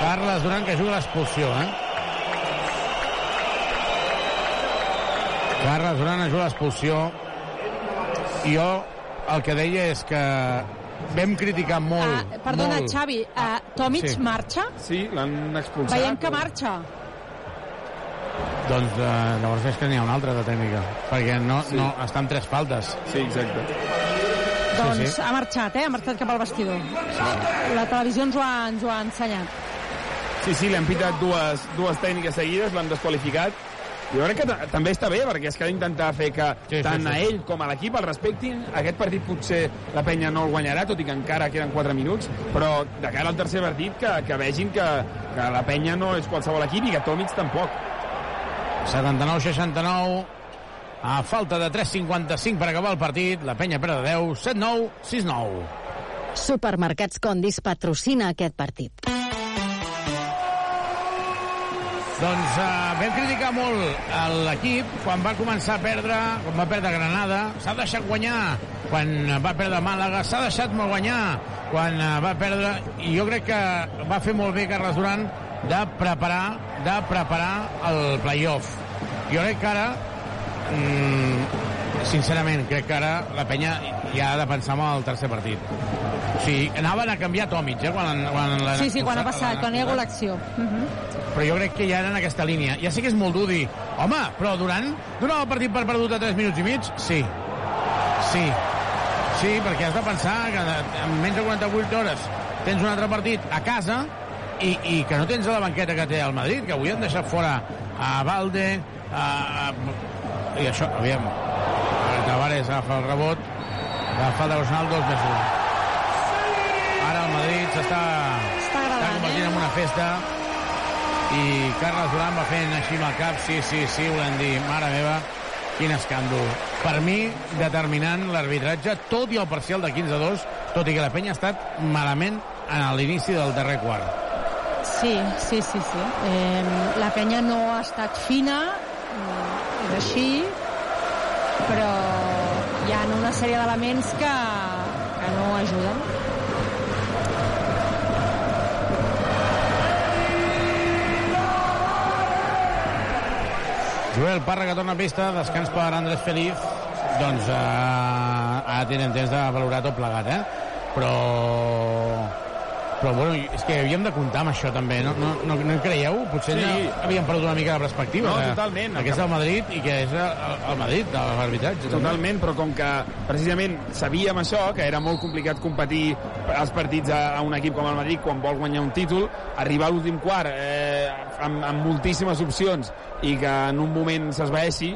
Carles Duran que juga l'expulsió, eh? Carles Duran juga l'expulsió. I jo el que deia és que vam criticar molt, Ah, perdona, molt... Xavi, uh, Tomic sí. marxa? Sí, l'han expulsat. Veiem que marxa. Doncs eh, llavors és que n'hi ha una altra de tècnica, perquè no, Sí. no, està amb tres faltes. Sí, exacte. Doncs sí. ha marxat, eh? Ha marxat cap al vestidor. La televisió ens ho ha, ens ho ha ensenyat. Sí, sí, li han pitat dues, dues tècniques seguides, l'han desqualificat. Jo crec que ta- també està bé, perquè és que ha d'intentar fer que Sí, sí, tant sí. a ell com a l'equip el respectin. Aquest partit potser la penya no el guanyarà, tot i que encara queden 4 minuts, però de cara al tercer partit que, que vegin que, que la penya no és qualsevol equip i que Tomic tampoc. 79-69, a falta de 3.55 per acabar el partit, la penya perd de 10, 7-9, 6-9. Supermercats Condis patrocina aquest partit. Doncs uh, vam criticar molt l'equip quan va començar a perdre, quan va perdre Granada, s'ha deixat guanyar quan va perdre Màlaga, s'ha deixat molt guanyar quan uh, va perdre, i jo crec que va fer molt bé Carles Duran de preparar, de preparar el playoff. Jo crec que ara, mm, sincerament, crec que ara la penya ja ha de pensar en el tercer partit. O sigui, anaven a canviar Tomic, eh, quan, quan l'han Sí, sí, quan ha passat, quan hi ha hagut l'acció. Uh -huh. però jo crec que ja era en aquesta línia. Ja sé que és molt dur dir, home, però Durant donava el partit per perdut a 3 minuts i mig? Sí. Sí. Sí, perquè has de pensar que en menys de 48 hores tens un altre partit a casa i, i que no tens la banqueta que té el Madrid, que avui han deixat fora a Valde, a, a, i això, aviam, Tavares agafa el rebot, falta personal, dos més un. Ara el Madrid s'està Està convertint eh? en una festa i Carles Duran va fent així amb el cap, sí, sí, sí, volem dir, mare meva, quin escàndol. Per mi, determinant l'arbitratge, tot i el parcial de 15 a 2, tot i que la penya ha estat malament a l'inici del darrer quart. Sí, sí, sí, sí. Eh, la penya no ha estat fina, eh, és així, però hi ha una sèrie d'elements que, que no ajuden. Joel Parra que torna a pista, descans per Andrés Feliz, doncs eh, ara tenen temps de valorar tot plegat, eh? Però... Però, bueno, és que havíem de comptar amb això, també, no, no, no, no creieu? Potser Sí. sí. havíem perdut una mica de perspectiva. No, que- totalment. Que és el Madrid i que és el, el Madrid, de l'arbitratge. també. Totalment, però com que precisament sabíem això, que era molt complicat competir els partits a, a un equip com el Madrid quan vol guanyar un títol, arribar a l'últim quart eh, amb, amb moltíssimes opcions i que en un moment s'esvaeixi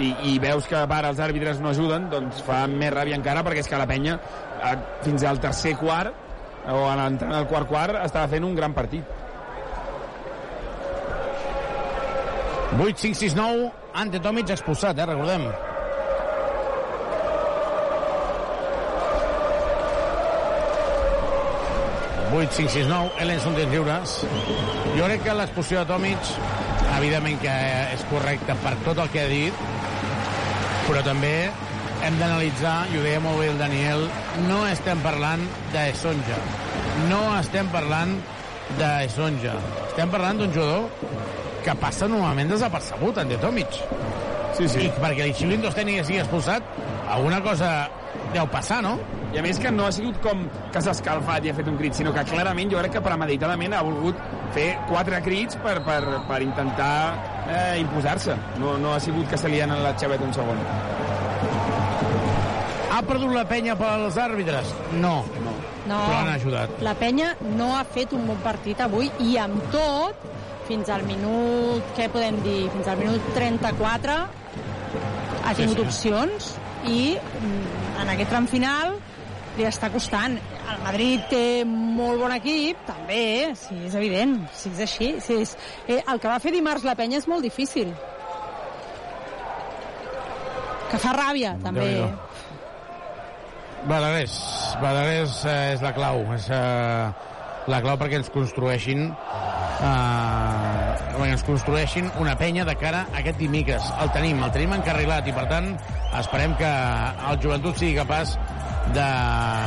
i, i veus que a part els àrbitres no ajuden, doncs fa més ràbia encara perquè és que la penya eh, fins al tercer quart o a l'entrada del quart quart estava fent un gran partit. 8, 5, 6, 9, Ante Tomic expulsat, eh, recordem. Vuit, 5, 6, 9, Ellenson temps lliures. Jo crec que l'expulsió de Tomic, evidentment que és correcta per tot el que ha dit, però també hem d'analitzar, i ho deia molt bé el Daniel, no estem parlant d'Esonja. No estem parlant d'Esonja. Estem parlant d'un jugador que passa normalment desapercebut, en de Tomic. Sí, sí. I perquè li xiulin dos tècnics i sigui expulsat, alguna cosa deu passar, no? I a més que no ha sigut com que s'ha escalfat i ha fet un crit, sinó que clarament jo crec que premeditadament ha volgut fer quatre crits per, per, per intentar eh, imposar-se. No, no ha sigut que se li han la xaveta un segon. Ha perdut la penya pels àrbitres? No. no. No, Però han ajudat. la penya no ha fet un bon partit avui i amb tot, fins al minut, què podem dir, fins al minut 34 ha tingut sí. opcions i mm, en aquest tram final li està costant. El Madrid té molt bon equip, també, sí, és evident, sí, és així. Sí, és, eh, el que va fer dimarts la penya és molt difícil. Que fa ràbia, també. Déu-n'hi-do. Balagués. Balagués eh, és la clau. És eh, la clau perquè ens construeixin eh, ens construeixin una penya de cara a aquest dimecres. El tenim, el tenim encarrilat i per tant esperem que el joventut sigui capaç de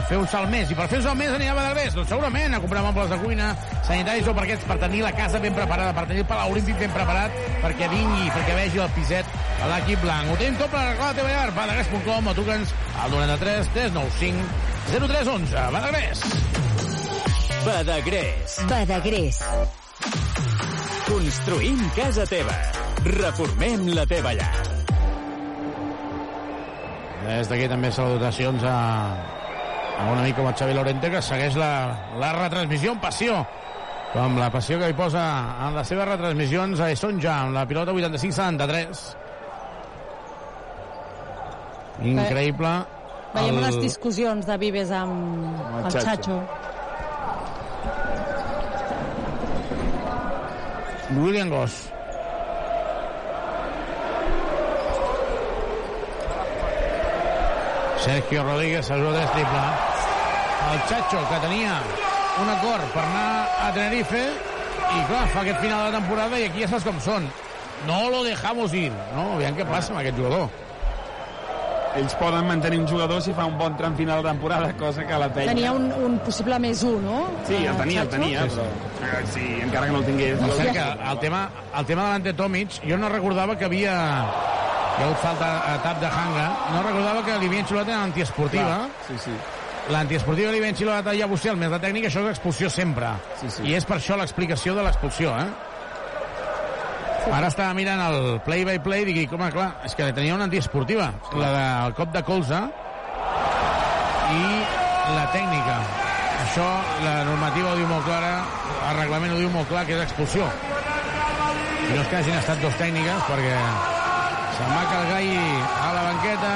fer un salt més. I per fer un salt més anirà a Badagrés? Doncs segurament a comprar mobles de cuina, sanitaris o perquè per tenir la casa ben preparada, per tenir el Palau Olímpic ben preparat, perquè vingui, perquè vegi el piset a l'equip blanc. Ho tenim tot per arreglar la teva llar. Badagrés.com o truca'ns al 93 395 0311. Badagrés. Badagrés. Badagrés. Construïm casa teva. Reformem la teva llar. Des d'aquí també salutacions a, a un amic com el Xavi Lorente que segueix la, la retransmissió amb passió com la passió que hi posa en les seves retransmissions a Esonja amb la pilota 85-73 increïble Veiem el- les discussions de Vives amb el el Chacho. Chacho. William Goss Sergio Rodríguez ajuda és triple el Chacho que tenia un acord per anar a Tenerife i clar, fa aquest final de temporada i aquí ja saps com són. No lo dejamos ir no? aviam què passa amb aquest jugador. Ells poden mantenir un jugador si fa un bon tram final de temporada, cosa que la penya... Tenia un, un possible més 1, no? Sí, el tenia, el tenia, però... eh, Sí, encara que no el tingués... No que el tema, el tema de l'ante Tomic, jo no recordava que havia hi ha hagut falta a tap de Hanga, no recordava que li havien xiulat en antiesportiva. Clar, sí, sí. L'antiesportiva li havien xiulat a Llabusel, més la tècnica, això és expulsió sempre. Sí, sí. I és per això l'explicació de l'expulsió, eh? Ara estava mirant el play-by-play i dic, home, clar, és que tenia una antiesportiva, la del cop de colze i la tècnica. Això, la normativa ho diu molt clara, el reglament ho diu molt clar, que és expulsió. I no és que hagin estat dos tècniques, perquè se'n va Calgai a la banqueta,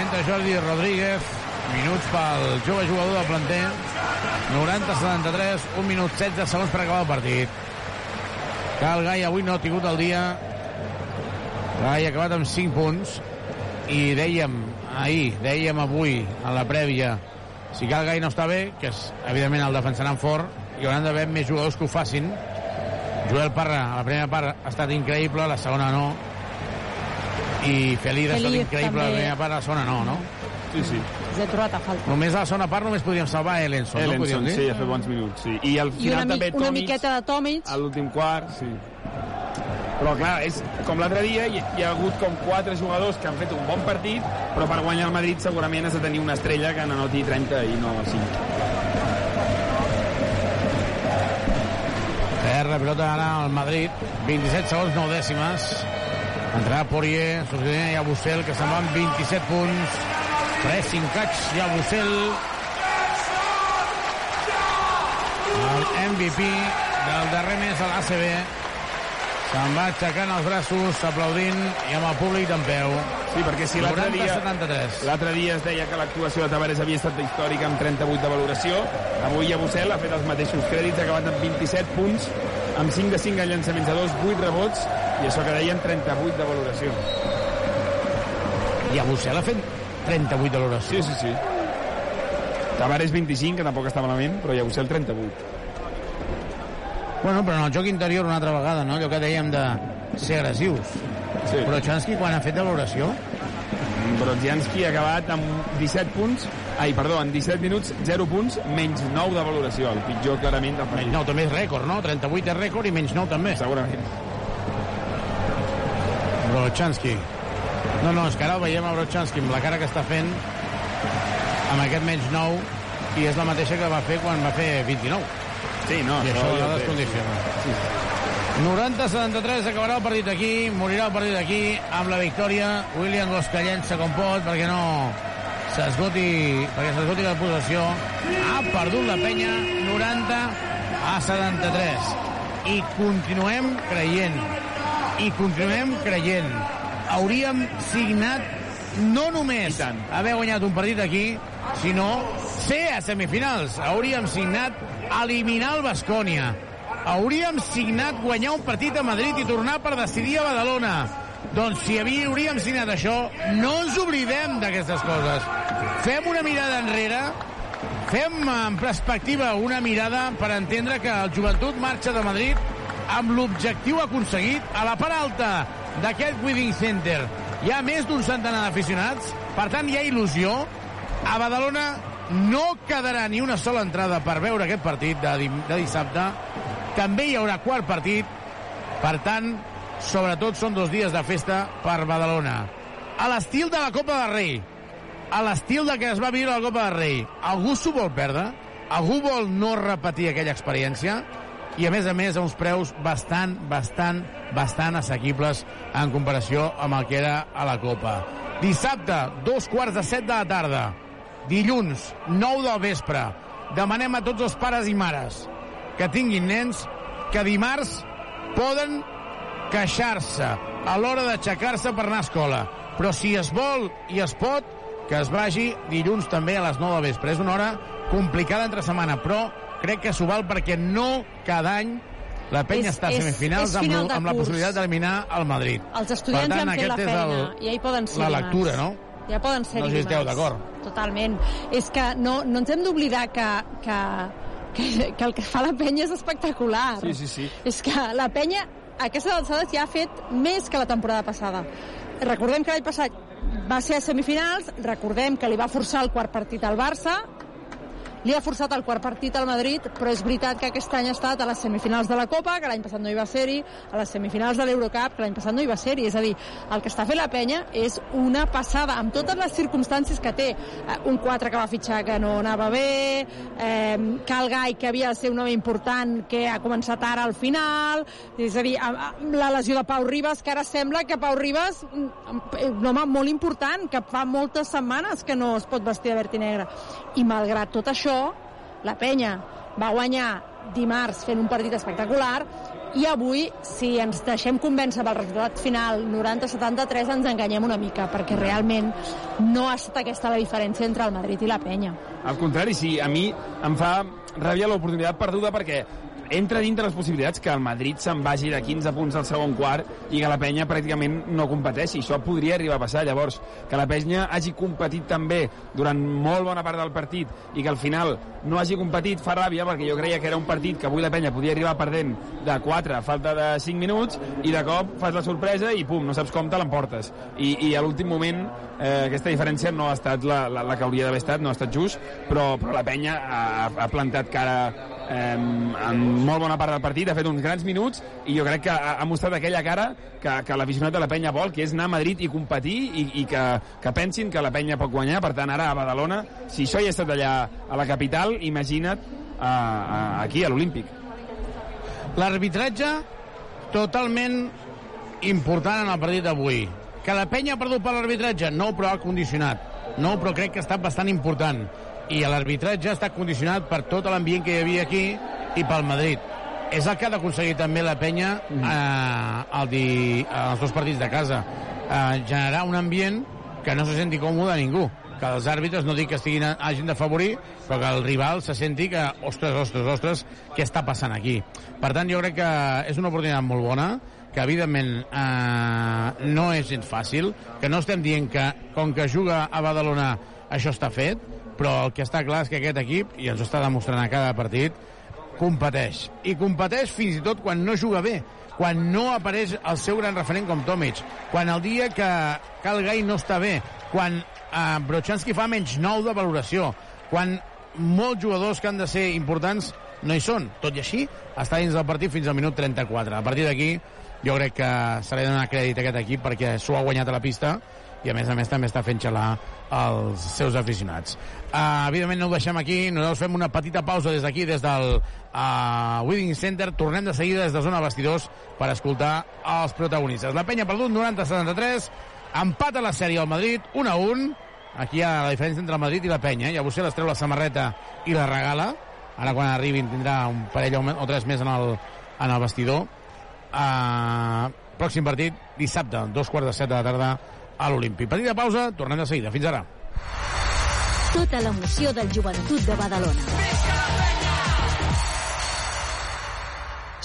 entra Jordi Rodríguez, minuts pel jove jugador del planter, 90-73, 1 minut 16 segons per acabar el partit. Cal Gai avui no ha tingut el dia. Gai ha acabat amb 5 punts. I dèiem ahir, dèiem avui, a la prèvia, si Cal Gai no està bé, que és, evidentment el defensaran fort, hi hauran d'haver més jugadors que ho facin. Joel Parra, a la primera part ha estat increïble, a la segona no. I Feliz ha estat Feliz, increïble, a la també. primera part, a la segona no, no? Sí, sí. Els he trobat a falta. Només a la segona part només podríem salvar Ellenson, no? Ellenson, Podríem dir? sí, ha fet bons minuts, sí. I al I final una, mi també una Tomic, miqueta de Tomic. a l'últim quart, sí. Però clar, és com l'altre dia, hi, hi ha hagut com quatre jugadors que han fet un bon partit, però per guanyar el Madrid segurament has de tenir una estrella que n'anoti 30 i no 5. Perd la pilota ara al Madrid. 27 segons, 9 dècimes. Entrarà Poirier, substituint ja Bussel, que se'n va amb 27 punts. 3, 5 catch, ja Bussel. El MVP del darrer mes a l'ACB. Se'n va aixecant els braços, aplaudint i amb el públic d'en peu. Sí, perquè si l'altre dia, 90-73. l'altre dia es deia que l'actuació de Tavares havia estat històrica amb 38 de valoració, avui a Bussel ha fet els mateixos crèdits, ha acabat amb 27 punts, amb 5 de 5 en llançaments a 2, 8 rebots, i això que deien 38 de valoració. I a Bussel ha fet 38 de valoració. Sí, sí, sí. Tavares 25, que tampoc està malament, però ja Bussel 38. Bueno, però en el joc interior una altra vegada, no? Allò que dèiem de ser agressius. Sí. Però Chansky quan ha fet valoració? Brodzianski ha acabat amb 17 punts, ai, perdó, en 17 minuts, 0 punts, menys 9 de valoració, el pitjor clarament del Menys partit. 9 també és rècord, no? 38 és rècord i menys 9 també. Segurament. Brochanski. No, no, és que ara el veiem a Brochanski amb la cara que està fent amb aquest menys 9 i és la mateixa que va fer quan va fer 29. Sí, no, I això ja descondiciona. Sí. 90-73 acabarà el partit aquí, morirà el partit aquí amb la victòria. William Gosca llença com pot perquè no s'esgoti perquè s'esgoti la possessió. Ha perdut la penya 90 a 73. I continuem creient. I continuem creient. Hauríem signat no només haver guanyat un partit aquí, sinó ser a semifinals. Hauríem signat eliminar el Bascònia. Hauríem signat guanyar un partit a Madrid i tornar per decidir a Badalona. Doncs si havia, hauríem signat això, no ens oblidem d'aquestes coses. Fem una mirada enrere, fem en perspectiva una mirada per entendre que el joventut marxa de Madrid amb l'objectiu aconseguit a la part alta d'aquest Withing Center. Hi ha més d'un centenar d'aficionats, per tant hi ha il·lusió. A Badalona no quedarà ni una sola entrada per veure aquest partit de, de dissabte. També hi haurà quart partit, per tant, sobretot són dos dies de festa per Badalona. A l'estil de la Copa del Rei, a l'estil de que es va viure la Copa del Rei. Algú s'ho vol perdre? Algú vol no repetir aquella experiència? I, a més a més, a uns preus bastant, bastant, bastant assequibles en comparació amb el que era a la Copa. Dissabte, dos quarts de set de la tarda. Dilluns, 9 del vespre. Demanem a tots els pares i mares que tinguin nens que dimarts poden queixar-se a l'hora d'aixecar-se per anar a escola. Però si es vol i es pot, que es vagi dilluns també a les 9 del vespre. És una hora complicada entre setmana, però crec que s'ho val perquè no cada any la penya És- està a és- semifinals és amb, lo- de amb la possibilitat d'eliminar el Madrid. Els estudiants per tant, ja han fet la és feina el, ja hi poden ser la dimarts. lectura, no? Ja poden ser No esteu d'acord. Totalment. És que no, no ens hem d'oblidar que, que, que, que el que fa la penya és espectacular. Sí, sí, sí. És que la penya a aquestes alçades ja ha fet més que la temporada passada. Recordem que l'any passat va ser a semifinals, recordem que li va forçar el quart partit al Barça, li ha forçat el quart partit al Madrid, però és veritat que aquest any ha estat a les semifinals de la Copa, que l'any passat no hi va ser-hi, a les semifinals de l'Eurocup, que l'any passat no hi va ser-hi. És a dir, el que està fent la penya és una passada, amb totes les circumstàncies que té. Eh, Un 4 que va fitxar que no anava bé, eh, Cal Gai, que havia de ser un home important, que ha començat ara al final, és a dir, la lesió de Pau Ribas, que ara sembla que Pau Ribas, mm, un home molt important, que fa moltes setmanes que no es pot vestir de verd i negre. I malgrat tot això, la penya va guanyar dimarts fent un partit espectacular i avui, si ens deixem convèncer pel resultat final 90-73, ens enganyem una mica, perquè realment no ha estat aquesta la diferència entre el Madrid i la penya. Al contrari, sí, a mi em fa ràbia l'oportunitat perduda perquè entra dintre les possibilitats que el Madrid se'n vagi de 15 punts al segon quart i que la penya pràcticament no competeixi. Això podria arribar a passar. Llavors, que la penya hagi competit també durant molt bona part del partit i que al final no hagi competit fa ràbia perquè jo creia que era un partit que avui la penya podia arribar perdent de 4 a falta de 5 minuts i de cop fas la sorpresa i pum, no saps com te l'emportes. I, I a l'últim moment eh, aquesta diferència no ha estat la, la, la que hauria d'haver estat, no ha estat just, però, però la penya ha, ha plantat cara eh, en molt bona part del partit, ha fet uns grans minuts i jo crec que ha, ha mostrat aquella cara que, que l'aficionat de la penya vol, que és anar a Madrid i competir i, i que, que pensin que la penya pot guanyar, per tant ara a Badalona, si això hi ha estat allà a la capital, imagina't a, a, aquí a l'Olímpic. L'arbitratge totalment important en el partit d'avui. Que la penya ha perdut per l'arbitratge? No, però ha condicionat. No, però crec que ha estat bastant important. I l'arbitratge està condicionat per tot l'ambient que hi havia aquí i pel Madrid. És el que ha d'aconseguir també la penya eh, el di, els dos partits de casa. Eh, generar un ambient que no se senti còmode a ningú que els àrbitres no dic que estiguin, hagin de favorir, però que el rival se senti que, ostres, ostres, ostres, què està passant aquí? Per tant, jo crec que és una oportunitat molt bona, que evidentment eh, no és gens fàcil, que no estem dient que com que juga a Badalona això està fet, però el que està clar és que aquest equip, i ens està demostrant a cada partit, competeix. I competeix fins i tot quan no juga bé, quan no apareix el seu gran referent com Tomic, quan el dia que Cal Gai no està bé, quan eh, Brochanski fa menys 9 de valoració, quan molts jugadors que han de ser importants no hi són. Tot i així, està dins del partit fins al minut 34. A partir d'aquí, jo crec que se li ha de donar crèdit a aquest equip perquè s'ho ha guanyat a la pista i a més a més també està fent xalar els seus aficionats. Uh, evidentment no ho deixem aquí, nosaltres fem una petita pausa des d'aquí, des del uh, Wedding Center, tornem de seguida des de zona vestidors per escoltar els protagonistes. La penya perdut 90-73, empat a la sèrie al Madrid, 1 a 1, aquí hi ha la diferència entre el Madrid i la penya, ja vostè les treu la samarreta i la regala, ara quan arribin tindrà un parell o tres més en el, en el vestidor. Uh, pròxim partit, dissabte, dos quarts de set de la tarda a l'Olímpic. Petita pausa, tornem de seguida. Fins ara. Tota l'emoció del joventut de Badalona.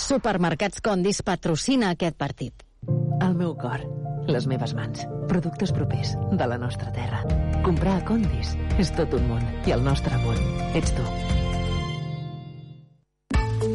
Supermercats Condis patrocina aquest partit. El meu cor, les meves mans, productes propers de la nostra terra. Comprar a Condis és tot un món i el nostre món ets tu.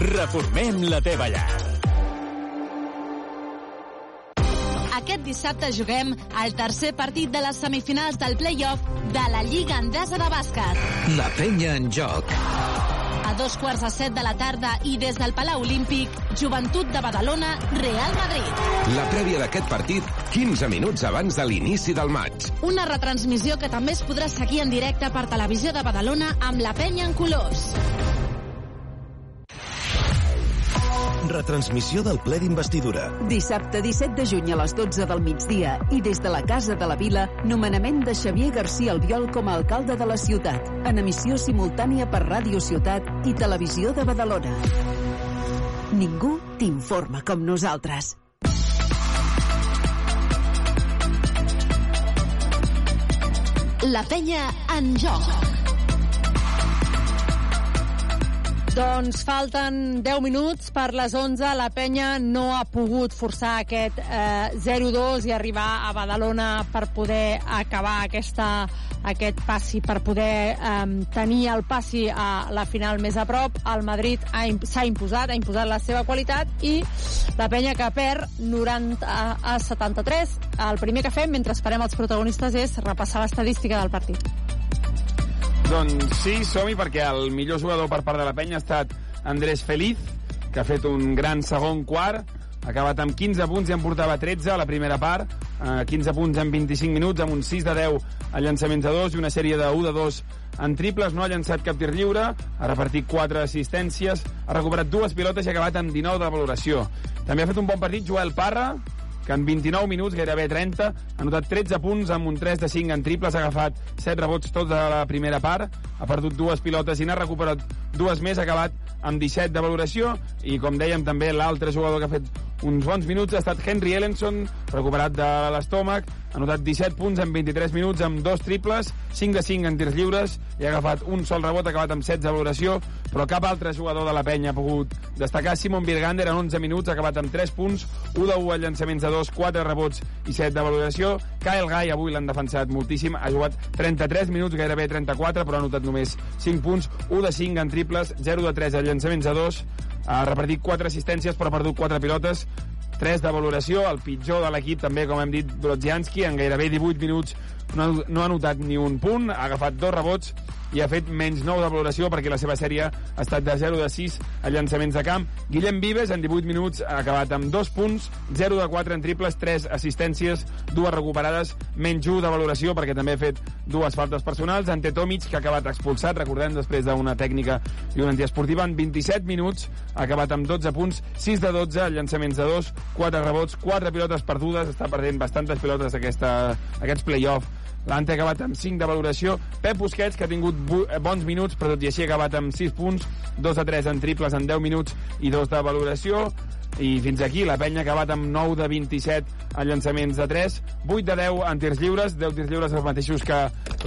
Reformem la teva llar. Aquest dissabte juguem el tercer partit de les semifinals del play-off de la Lliga Endesa de Bàsquet. La penya en joc. A dos quarts de set de la tarda i des del Palau Olímpic, Joventut de Badalona, Real Madrid. La prèvia d'aquest partit, 15 minuts abans de l'inici del maig. Una retransmissió que també es podrà seguir en directe per Televisió de Badalona amb la penya en colors. Retransmissió del ple d'investidura. Dissabte 17 de juny a les 12 del migdia i des de la Casa de la Vila, nomenament de Xavier García Albiol com a alcalde de la ciutat, en emissió simultània per Ràdio Ciutat i Televisió de Badalona. Ningú t'informa com nosaltres. La penya en joc. Doncs falten 10 minuts per les 11. La penya no ha pogut forçar aquest eh, 0-2 i arribar a Badalona per poder acabar aquesta, aquest passi, per poder eh, tenir el passi a la final més a prop. El Madrid s'ha imposat, ha imposat la seva qualitat i la penya que perd 90 a, a 73. El primer que fem mentre esperem els protagonistes és repassar l'estadística del partit. Doncs sí, som-hi, perquè el millor jugador per part de la penya ha estat Andrés Feliz, que ha fet un gran segon quart, ha acabat amb 15 punts i en portava 13 a la primera part, eh, 15 punts en 25 minuts, amb un 6 de 10 a llançaments de 2 i una sèrie de 1 de 2 en triples, no ha llançat cap tir lliure, ha repartit 4 assistències, ha recuperat dues pilotes i ha acabat amb 19 de valoració. També ha fet un bon partit Joel Parra, que en 29 minuts, gairebé 30, ha anotat 13 punts amb un 3 de 5 en triples, ha agafat 7 rebots tots a la primera part, ha perdut dues pilotes i n'ha recuperat dues més, ha acabat amb 17 de valoració, i com dèiem també l'altre jugador que ha fet uns bons minuts ha estat Henry Ellenson, recuperat de l'estómac, ha anotat 17 punts en 23 minuts amb dos triples, 5 de 5 en tirs lliures, i ha agafat un sol rebot, acabat amb 16 de valoració, però cap altre jugador de la penya ha pogut destacar. Simon Birgander en 11 minuts ha acabat amb 3 punts, 1 de 1 a llançaments de 2, 4 rebots i 7 de valoració. Kyle Guy avui l'han defensat moltíssim, ha jugat 33 minuts, gairebé 34, però ha anotat només 5 punts, 1 de 5 en triples, 0 de 3 a llançaments de 2, ha repartit 4 assistències però ha perdut 4 pilotes 3 de valoració, el pitjor de l'equip també, com hem dit, Brodzianski, en gairebé 18 minuts no no ha anotat ni un punt, ha agafat dos rebots i ha fet menys 9 de valoració perquè la seva sèrie ha estat de 0 de 6 a llançaments de camp. Guillem Vives, en 18 minuts, ha acabat amb 2 punts, 0 de 4 en triples, 3 assistències, dues recuperades, menys 1 de valoració perquè també ha fet dues faltes personals. Ante Tomic, que ha acabat expulsat, recordem, després d'una tècnica i una antiesportiva, en 27 minuts ha acabat amb 12 punts, 6 de 12, llançaments de 2, 4 rebots, 4 pilotes perdudes, està perdent bastantes pilotes aquesta, aquests play-off L'Ante ha acabat amb 5 de valoració. Pep Busquets, que ha tingut eh, bons minuts, però tot i així ha acabat amb 6 punts, 2 de 3 en triples en 10 minuts i 2 de valoració. I fins aquí, la penya ha acabat amb 9 de 27 en llançaments de 3, 8 de 10 en tirs lliures, 10 tirs lliures els mateixos que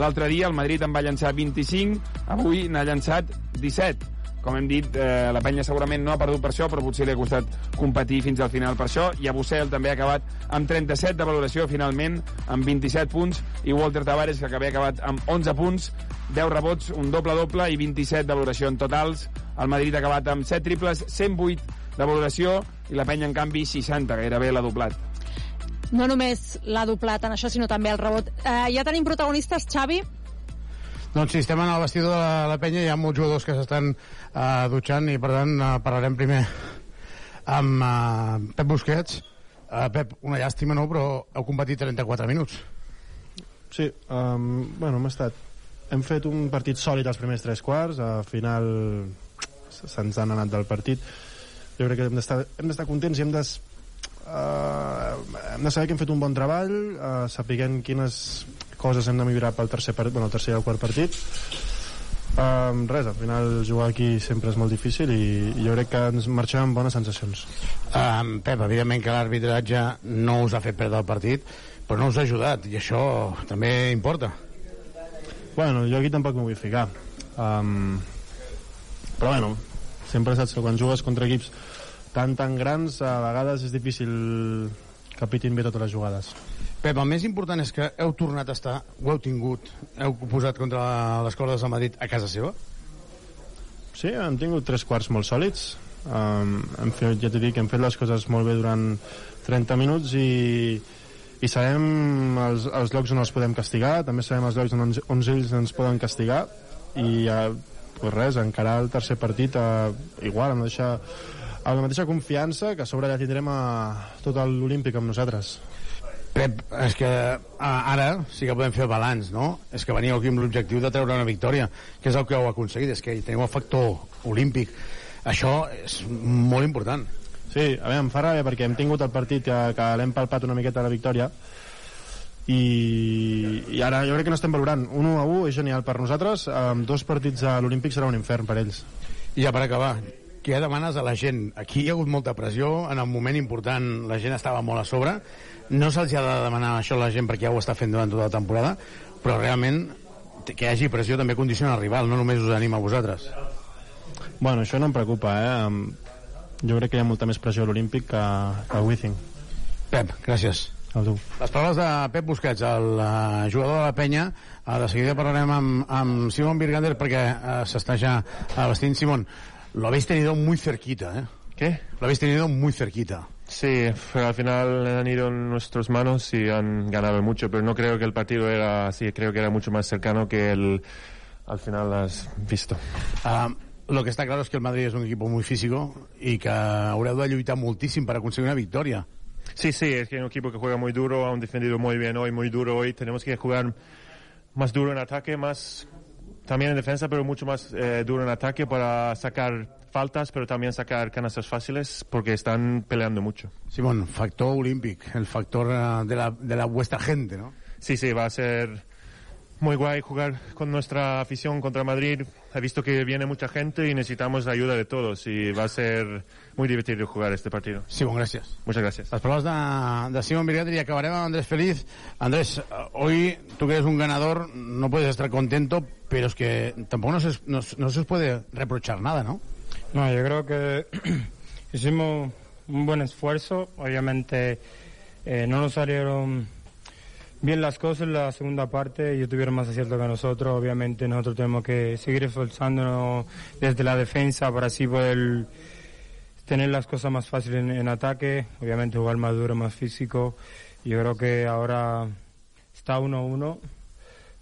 l'altre dia. El Madrid en va llançar 25, avui n'ha llançat 17. Com hem dit, eh, la penya segurament no ha perdut per això, però potser li ha costat competir fins al final per això. I Abucel també ha acabat amb 37 de valoració, finalment, amb 27 punts, i Walter Tavares, que havia acabat amb 11 punts, 10 rebots, un doble-doble i 27 de valoració en totals. El Madrid ha acabat amb 7 triples, 108 de valoració, i la penya, en canvi, 60, gairebé l'ha doblat. No només l'ha doblat en això, sinó també el rebot. Eh, ja tenim protagonistes, Xavi? Doncs sí, estem en el vestidor de la, penya, hi ha molts jugadors que s'estan uh, dutxant i per tant uh, parlarem primer amb uh, Pep Busquets. Uh, Pep, una llàstima, no?, però heu competit 34 minuts. Sí, um, bueno, hem estat... Hem fet un partit sòlid als primers tres quarts, al final se'ns han anat del partit. Jo crec que hem d'estar contents i hem de uh, hem de saber que hem fet un bon treball, uh, sapiguem quines coses hem de millorar pel tercer, part, bueno, el tercer i el quart partit. Um, res, al final jugar aquí sempre és molt difícil i, i jo crec que ens marxem amb bones sensacions. Um, Pep, evidentment que l'arbitratge no us ha fet perdre el partit, però no us ha ajudat, i això també importa. Bueno, jo aquí tampoc m'ho vull ficar. Um, però bueno, sempre saps que quan jugues contra equips tan tan grans a vegades és difícil que pitin bé totes les jugades. Pep, el més important és que heu tornat a estar, ho heu tingut, heu posat contra les cordes de Madrid a casa seva? Sí, hem tingut tres quarts molt sòlids. Um, hem fet, ja t'he dit que hem fet les coses molt bé durant 30 minuts i, i sabem els, els llocs on els podem castigar, també sabem els llocs on, ens, on ells ens poden castigar i uh, pues res, encarar el tercer partit uh, igual, amb, deixar, amb la mateixa confiança que a sobre ja tindrem a tot l'Olímpic amb nosaltres. Pep, és que ara sí que podem fer balanç, no? És que veníeu aquí amb l'objectiu de treure una victòria, que és el que heu aconseguit, és que hi teniu el factor olímpic. Això és molt important. Sí, a veure, em fa ràbia perquè hem tingut el partit que, que l'hem palpat una miqueta la victòria i, i ara jo crec que no estem valorant. Un 1 a 1 és genial per nosaltres, amb dos partits a l'Olímpic serà un infern per ells. I ja per acabar, què demanes a la gent? Aquí hi ha hagut molta pressió, en el moment important la gent estava molt a sobre, no se'ls ha de demanar això a la gent perquè ja ho està fent durant tota la temporada, però realment que hi hagi pressió també condiciona el rival, no només us anima a vosaltres. Bueno, això no em preocupa, eh? Jo crec que hi ha molta més pressió a l'Olímpic que, que a Wizzing. Pep, gràcies. Tu. Les paraules de Pep Busquets, el uh, jugador de la penya. Uh, de seguida parlarem amb, amb Simon Birgander perquè uh, s'està ja uh, vestint. Simon, lo habéis tenido muy cerquita, ¿eh? ¿Qué? Lo habéis tenido muy cerquita. Sí, al final han ido en nuestras manos y han ganado mucho, pero no creo que el partido era así, creo que era mucho más cercano que el al final has visto. Uh, lo que está claro es que el Madrid es un equipo muy físico y que haureu de lluitar moltíssim para conseguir una victoria. Sí, sí, es que es un equipo que juega muy duro, han defendido muy bien hoy, muy duro hoy. Tenemos que jugar más duro en ataque, más también en defensa, pero mucho más eh, duro en ataque para sacar faltas, pero también sacar canastas fáciles, porque están peleando mucho. Simón, factor olímpic, el factor uh, de, la, de la vuestra gente, ¿no? Sí, sí, va a ser muy guay jugar con nuestra afición contra Madrid. He visto que viene mucha gente y necesitamos la ayuda de todos y va a ser muy divertido jugar este partido. Simón, gracias. Muchas gracias. Las palabras de, de Simón Virgater y acabaremos Andrés Feliz. Andrés, hoy tú que eres un ganador no puedes estar contento, pero es que tampoco no se, no, no se os puede reprochar nada, ¿no? No, yo creo que <clears throat> hicimos un buen esfuerzo. Obviamente eh, no nos salieron bien las cosas en la segunda parte. Ellos tuvieron más acierto que nosotros. Obviamente nosotros tenemos que seguir esforzándonos desde la defensa para así poder tener las cosas más fáciles en, ataque. Obviamente jugar más duro, más físico. Yo creo que ahora está 1-1.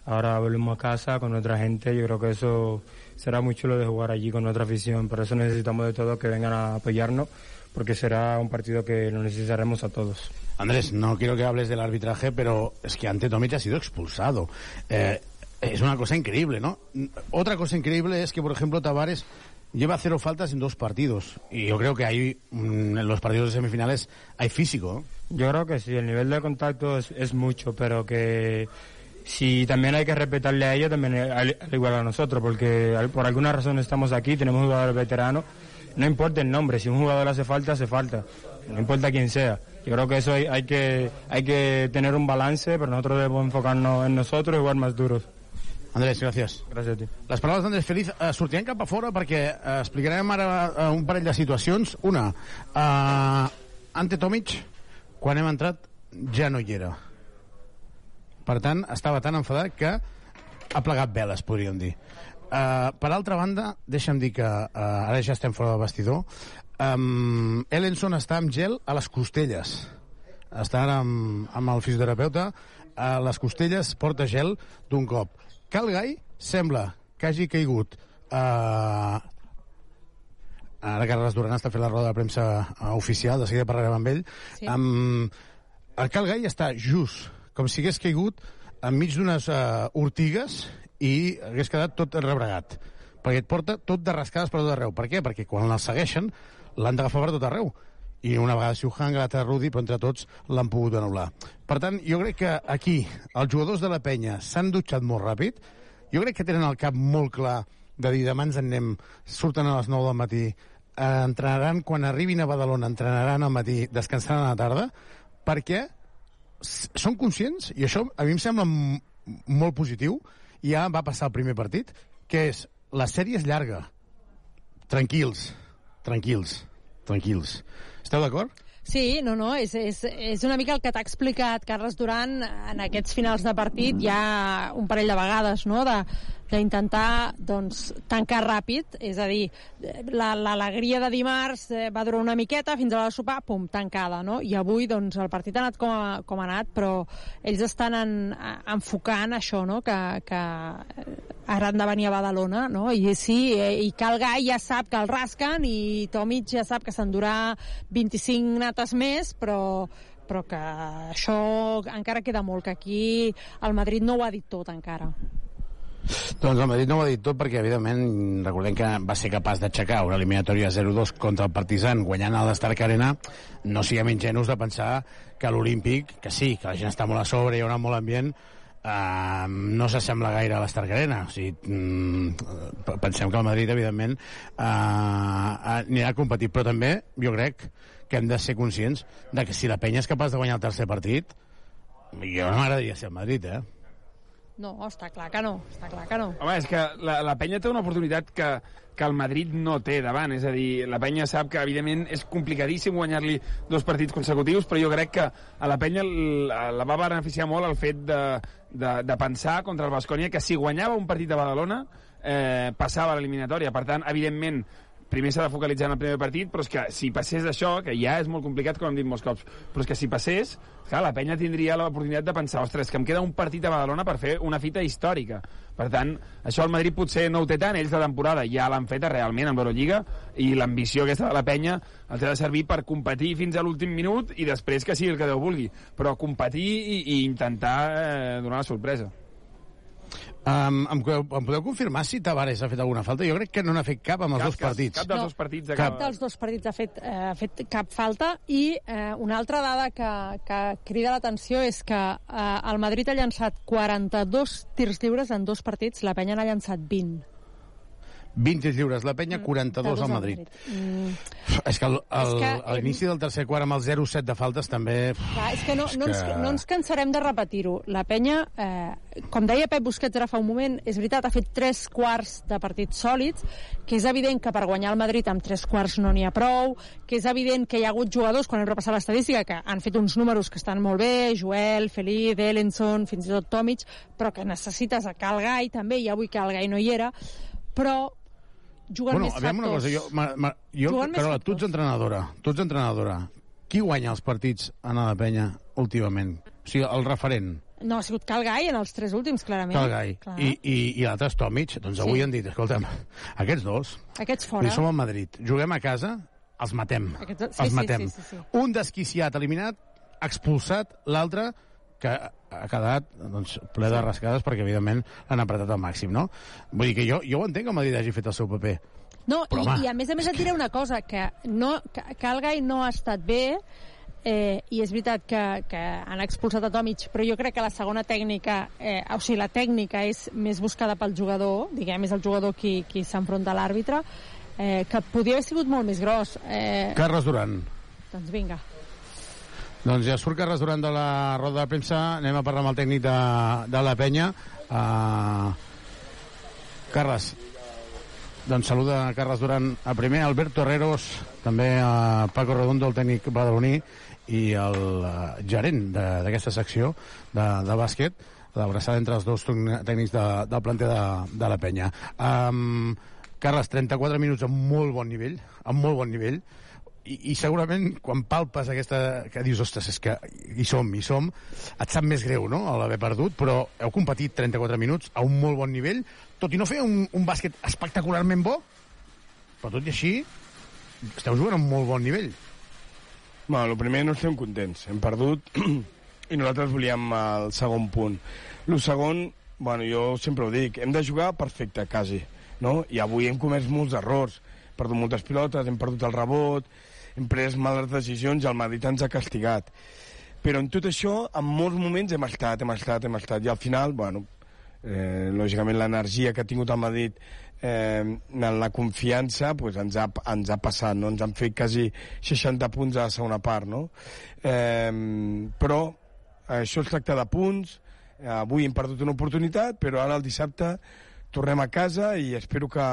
Ahora volvemos a casa con nuestra gente. Yo creo que eso será muy chulo de jugar allí con nuestra afición. Por eso necesitamos de todos que vengan a apoyarnos, porque será un partido que lo necesitaremos a todos. Andrés, no quiero que hables del arbitraje, pero es que ante Tomic ha sido expulsado. Eh, es una cosa increíble, ¿no? Otra cosa increíble es que, por ejemplo, Tavares lleva cero faltas en dos partidos. Y yo creo que ahí, mm, en los partidos de semifinales, hay físico. Yo creo que sí, el nivel de contacto es, mucho, pero que si también hay que respetarle a ellos, también al, al igual a nosotros, porque al- por alguna razón estamos aquí, tenemos jugadores veteranos, no importa el nombre, si un jugador hace falta, hace falta, no importa quién sea. Yo creo que eso hay, hay que hay que tener un balance, pero nosotros debemos enfocarnos en nosotros y jugar más duros. Andrés, gràcies. Gràcies a ti. Les paraules d'Andrés Feliz eh, sortiran cap a fora perquè eh, explicarem ara eh, un parell de situacions. Una, eh, Ante Tomic, quan hem entrat, ja no hi era. Per tant, estava tan enfadat que ha plegat veles, podríem dir. Uh, per altra banda, deixa'm dir que uh, ara ja estem fora del vestidor, um, Ellenson està amb gel a les costelles. Està ara amb, amb el fisioterapeuta a les costelles, porta gel d'un cop. Calgai sembla que hagi caigut uh, ara Carles Duran està fent la roda de premsa uh, oficial, de seguida parlarem amb ell Sí. um, el Calgai està just com si hagués caigut enmig d'unes uh, ortigues i hagués quedat tot rebregat perquè et porta tot de rascades per tot arreu per què? perquè quan el segueixen l'han d'agafar per tot arreu i una vegada Siuhan, l'altra Rudi, però entre tots l'han pogut anul·lar. Per tant, jo crec que aquí els jugadors de la penya s'han dutxat molt ràpid, jo crec que tenen el cap molt clar de dir demà ens en anem, surten a les 9 del matí, eh, entrenaran quan arribin a Badalona, entrenaran al matí, descansaran a la tarda, perquè són conscients, i això a mi em sembla molt positiu, ja va passar el primer partit, que és, la sèrie és llarga. Tranquils, tranquils, tranquils. Esteu d'acord? Sí, no, no, és, és, és una mica el que t'ha explicat Carles Duran en aquests finals de partit ja un parell de vegades, no?, de d'intentar doncs, tancar ràpid, és a dir, la- l'alegria de dimarts eh, va durar una miqueta fins a de sopar, pum, tancada, no? I avui doncs, el partit ha anat com ha, com ha anat, però ells estan en, enfocant això, no?, que, que ara han de venir a Badalona, no? I sí, eh, i Calgai ja sap que el rasquen i Tomic ja sap que s'endurà 25 nates més, però però que això encara queda molt, que aquí el Madrid no ho ha dit tot encara. Doncs el Madrid no ho ha dit tot perquè, evidentment, recordem que va ser capaç d'aixecar una eliminatòria 0-2 contra el Partizan guanyant a l'Stark Arena. No siguem ingenus de pensar que l'Olímpic, que sí, que la gent està molt a sobre, hi haurà molt ambient, eh, no s'assembla gaire a l'Stark Arena. O sigui, mm, pensem que el Madrid, evidentment, eh, anirà a competir, però també jo crec que hem de ser conscients de que si la penya és capaç de guanyar el tercer partit, jo no m'agradaria ser el Madrid, eh? No, està clar que no, està clar que no. Home, és que la, la penya té una oportunitat que, que el Madrid no té davant. És a dir, la penya sap que, evidentment, és complicadíssim guanyar-li dos partits consecutius, però jo crec que a la penya la, la va beneficiar molt el fet de, de, de pensar contra el Bascònia que si guanyava un partit de Badalona eh, passava a l'eliminatòria. Per tant, evidentment, primer s'ha de focalitzar en el primer partit, però és que si passés això, que ja és molt complicat, com hem dit molts cops, però és que si passés, clar, la penya tindria l'oportunitat de pensar, ostres, que em queda un partit a Badalona per fer una fita històrica. Per tant, això el Madrid potser no ho té tant, ells de temporada ja l'han feta realment amb l'Eurolliga, i l'ambició aquesta de la penya els ha de servir per competir fins a l'últim minut i després que sigui el que Déu vulgui, però competir i, i intentar eh, donar la sorpresa. Um, em, em podeu confirmar si Tavares ha fet alguna falta? Jo crec que no n'ha fet cap amb els Cap, dos partits. cap dels dos partits Cap dels dos partits ha fet, eh, ha fet cap falta i eh, una altra dada que, que crida l'atenció és que eh, el Madrid ha llançat 42 tirs lliures en dos partits, la penya n'ha llançat 20. 20 tirs lliures, la penya 42 al Madrid. Mm, És que, a l'inici del tercer quart amb el 0-7 de faltes també... clar, és que no, És no, ens, que- no ens cansarem de repetir-ho. La penya, eh, com deia Pep Busquets ara fa un moment, és veritat, ha fet tres quarts de partits sòlids, que és evident que per guanyar el Madrid amb tres quarts no n'hi ha prou, que és evident que hi ha hagut jugadors, quan hem repassat l'estadística, que han fet uns números que estan molt bé, Joel, Feliz, Ellenson, fins i tot Tomic, però que necessites a Calgai també, i avui Calgai no hi era, però juguen bueno, més aviam una factors. cosa, jo, ma, ma, jo Carola, tu ets entrenadora, tu ets entrenadora. Qui guanya els partits en la penya últimament? O sigui, el referent, No, ha sigut Calgai en els tres últims, clarament. Calgai, Clar. i, i, i l'altre és Tomic. Doncs avui Sí. han dit, escolta'm, aquests dos, Aquests fora. som al Madrid, juguem a casa, els matem. Aquests- sí, els sí, matem. sí, sí, sí. Un desquiciat eliminat, expulsat, l'altre que ha quedat doncs, ple de rascades perquè, evidentment, l'han apretat al màxim, no? Vull dir que jo, jo ho entenc que el Madrid hagi fet el seu paper. No, Però, i, home, i a més a més et diré una cosa, que no, que Calgai no ha estat bé, eh, i és veritat que, que han expulsat a Tomic, però jo crec que la segona tècnica, eh, o sigui, la tècnica és més buscada pel jugador, diguem, és el jugador qui, qui s'enfronta a l'àrbitre, eh, que podia haver sigut molt més gros. Eh, Carles Duran. doncs vinga. Doncs ja surt Carles Duran de la roda de premsa, anem a parlar amb el tècnic de, de la penya. Uh, Carles, doncs saluda Carles Duran a primer, Alberto Herreros, també a Paco Redondo, el tècnic badaloní, i el uh, gerent d'aquesta secció de, de bàsquet, l'abraçada entre els dos tècnics de, del planter de, de la penya. Um, Carles, 34 minuts amb molt bon nivell, amb molt bon nivell, i, i segurament quan palpes aquesta... que dius, ostres, és que hi som, hi som, et sap més greu, no?, l'haver perdut, però heu competit 34 minuts a un molt bon nivell, tot i no fer un, un bàsquet espectacularment bo, però tot i així esteu jugant a un molt bon nivell. Bueno, el primer no estem contents. Hem perdut <clears throat> i nosaltres volíem el segon punt. El segon, bueno, jo sempre ho dic, hem de jugar perfecte, quasi. No? I avui hem comès molts errors. Hem perdut moltes pilotes, hem perdut el rebot, hem pres males decisions i el Madrid ens ha castigat. Però en tot això, en molts moments hem estat, hem estat, hem estat. I al final, bueno, eh, lògicament l'energia que ha tingut el Madrid eh, en la confiança pues, ens, ha, ens ha passat, no? ens han fet quasi 60 punts a la segona part no? eh, però això es tracta de punts eh, avui hem perdut una oportunitat però ara el dissabte tornem a casa i espero que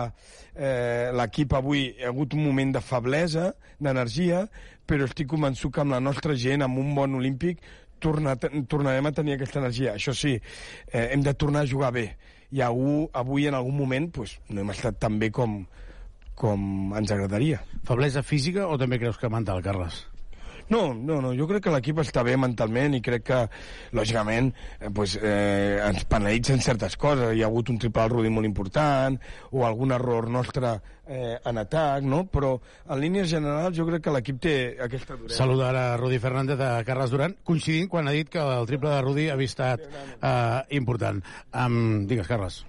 eh, l'equip avui ha hagut un moment de feblesa, d'energia, però estic convençut que amb la nostra gent, amb un bon olímpic, torna, tornarem a tenir aquesta energia. Això sí, eh, hem de tornar a jugar bé. I avui, avui en algun moment pues, no hem estat tan bé com, com ens agradaria. Feblesa física o també creus que mental, Carles? No, no, no, jo crec que l'equip està bé mentalment i crec que, lògicament, eh, pues, eh, ens penalitzen certes coses. Hi ha hagut un triple al Rudi molt important o algun error nostre eh, en atac, no? Però en línies generals jo crec que l'equip té aquesta duresa. Saludar a Rudi Fernández de Carles Duran, coincidint quan ha dit que el triple de Rudi havia estat eh, important. Um, digues, Carles.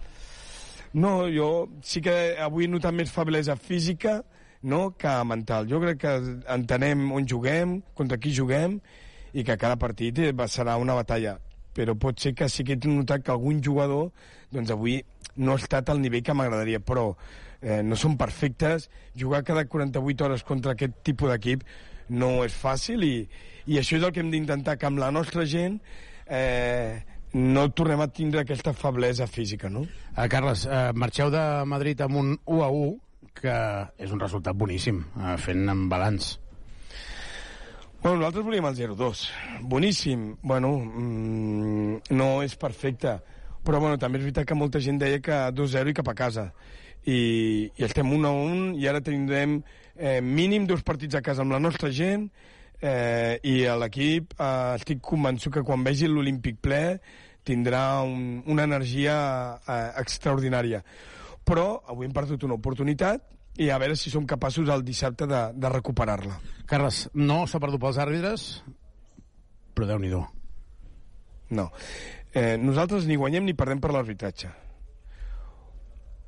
No, jo sí que avui he notat més feblesa física no, que mental. Jo crec que entenem on juguem, contra qui juguem, i que cada partit eh, serà una batalla. Però pot ser que sí que he notat que algun jugador doncs avui no ha estat al nivell que m'agradaria, però eh, no són perfectes. Jugar cada 48 hores contra aquest tipus d'equip no és fàcil i, i això és el que hem d'intentar, que amb la nostra gent eh, no tornem a tindre aquesta feblesa física, no? Uh, Carles, uh, marxeu de Madrid amb un 1 a 1, que és un resultat boníssim, uh, fent en balanç. Bueno, nosaltres volíem el 0-2. Boníssim. Bueno, mm, no és perfecte. Però bueno, també és veritat que molta gent deia que 2-0 i cap a casa. I, i estem 1-1 i ara tindrem eh, mínim dos partits a casa amb la nostra gent eh, i l'equip eh, estic convençut que quan vegi l'Olímpic ple tindrà un, una energia eh, extraordinària. Però avui hem perdut una oportunitat i a veure si som capaços el dissabte de, de recuperar-la. Carles, no s'ha perdut pels àrbitres, però déu nhi No. Eh, nosaltres ni guanyem ni perdem per l'arbitratge.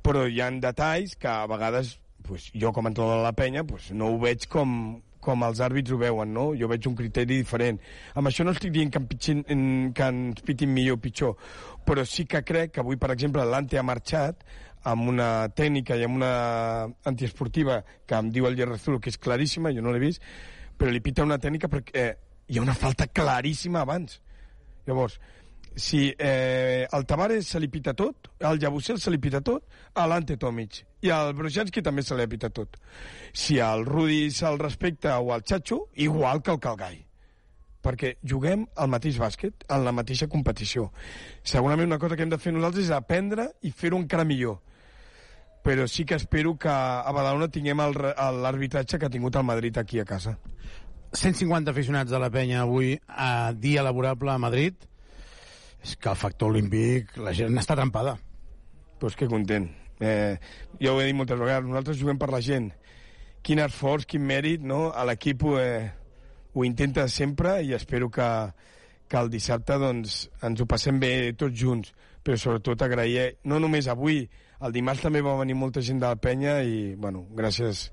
Però hi han detalls que a vegades pues, jo com a entrenador de la penya pues, no ho veig com, com els àrbits ho veuen, no? Jo veig un criteri diferent. Amb això no estic dient que, en pitxin, en, que ens pitin millor o pitjor, però sí que crec que avui, per exemple, l'Ante ha marxat amb una tècnica i amb una antiesportiva que em diu el Gerrazulo que és claríssima, jo no l'he vist, però li pita una tècnica perquè eh, hi ha una falta claríssima abans. Llavors, si eh, al Tavares se li pita tot, al Jabusel se li pita tot, a l'Ante Tomic i al Brzezinski també se li pita tot. Si al Rudi se'l respecta o al Chacho, igual que el Calgai perquè juguem al mateix bàsquet, en la mateixa competició. Segurament una cosa que hem de fer nosaltres és aprendre i fer-ho encara millor. Però sí que espero que a Badalona tinguem l'arbitratge que ha tingut el Madrid aquí a casa. 150 aficionats de la penya avui a dia laborable a Madrid. És que el factor olímpic, la gent està trampada. Pues que content. Eh, ja ho he dit moltes vegades, nosaltres juguem per la gent. Quin esforç, quin mèrit, no? A l'equip eh, ho intenta sempre i espero que, que el dissabte doncs, ens ho passem bé tots junts, però sobretot agrair, no només avui, el dimarts també va venir molta gent de la penya i, bueno, gràcies,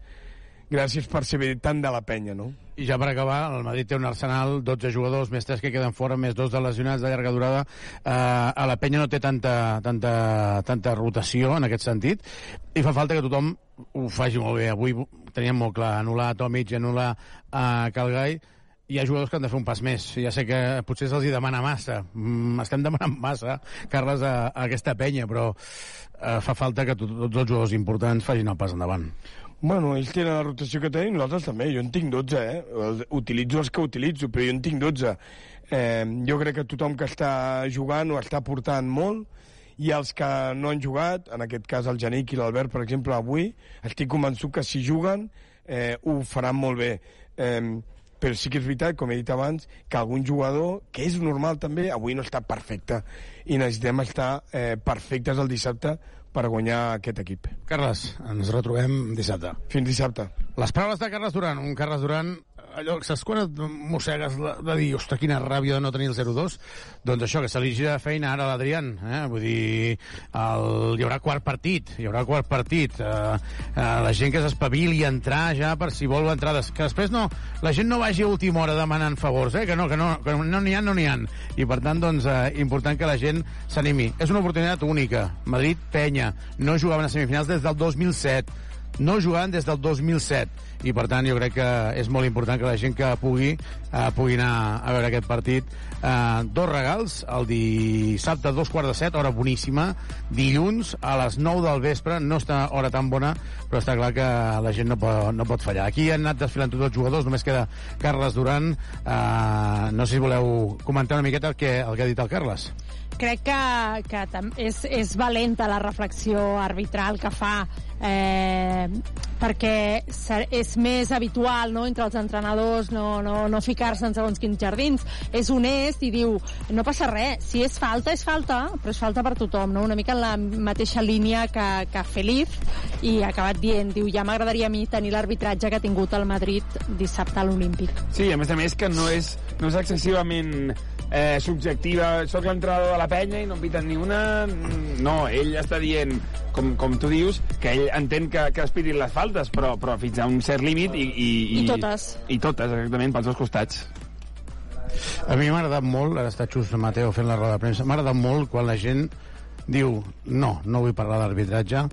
gràcies per ser tant de la penya, no? I ja per acabar, el Madrid té un arsenal, 12 jugadors, més 3 que queden fora, més dos de lesionats de llarga durada. Eh, a la penya no té tanta, tanta, tanta rotació en aquest sentit, i fa falta que tothom ho faci molt bé. Avui teníem molt clar, anul·lar Tomic i anul·lar a Calgai, hi ha jugadors que han de fer un pas més. Ja sé que potser se'ls demana massa. Mm, estem demanant massa, Carles, a, a aquesta penya, però eh, fa falta que tot, tots els jugadors importants facin el pas endavant. Bueno, ells tenen la rotació que tenen, nosaltres també. Jo en tinc 12, eh? Utilitzo els que utilitzo, però jo en tinc 12. Eh, jo crec que tothom que està jugant ho està portant molt, i els que no han jugat, en aquest cas el Janic i l'Albert, per exemple, avui, estic convençut que si juguen eh, ho faran molt bé. Eh, però sí que és veritat, com he dit abans, que algun jugador, que és normal també, avui no està perfecte. I necessitem estar eh, perfectes el dissabte per guanyar aquest equip. Carles, ens retrobem dissabte. Fins dissabte. Les paraules de Carles Duran, un Carles Duran allò, saps quan et mossegues de, de dir, ostres, quina ràbia de no tenir el 0-2? Doncs això, que se li gira feina ara a l'Adrián, eh? vull dir, el, hi haurà quart partit, hi haurà quart partit, eh, eh, la gent que s'espavili a entrar ja per si vol entrades, que després no, la gent no vagi a última hora demanant favors, eh? que no, que no, que no n'hi ha, no n'hi ha, i per tant, doncs, eh, important que la gent s'animi. És una oportunitat única, Madrid-Penya, no jugaven a semifinals des del 2007, no jugant des del 2007 i per tant jo crec que és molt important que la gent que pugui eh, pugui anar a veure aquest partit. Eh, dos regals, el dissabte a dos quarts de set, hora boníssima. Dilluns a les 9 del vespre no està hora tan bona, però està clar que la gent no pot, no pot fallar. Aquí han anat desfilant tots els jugadors, només queda Carles Duran. Eh, no sé si voleu comentar una miqueta el que, el que ha dit el Carles crec que, que és, és valenta la reflexió arbitral que fa eh, perquè és més habitual no, entre els entrenadors no, no, no ficar-se en segons quins jardins és honest i diu no passa res, si és falta, és falta però és falta per tothom, no? una mica en la mateixa línia que, que Feliz i ha acabat dient, diu ja m'agradaria a mi tenir l'arbitratge que ha tingut el Madrid dissabte a l'Olímpic Sí, a més a més que no és, no és excessivament eh, subjectiva. Soc l'entrenador de la penya i no en piten ni una... No, ell està dient, com, com tu dius, que ell entén que, que es pitin les faltes, però, però fins a un cert límit i... I, I totes. I totes, exactament, pels dos costats. A mi m'ha agradat molt, ara està Xus Mateo fent la roda de premsa, m'ha agradat molt quan la gent diu no, no vull parlar d'arbitratge,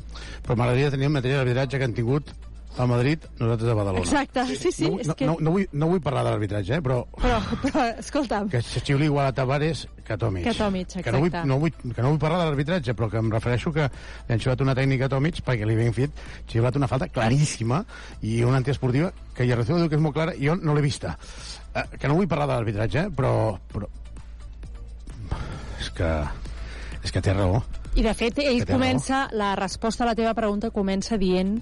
però m'agradaria tenir el mateix arbitratge que han tingut a Madrid, nosaltres a Badalona. Exacte, sí, sí, no, és no, que... no, no, vull, no vull parlar de l'arbitratge, eh, però Però, però, escolta'm, que xiuli igual a Tavares que a Tomic. Que a Tomic, Que no vull, exacte. no vull, que no vull parlar de l'arbitratge, però que em refereixo que li han xiulat una tècnica a Tomic perquè li havien fet xiulat una falta claríssima i una antiesportiva que Yarraceo diu que és molt clara i jo no l'he vista. Eh, que no vull parlar de l'arbitratge, eh, però, però... És que... És que té raó. I de fet, ell comença, la resposta a la teva pregunta comença dient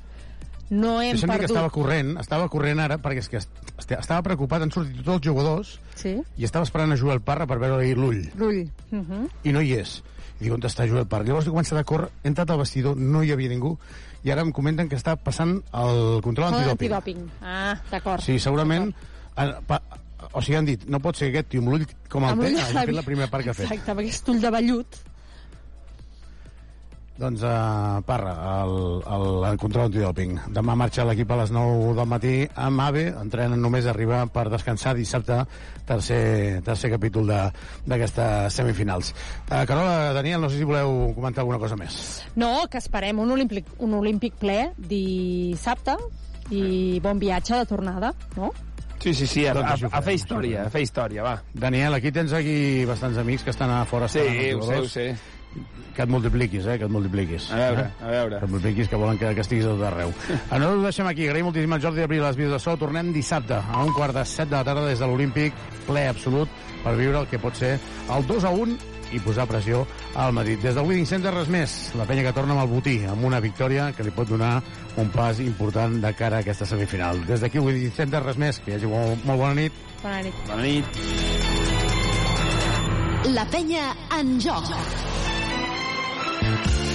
no hem Deixa'm dir que perdut... estava corrent, estava corrent ara, perquè és que est- est- estava preocupat, han sortit tots els jugadors Sí, i estava esperant a Joel Parra per veure-li l'ull. l'ull. Uh -huh. i no hi és. I dic, on està Joel Parra? Llavors he començat a córrer, he entrat al vestidor, no hi havia ningú, i ara em comenten que està passant el control antidoping. antidoping. Ah, d'acord. Sí, segurament... eh, pa, o sigui, han dit, no pot ser aquest tio amb l'ull com el té, l'ull hagi fet la primera part que ha fet. Exacte, amb aquest ull de vellut. Doncs, uh, Parra, el, el, el control antidoping. Demà marxa l'equip a les 9 del matí amb AVE, entrenen només arribar per descansar dissabte, tercer, tercer capítol de- d'aquestes semifinals. Uh, Carola, Daniel, no sé si voleu comentar alguna cosa més. No, que esperem un olímpic, un olímpic ple dissabte i bon viatge de tornada, no? Sí, sí, sí, a, Doncs a, a fer història, a fer història, va. Daniel, aquí tens aquí bastants amics que estan a fora. Sí, ho sé, ho sé. Que et multipliquis, eh, que et multipliquis. A veure, eh? a veure. Que et multipliquis, que volen que, que estiguis a tot arreu. <laughs> Ah, no ho deixem aquí. Agraïm moltíssim al Jordi Abril, les vídeos de so. Tornem dissabte a un quart de set de la tarda des de l'Olímpic, ple absolut, per viure el que pot ser el 2 a 1 i posar pressió al Madrid. Des del Winning Center, res més. La penya que torna amb el botí, amb una victòria que li pot donar un pas important de cara a aquesta semifinal. Des d'aquí, Winning Center, res més. Que hi hagi molt, molt bona nit. Bona nit. Bona nit. La penya en joc. Thank you.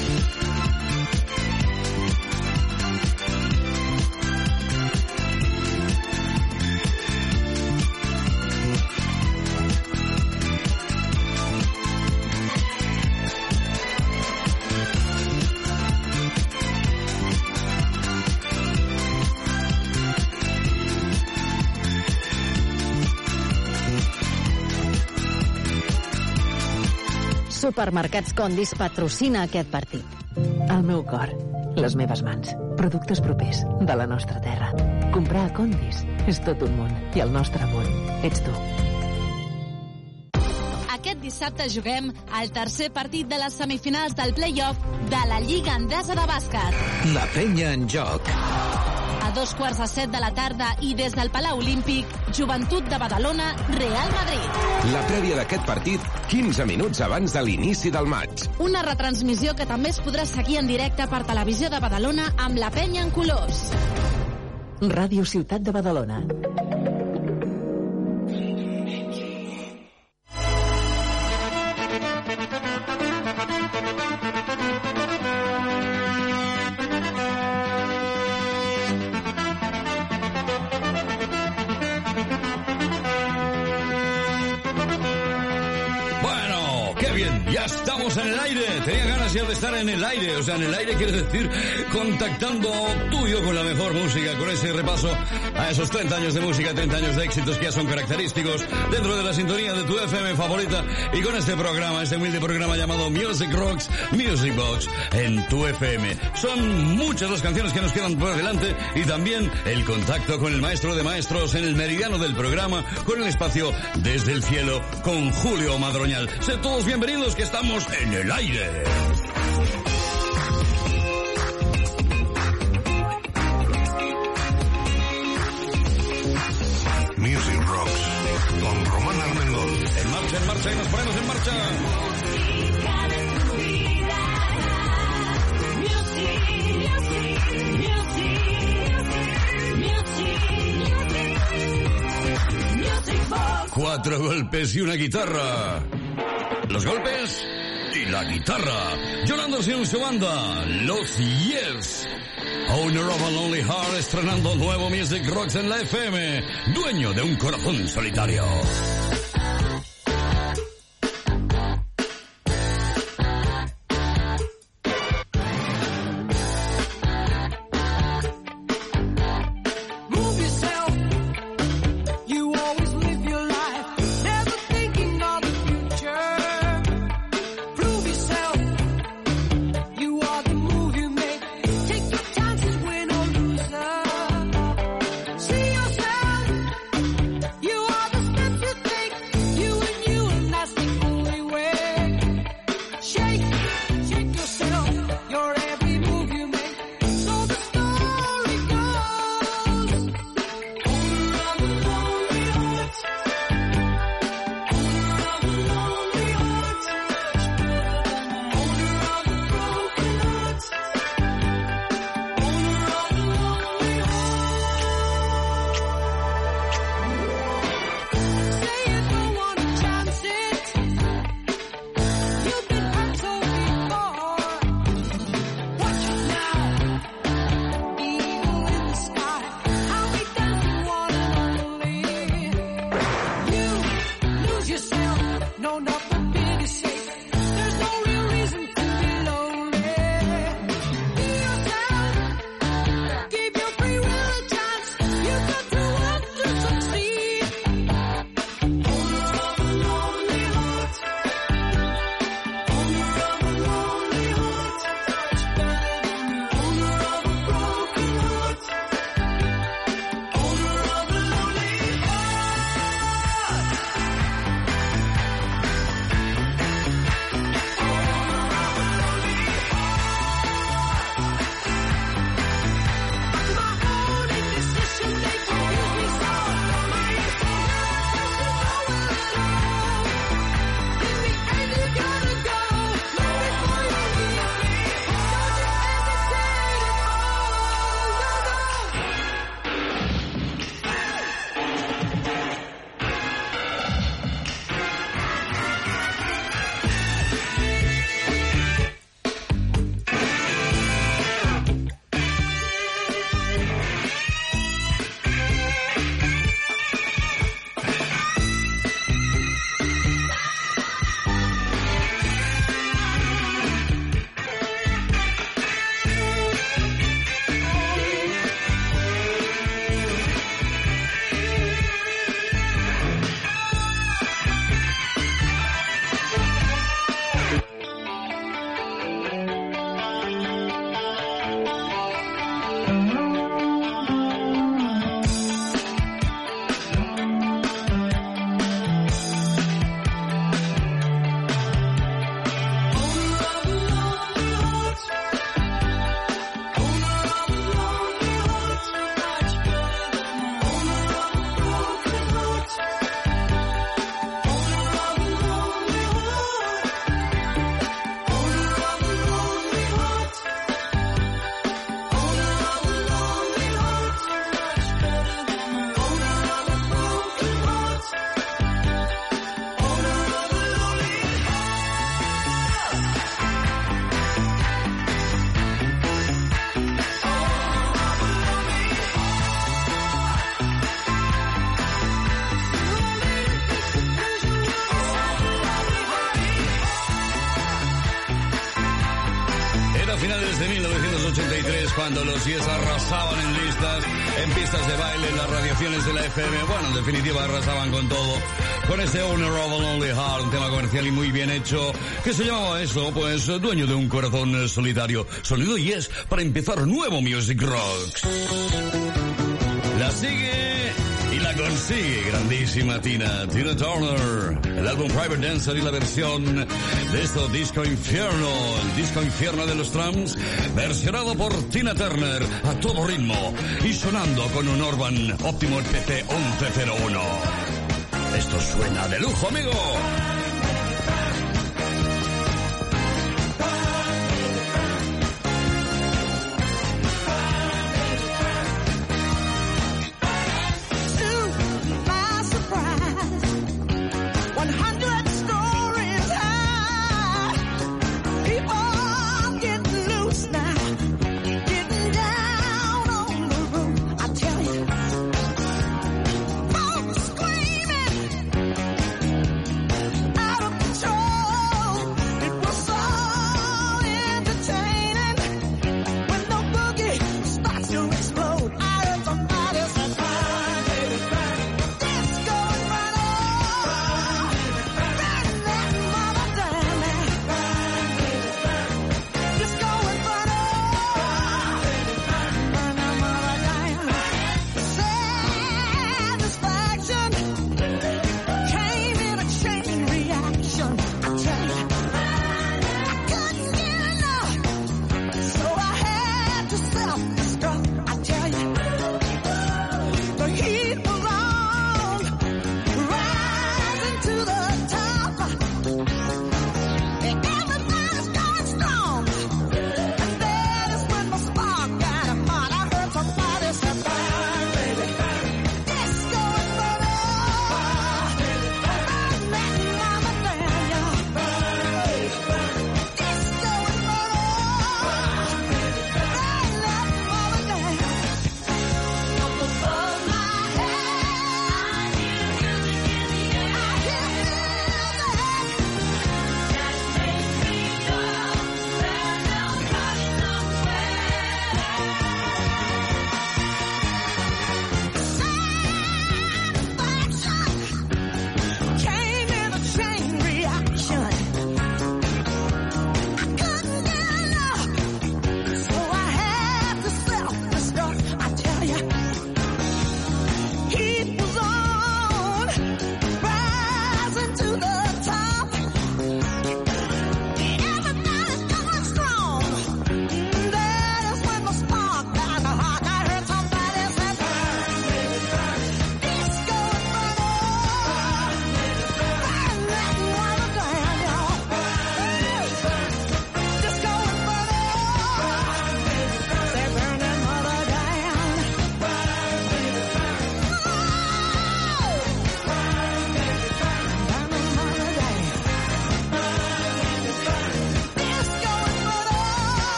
Supermercats Condis patrocina aquest partit. El meu cor, les meves mans, productes propers de la nostra terra. Comprar a Condis és tot un món i el nostre món ets tu. Aquest dissabte juguem el tercer partit de les semifinals del play-off de la Lliga Endesa de Bàsquet. La penya en joc. Dos quarts de set de la tarda i des del Palau Olímpic, Joventut de Badalona, Real Madrid. La prèvia d'aquest partit, 15 minuts abans de l'inici del maig. Una retransmissió que també es podrà seguir en directe per Televisió de Badalona amb la penya en colors. Ràdio Ciutat de Badalona. En el aire. Tenía de estar en el aire. O sea, en el aire quiere decir contactando tú y yo con la mejor música, con ese repaso a esos 30 años de música, 30 años de éxitos que ya son característicos dentro de la sintonía de tu FM favorita y con este programa, este humilde programa llamado Music Rocks Music Box en tu FM. Son muchas las canciones que nos quedan por delante y también el contacto con el maestro de maestros en el meridiano del programa, con el espacio desde el cielo con Julio Madroñal. Sed todos bienvenidos que estamos en el aire. Con Román Armengol. En marcha, en marcha y nos ponemos en marcha. Cuatro golpes y una guitarra. Los golpes y la guitarra. Anderson y su banda, Los Yes. Owner of a Lonely Heart estrenando nuevo Music Rocks en la FM. Dueño de un corazón solitario. Yes arrasaban en listas, en pistas de baile, en las radiaciones de la FM. Bueno, en definitiva arrasaban con todo. Con este Owner of a Lonely Heart, un tema comercial y muy bien hecho, que se llamaba eso, pues dueño de un corazón eh, solitario. Sonido Yes para empezar nuevo Music Rocks. La sigue y la consigue, grandísima Tina, Tina Turner. El álbum Private Dancer y la versión de esto Disco Infierno, el Disco Infierno de los Trams, versionado por Tina Turner a todo ritmo y sonando con un Orban Optimo PT 1101. Esto suena de lujo, amigo.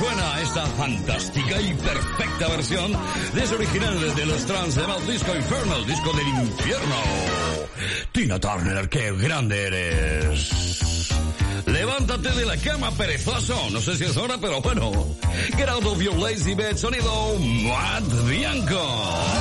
Suena esta fantástica y perfecta versión de ese original de los trans de Mal Disco Infernal, disco del infierno. Tina Turner, qué grande eres. Levántate de la cama, perezoso. No sé si es hora, pero bueno. Get out of your lazy bed, sonido Matt Bianco.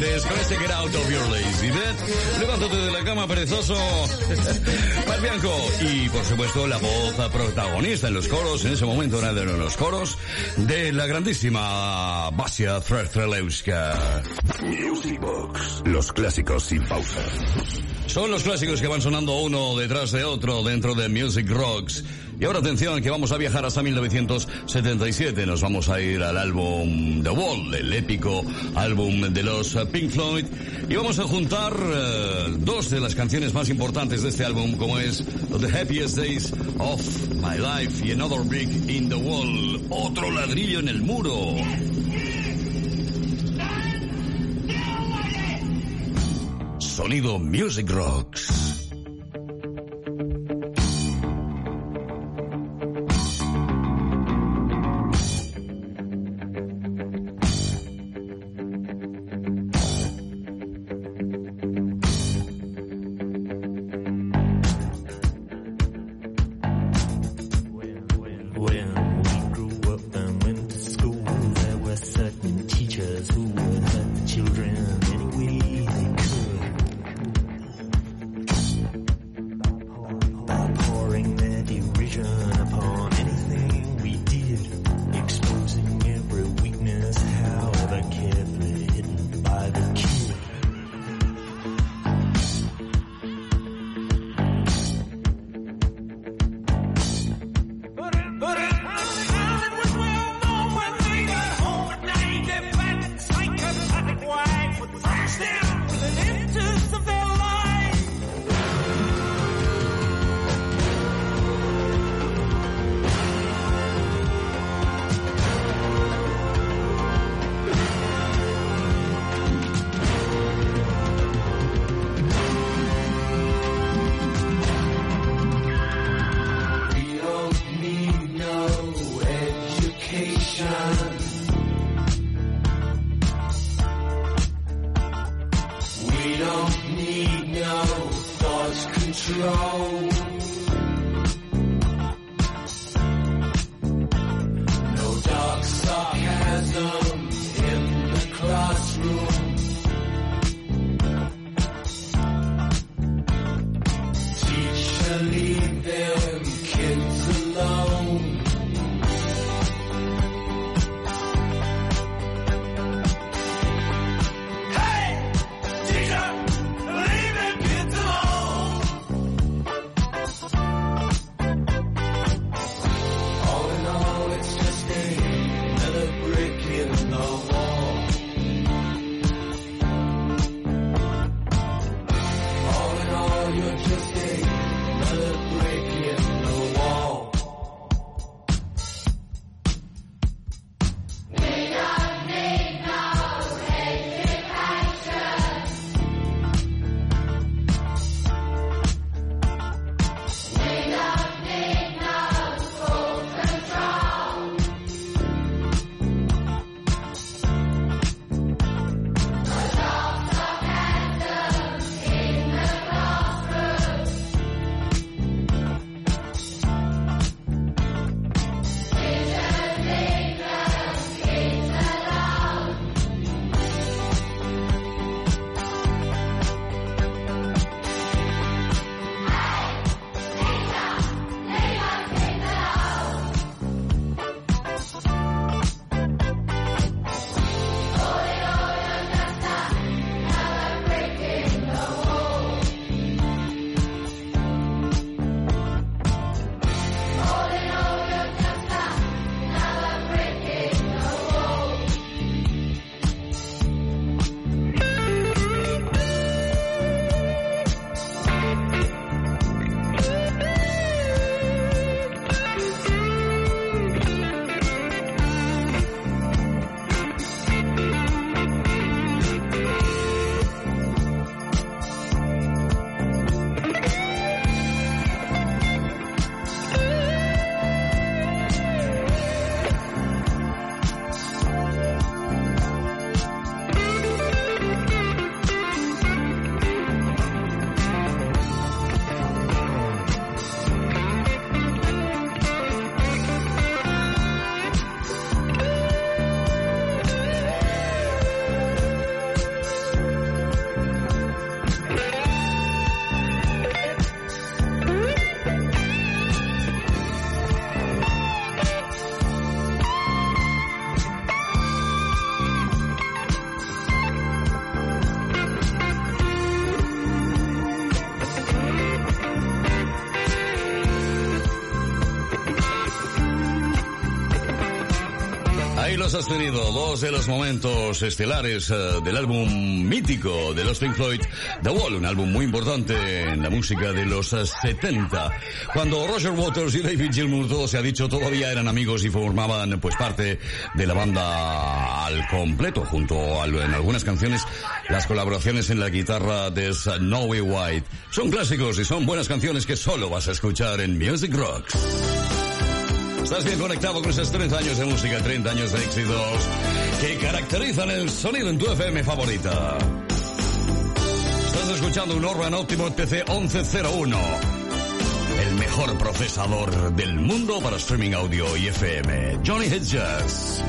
1983 con este Get Out of Your Lazy Bed. Levántate de la cama, perezoso. <laughs> Bianco. Y por supuesto la voz protagonista en los coros, en ese momento era de los coros, de la grandísima Basia Trelewska. Music Box. Los clásicos sin pausa. Son los clásicos que van sonando uno detrás de otro dentro de Music Rocks. Y ahora atención que vamos a viajar hasta 1977. Nos vamos a ir al álbum The Wall, el épico álbum de los Pink Floyd. Y vamos a juntar eh, dos de las canciones más importantes de este álbum, como es The Happiest Days of My Life y Another Brick in the Wall. Otro ladrillo en el muro. Sonido Music Rocks. Tenido, dos de los momentos estelares eh, del álbum mítico de los Pink Floyd, The Wall, un álbum muy importante en la música de los eh, 70. Cuando Roger Waters y David Gilmour, todo se ha dicho, todavía eran amigos y formaban pues parte de la banda al completo, junto a, en algunas canciones, las colaboraciones en la guitarra de Snowy White. Son clásicos y son buenas canciones que solo vas a escuchar en Music Rocks. Estás bien conectado con esos 30 años de música, 30 años de éxitos que caracterizan el sonido en tu FM favorita. Estás escuchando un Orban Optimo TC 1101, el mejor procesador del mundo para streaming audio y FM. Johnny Hedges.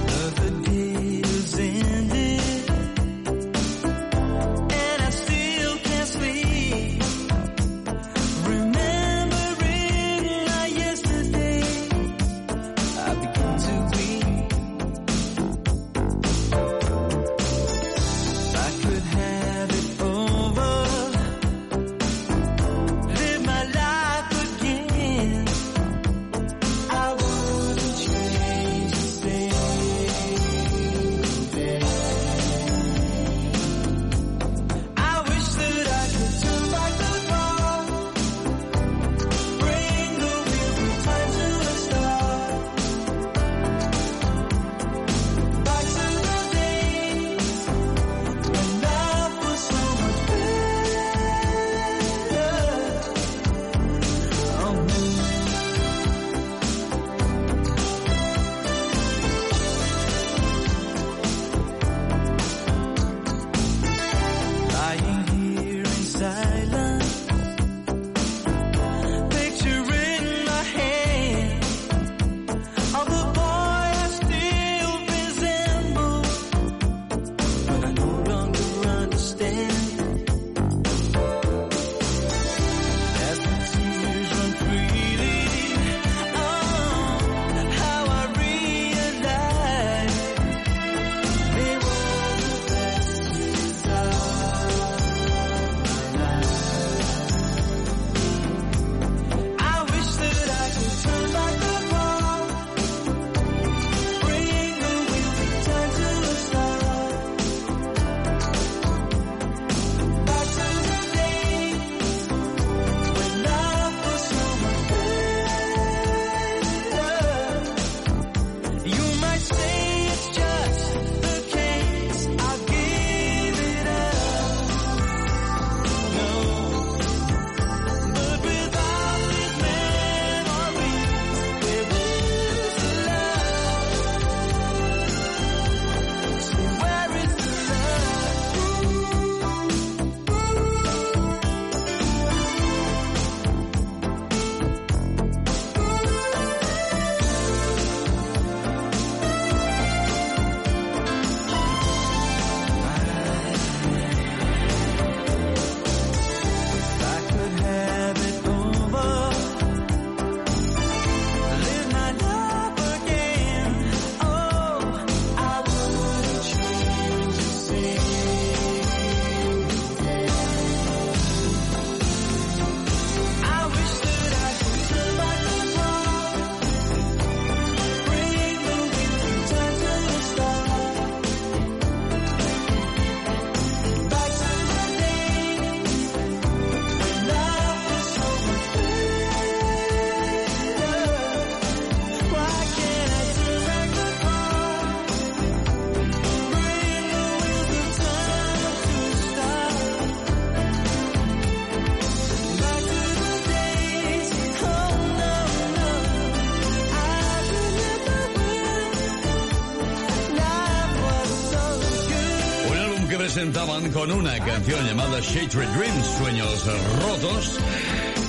Presentaban con una canción llamada Shattered Dreams, Sueños Rotos,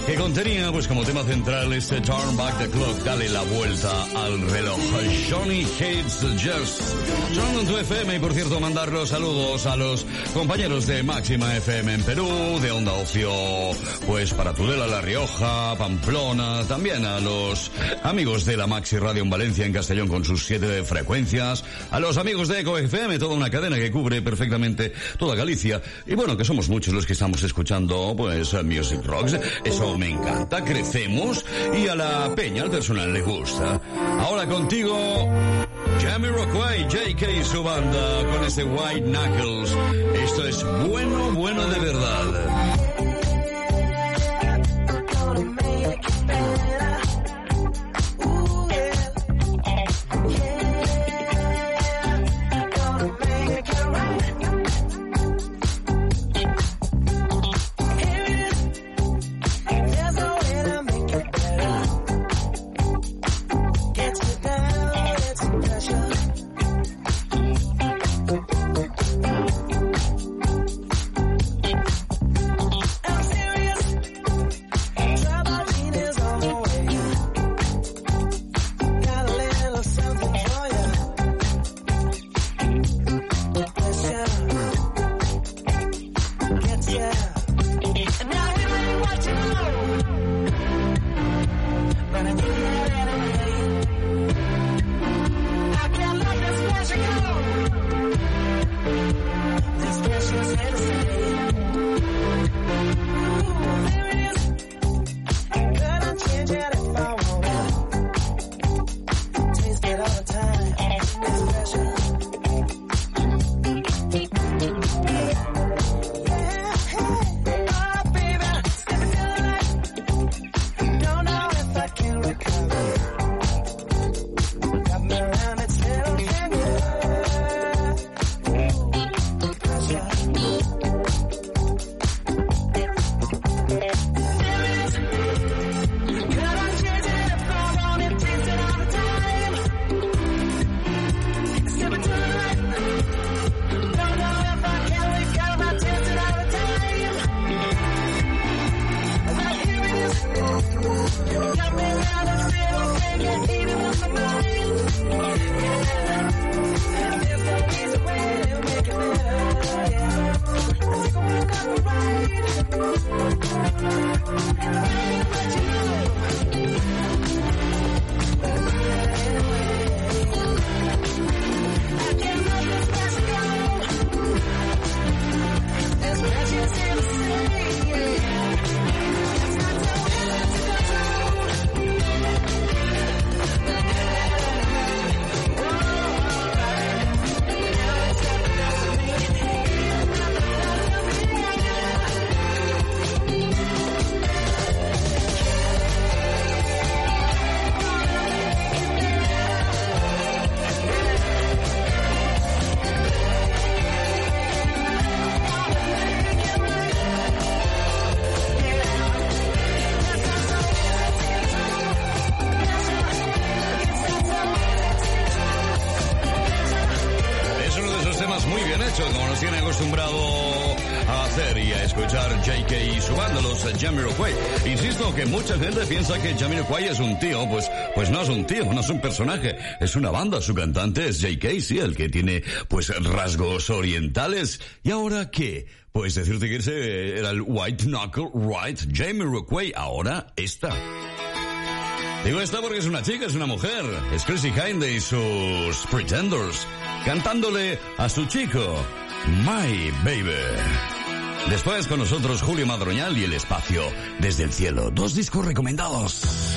que contenía, pues como tema central, este Turn Back the Clock, dale la vuelta al reloj. Johnny Hates Just. Son tu FM y, por cierto, mandar los saludos a los compañeros de Máxima FM en Perú, de Onda Ocio, pues para Tudela La Rioja, Pamplona, también a los amigos de la Maxi Radio en Valencia, en Castellón con sus siete frecuencias, a los amigos de Eco FM, toda una cadena que cubre perfectamente toda Galicia. Y bueno, que somos muchos los que estamos escuchando, pues, Music Rocks. Eso me encanta, crecemos y a la peña, al personal le gusta. Ahora contigo, Jamie Rockway, JK y su banda, con ese White Knuckles. Esto es bueno, bueno de verdad. Como nos tiene acostumbrado a hacer y a escuchar JK y su banda, los Jamiroquai. Insisto que mucha gente piensa que Jamiroquai es un tío, pues, pues no es un tío, no es un personaje, es una banda, su cantante es JK, sí, el que tiene pues rasgos orientales. ¿Y ahora qué? Pues decirte que ese era el White Knuckle Right Jamiroquai, ahora está. Digo esta porque es una chica, es una mujer. Es Chrissy Hynde y sus Pretenders cantándole a su chico, My Baby. Después con nosotros Julio Madroñal y El Espacio desde el cielo. Dos discos recomendados.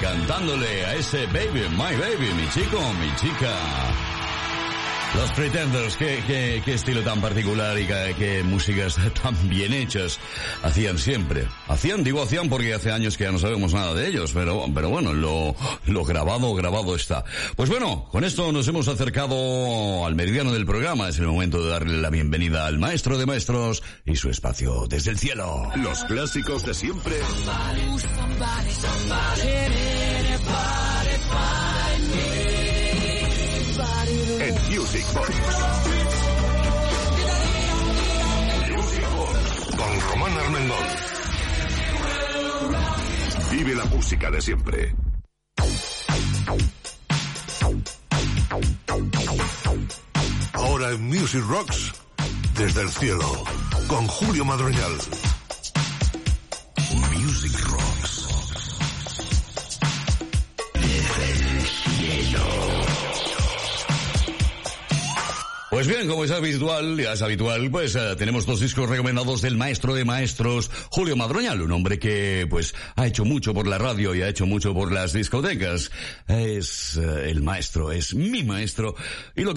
Cantándole a ese baby, my baby, mi chico, mi chica. Los Pretenders, qué, qué, qué estilo tan particular y qué, qué músicas <laughs> tan bien hechas hacían siempre. Hacían, digo hacían porque hace años que ya no sabemos nada de ellos, pero, pero bueno, lo, lo grabado, grabado está. Pues bueno, con esto nos hemos acercado al meridiano del programa. Es el momento de darle la bienvenida al maestro de maestros y su espacio desde el cielo. Los clásicos de siempre en Music Box. Music Box con Román Armengol. Vive la música de siempre. Ahora en Music Rocks, desde el cielo, con Julio Madroñal. Como es habitual, ya es habitual, pues eh, tenemos dos discos recomendados del maestro de maestros, Julio Madroñal, un hombre que pues ha hecho mucho por la radio y ha hecho mucho por las discotecas. Es eh, el maestro, es mi maestro. Y lo que